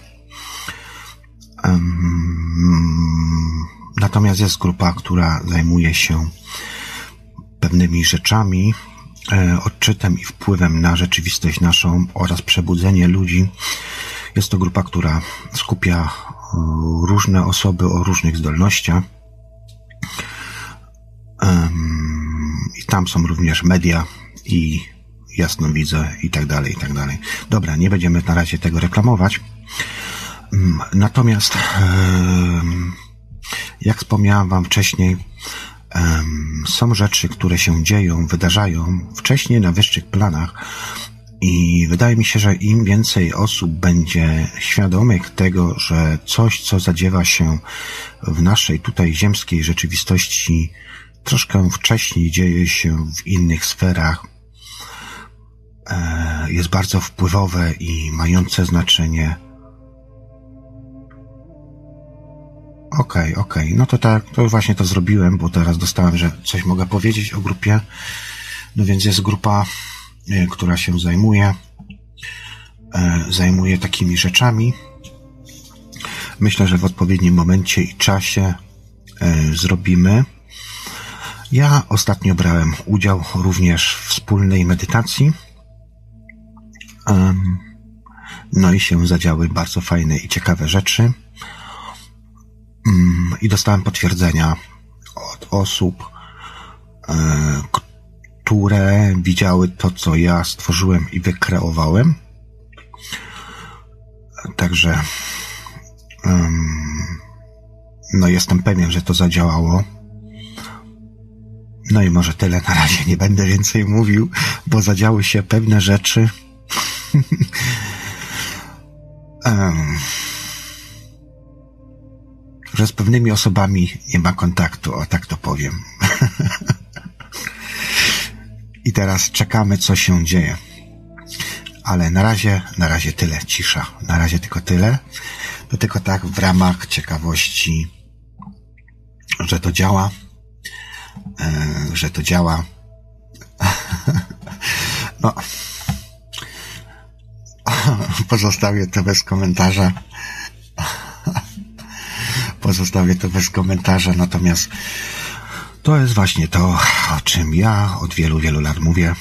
natomiast jest grupa, która zajmuje się pewnymi rzeczami, odczytem i wpływem na rzeczywistość naszą oraz przebudzenie ludzi. Jest to grupa, która skupia e, różne osoby o różnych zdolnościach. I tam są również media i jasnowidze i tak dalej, i tak dalej. Dobra, nie będziemy na razie tego reklamować. Natomiast, jak wspomniałem Wam wcześniej, są rzeczy, które się dzieją, wydarzają wcześniej na wyższych planach i wydaje mi się, że im więcej osób będzie świadomych tego, że coś, co zadziewa się w naszej tutaj ziemskiej rzeczywistości, troszkę wcześniej dzieje się w innych sferach, e, jest bardzo wpływowe i mające znaczenie Okej, okay, okej. Okay. No to tak, to właśnie to zrobiłem, bo teraz dostałem, że coś mogę powiedzieć o grupie. No więc jest grupa, y, która się zajmuje, y, zajmuje takimi rzeczami. Myślę, że w odpowiednim momencie i czasie y, zrobimy. Ja ostatnio brałem udział również w wspólnej medytacji. No i się zadziały bardzo fajne i ciekawe rzeczy. Mm, i dostałem potwierdzenia od osób, e, które widziały to, co ja stworzyłem i wykreowałem. Także no jestem pewien, że to zadziałało. No i może tyle na razie nie będę więcej mówił, bo zadziały się pewne rzeczy. um, że z pewnymi osobami nie ma kontaktu, o tak to powiem. I teraz czekamy, co się dzieje. Ale na razie, na razie tyle, cisza. Na razie tylko tyle. To tylko tak w ramach ciekawości, że to działa, e, że to działa. no, pozostawię to bez komentarza. Pozostawię to bez komentarza, natomiast to jest właśnie to, o czym ja od wielu, wielu lat mówię,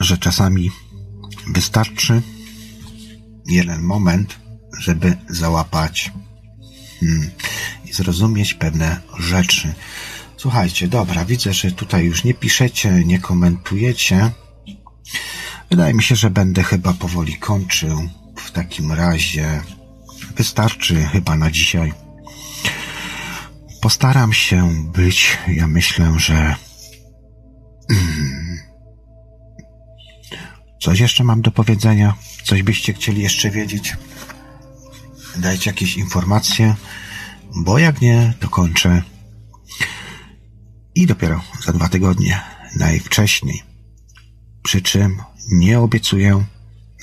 że czasami wystarczy jeden moment, żeby załapać hmm, i zrozumieć pewne rzeczy. Słuchajcie, dobra, widzę, że tutaj już nie piszecie, nie komentujecie. Wydaje mi się, że będę chyba powoli kończył. W takim razie wystarczy chyba na dzisiaj. Postaram się być, ja myślę, że Coś jeszcze mam do powiedzenia? Coś byście chcieli jeszcze wiedzieć? Dajcie jakieś informacje, bo jak nie, to kończę. I dopiero za dwa tygodnie, najwcześniej. Przy czym nie obiecuję,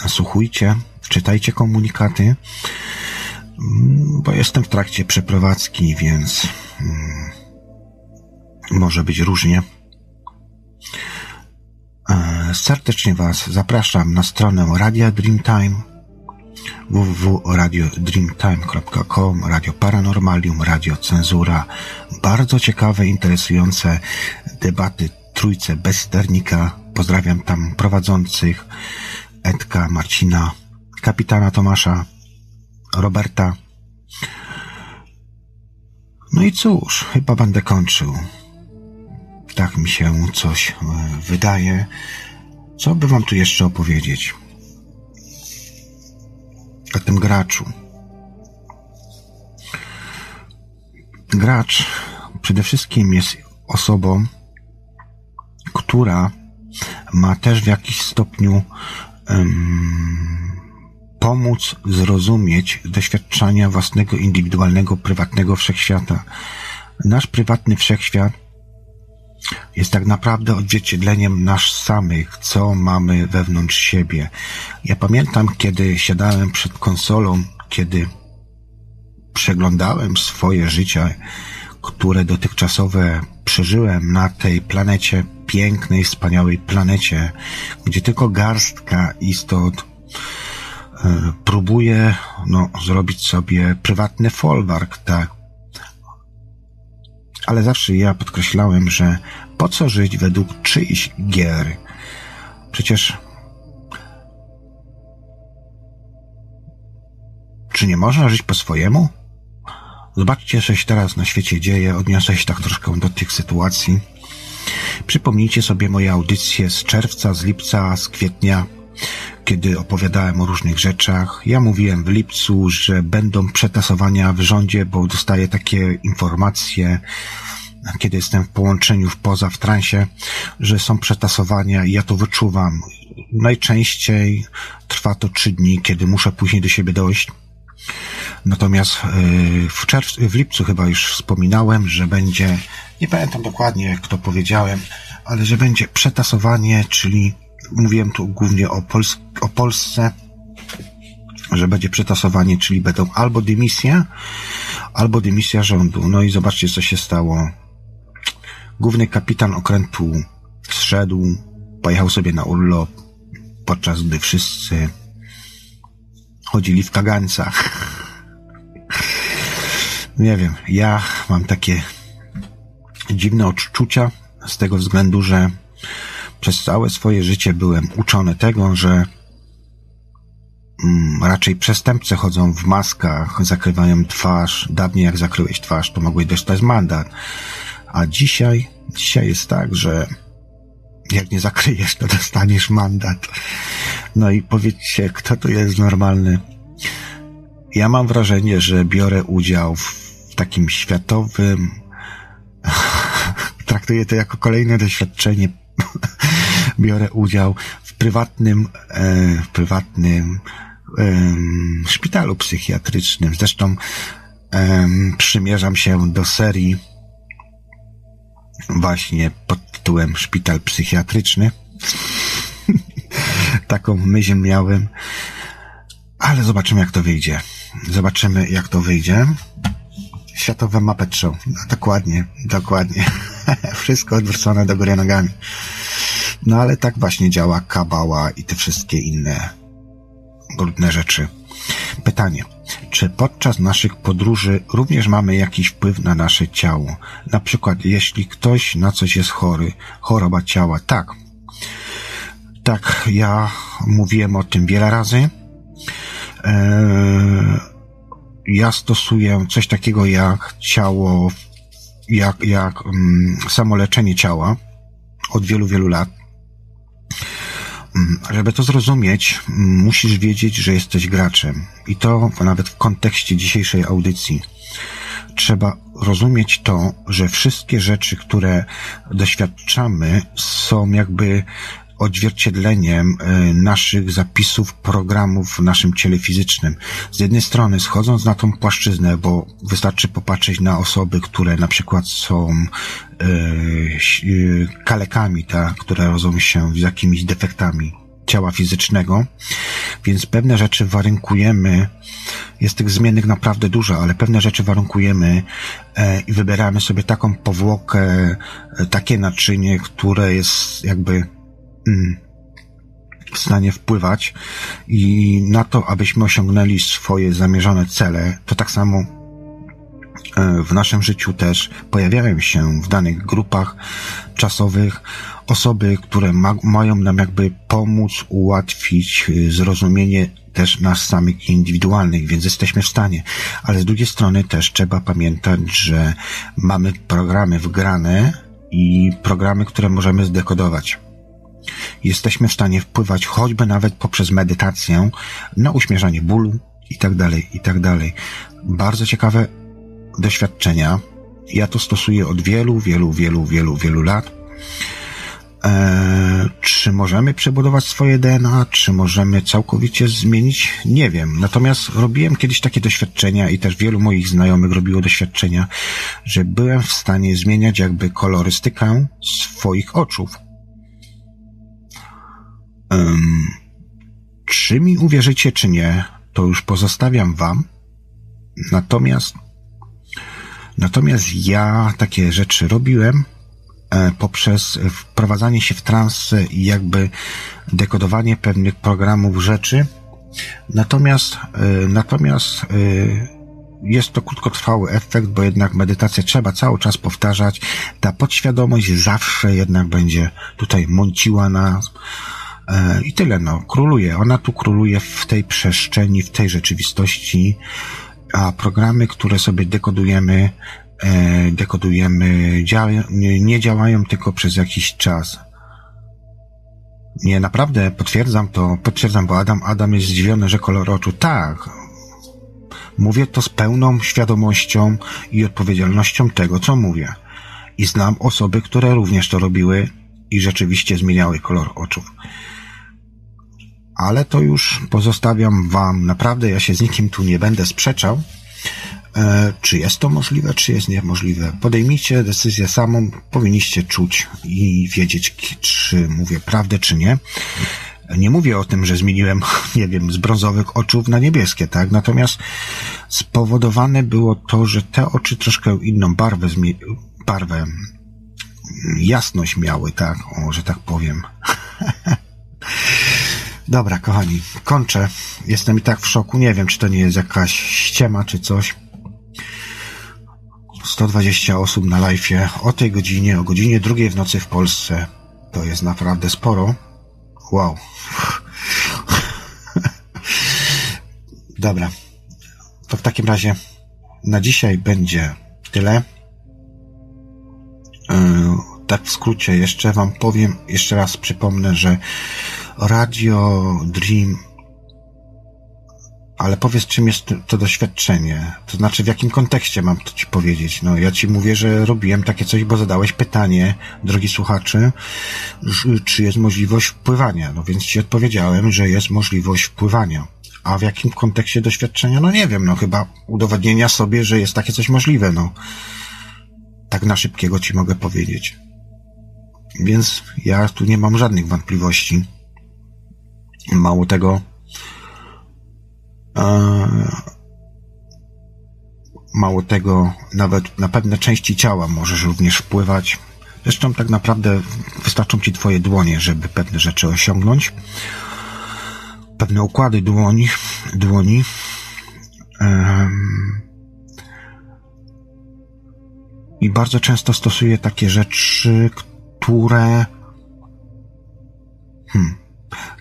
nasłuchujcie, czytajcie komunikaty, mm, bo jestem w trakcie przeprowadzki, więc hmm, może być różnie. E, serdecznie Was zapraszam na stronę Radia Dreamtime www.radiodreamtime.com Radio Paranormalium, Radio Cenzura. Bardzo ciekawe, interesujące debaty Trójce Bezsternika. Pozdrawiam tam prowadzących Edka, Marcina, kapitana Tomasza, Roberta. No i cóż, chyba będę kończył tak mi się coś e, wydaje. Co by wam tu jeszcze opowiedzieć? O tym graczu. Gracz przede wszystkim jest osobą, która ma też w jakiś stopniu um, pomóc zrozumieć doświadczenia własnego, indywidualnego, prywatnego wszechświata. Nasz prywatny wszechświat jest tak naprawdę odzwierciedleniem nas samych, co mamy wewnątrz siebie. Ja pamiętam, kiedy siadałem przed konsolą, kiedy przeglądałem swoje życie, które dotychczasowe przeżyłem na tej planecie, pięknej, wspaniałej planecie, gdzie tylko garstka istot próbuje no, zrobić sobie prywatny folwark, tak, ale zawsze ja podkreślałem, że po co żyć według czyichś gier? Przecież czy nie można żyć po swojemu? Zobaczcie, co się teraz na świecie dzieje. Odniosę się tak troszkę do tych sytuacji. Przypomnijcie sobie moje audycje z czerwca, z lipca, z kwietnia kiedy opowiadałem o różnych rzeczach. Ja mówiłem w lipcu, że będą przetasowania w rządzie, bo dostaję takie informacje, kiedy jestem w połączeniu w poza, w transie, że są przetasowania i ja to wyczuwam. Najczęściej trwa to trzy dni, kiedy muszę później do siebie dojść. Natomiast yy, w czerwcu, w lipcu chyba już wspominałem, że będzie, nie pamiętam dokładnie, kto powiedziałem, ale że będzie przetasowanie, czyli mówiłem tu głównie o, Pols o Polsce, że będzie przetasowanie, czyli będą albo dymisja, albo dymisja rządu. No i zobaczcie, co się stało. Główny kapitan okrętu zszedł, pojechał sobie na urlop, podczas gdy wszyscy chodzili w kagańcach. Nie wiem, ja mam takie dziwne odczucia z tego względu, że przez całe swoje życie byłem uczony tego, że mm, raczej przestępcy chodzą w maskach, zakrywają twarz. Dawniej jak zakryłeś twarz, to mogłeś dostać mandat. A dzisiaj, dzisiaj jest tak, że jak nie zakryjesz, to dostaniesz mandat. No i powiedzcie, kto tu jest normalny? Ja mam wrażenie, że biorę udział w takim światowym, traktuję to jako kolejne doświadczenie biorę udział w prywatnym, e, w prywatnym szpitalu psychiatrycznym. Zresztą przymierzam się do serii właśnie pod tytułem Szpital Psychiatryczny. Taką myśl miałem. Ale zobaczymy, jak to wyjdzie. Zobaczymy, jak to wyjdzie. Światowe Muppet Show. No, dokładnie, dokładnie. Wszystko odwrócone do góry nogami. No ale tak właśnie działa kabała i te wszystkie inne brudne rzeczy. Pytanie. Czy podczas naszych podróży również mamy jakiś wpływ na nasze ciało? Na przykład, jeśli ktoś na coś jest chory, choroba ciała, tak. Tak, ja mówiłem o tym wiele razy. Eee, ja stosuję coś takiego jak ciało, jak, jak um, samoleczenie ciała od wielu, wielu lat. Mm, żeby to zrozumieć, mm, musisz wiedzieć, że jesteś graczem. I to nawet w kontekście dzisiejszej audycji. Trzeba rozumieć to, że wszystkie rzeczy, które doświadczamy, są jakby odzwierciedleniem e, naszych zapisów, programów w naszym ciele fizycznym. Z jednej strony, schodząc na tą płaszczyznę, bo wystarczy popatrzeć na osoby, które na przykład są e, e, kalekami, tak, które rodzą się z jakimiś defektami ciała fizycznego, więc pewne rzeczy warunkujemy, jest tych zmiennych naprawdę dużo, ale pewne rzeczy warunkujemy e, i wybieramy sobie taką powłokę, e, takie naczynie, które jest jakby w stanie wpływać i na to, abyśmy osiągnęli swoje zamierzone cele, to tak samo e, w naszym życiu też pojawiają się w danych grupach czasowych osoby, które ma, mają nam jakby pomóc, ułatwić y, zrozumienie też nas samych indywidualnych, więc jesteśmy w stanie. Ale z drugiej strony też trzeba pamiętać, że mamy programy wgrane i programy, które możemy zdekodować. Jesteśmy w stanie wpływać choćby nawet poprzez medytację na uśmierzanie bólu i tak dalej, i tak. Bardzo ciekawe doświadczenia. Ja to stosuję od wielu, wielu, wielu, wielu, wielu lat E, czy możemy przebudować swoje DNA, czy możemy całkowicie zmienić? Nie wiem. Natomiast robiłem kiedyś takie doświadczenia i też wielu moich znajomych robiło doświadczenia, że byłem w stanie zmieniać jakby kolorystykę swoich oczów. Um, czy mi uwierzycie, czy nie, to już pozostawiam wam. Natomiast, natomiast ja takie rzeczy robiłem E, poprzez wprowadzanie się w trans i jakby dekodowanie pewnych programów rzeczy. Natomiast, e, natomiast e, jest to krótkotrwały efekt, bo jednak medytację trzeba cały czas powtarzać. Ta podświadomość zawsze jednak będzie tutaj mąciła nas. I tyle, no, króluje. Ona tu króluje w tej przestrzeni, w tej rzeczywistości, a programy, które sobie dekodujemy, E, dekodujemy, nie, nie działają tylko przez jakiś czas. Nie, naprawdę potwierdzam to, potwierdzam, bo Adam, Adam jest zdziwiony, że kolor oczu. Tak. Mówię to z pełną świadomością i odpowiedzialnością tego, co mówię. I znam osoby, które również to robiły i rzeczywiście zmieniały kolor oczu. Ale to już pozostawiam wam. Naprawdę ja się z nikim tu nie będę sprzeczał. E, czy jest to możliwe, czy jest niemożliwe. Podejmijcie decyzję samą, powinniście czuć i wiedzieć, czy mówię prawdę, czy nie. Nie mówię o tym, że zmieniłem, nie wiem, z brązowych oczów na niebieskie, tak? Natomiast spowodowane było to, że te oczy troszkę inną barwę, barwę, jasność miały, tak? O, że tak powiem. Dobra, kochani, kończę. Jestem i tak w szoku. Nie wiem, czy to nie jest jakaś ściema, czy coś. 120 osób na live o tej godzinie, o godzinie drugiej w nocy w Polsce. To jest naprawdę sporo. Wow. Dobra. To w takim razie na dzisiaj będzie tyle. Yy, tak w skrócie jeszcze Wam powiem, jeszcze raz przypomnę, że Radio Dream ale powiedz, czym jest to doświadczenie? To znaczy, w jakim kontekście mam to ci powiedzieć? No, ja ci mówię, że robiłem takie coś, bo zadałeś pytanie, drogi słuchaczy, czy jest możliwość wpływania. No więc ci odpowiedziałem, że jest możliwość wpływania. A w jakim kontekście doświadczenia? No nie wiem, no chyba udowodnienia sobie, że jest takie coś możliwe, no. Tak na szybkiego ci mogę powiedzieć. Więc ja tu nie mam żadnych wątpliwości. Mało tego, Mało tego, nawet na pewne części ciała możesz również wpływać. Zresztą tak naprawdę wystarczą ci twoje dłonie, żeby pewne rzeczy osiągnąć. Pewne układy dłoni, dłoni. I bardzo często stosuję takie rzeczy, które. Hmm.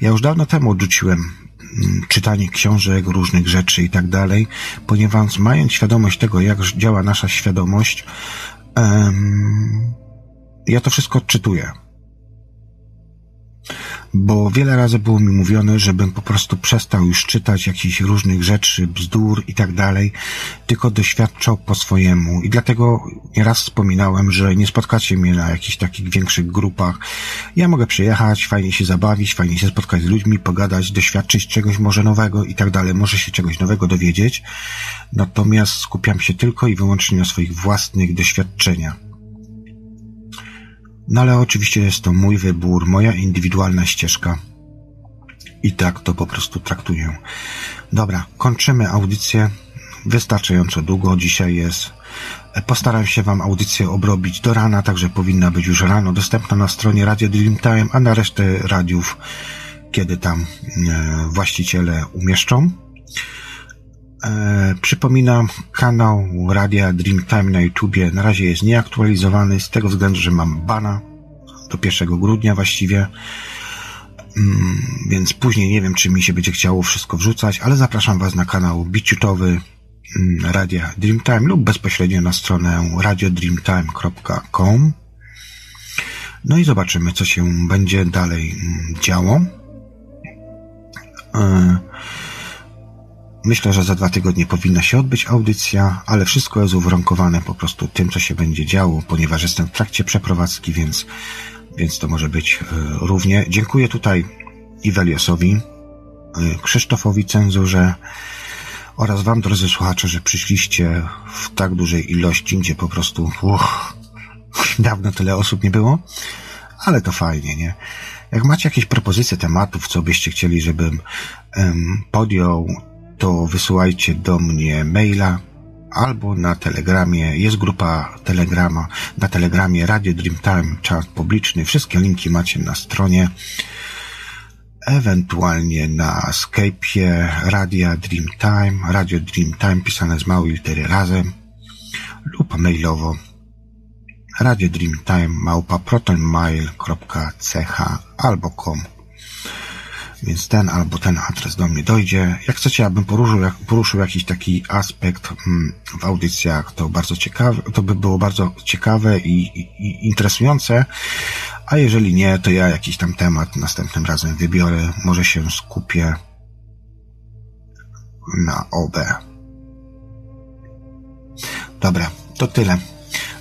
Ja już dawno temu odrzuciłem Mm, czytanie książek, różnych rzeczy i tak dalej, ponieważ mając świadomość tego, jak działa nasza świadomość, um, ja to wszystko odczytuję. Bo wiele razy było mi mówione, żebym po prostu przestał już czytać jakichś różnych rzeczy, bzdur i tak dalej, tylko doświadczał po swojemu. I dlatego nieraz wspominałem, że nie spotkacie mnie na jakichś takich większych grupach. Ja mogę przyjechać, fajnie się zabawić, fajnie się spotkać z ludźmi, pogadać, doświadczyć czegoś może nowego i tak dalej, może się czegoś nowego dowiedzieć. Natomiast skupiam się tylko i wyłącznie na swoich własnych doświadczeniach. No ale oczywiście jest to mój wybór, moja indywidualna ścieżka. I tak to po prostu traktuję. Dobra, kończymy audycję. Wystarczająco długo dzisiaj jest. Postaram się Wam audycję obrobić do rana, także powinna być już rano dostępna na stronie Radio Dreamtime, a na resztę radiów, kiedy tam e, właściciele umieszczą. E, przypominam, kanał Radia Dreamtime na YouTubie na razie jest nieaktualizowany z tego względu, że mam bana do 1 grudnia właściwie. Mm, więc później nie wiem, czy mi się będzie chciało wszystko wrzucać, ale zapraszam Was na kanał BitChutowy mm, Radia Dreamtime lub bezpośrednio na stronę radiodreamtime.com. No i zobaczymy, co się będzie dalej mm, działo. Yy. Myślę, że za dwa tygodnie powinna się odbyć audycja, ale wszystko jest uwarunkowane po prostu tym, co się będzie działo, ponieważ jestem w trakcie przeprowadzki, więc, więc to może być e, równie. Dziękuję tutaj Iweliosowi, e, Krzysztofowi Cenzurze oraz Wam, drodzy słuchacze, że przyszliście w tak dużej ilości, gdzie po prostu uch, dawno tyle osób nie było, ale to fajnie, nie? Jak macie jakieś propozycje tematów, co byście chcieli, żebym um, podjął, to wysyłajcie do mnie maila albo na telegramie. Jest grupa telegrama, na telegramie Radio Dreamtime, czat publiczny. Wszystkie linki macie na stronie. Ewentualnie na Skype'ie Radia Dreamtime, Radio Dreamtime pisane z małej litery razem lub mailowo Radio Dreamtime małpa protonmail.ch albo com więc ten albo ten adres do mnie dojdzie. Jak chcecie, abym poruszył, poruszył jakiś taki aspekt mm, w audycjach, to bardzo ciekawe, to by było bardzo ciekawe i, i, i interesujące. A jeżeli nie, to ja jakiś tam temat następnym razem wybiorę. Może się skupię na OB. Dobra, to tyle.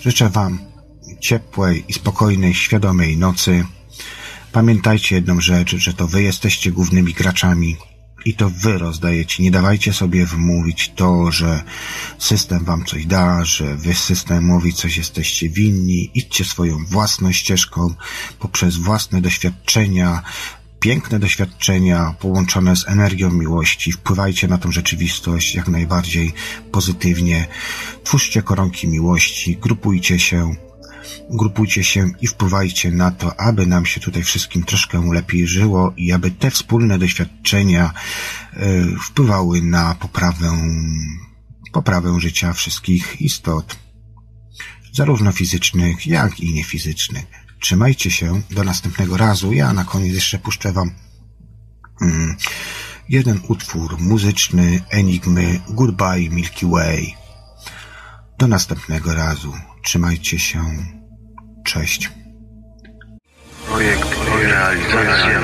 Życzę Wam ciepłej i spokojnej, świadomej nocy. Pamiętajcie jedną rzecz, że to wy jesteście głównymi graczami i to wy rozdajecie. Nie dawajcie sobie wmówić to, że system wam coś da, że wy systemowi coś jesteście winni. Idźcie swoją własną ścieżką poprzez własne doświadczenia, piękne doświadczenia połączone z energią miłości. Wpływajcie na tą rzeczywistość jak najbardziej pozytywnie. Twórzcie koronki miłości, grupujcie się, grupujcie się i wpływajcie na to, aby nam się tutaj wszystkim troszkę lepiej żyło i aby te wspólne doświadczenia e, wpływały na poprawę, poprawę życia wszystkich istot, zarówno fizycznych, jak i niefizycznych. Trzymajcie się, do następnego razu. Ja na koniec jeszcze puszczę Wam mm, jeden utwór muzyczny Enigmy Goodbye Milky Way. Do następnego razu. Trzymajcie się. Cześć. Projekt i realizacja.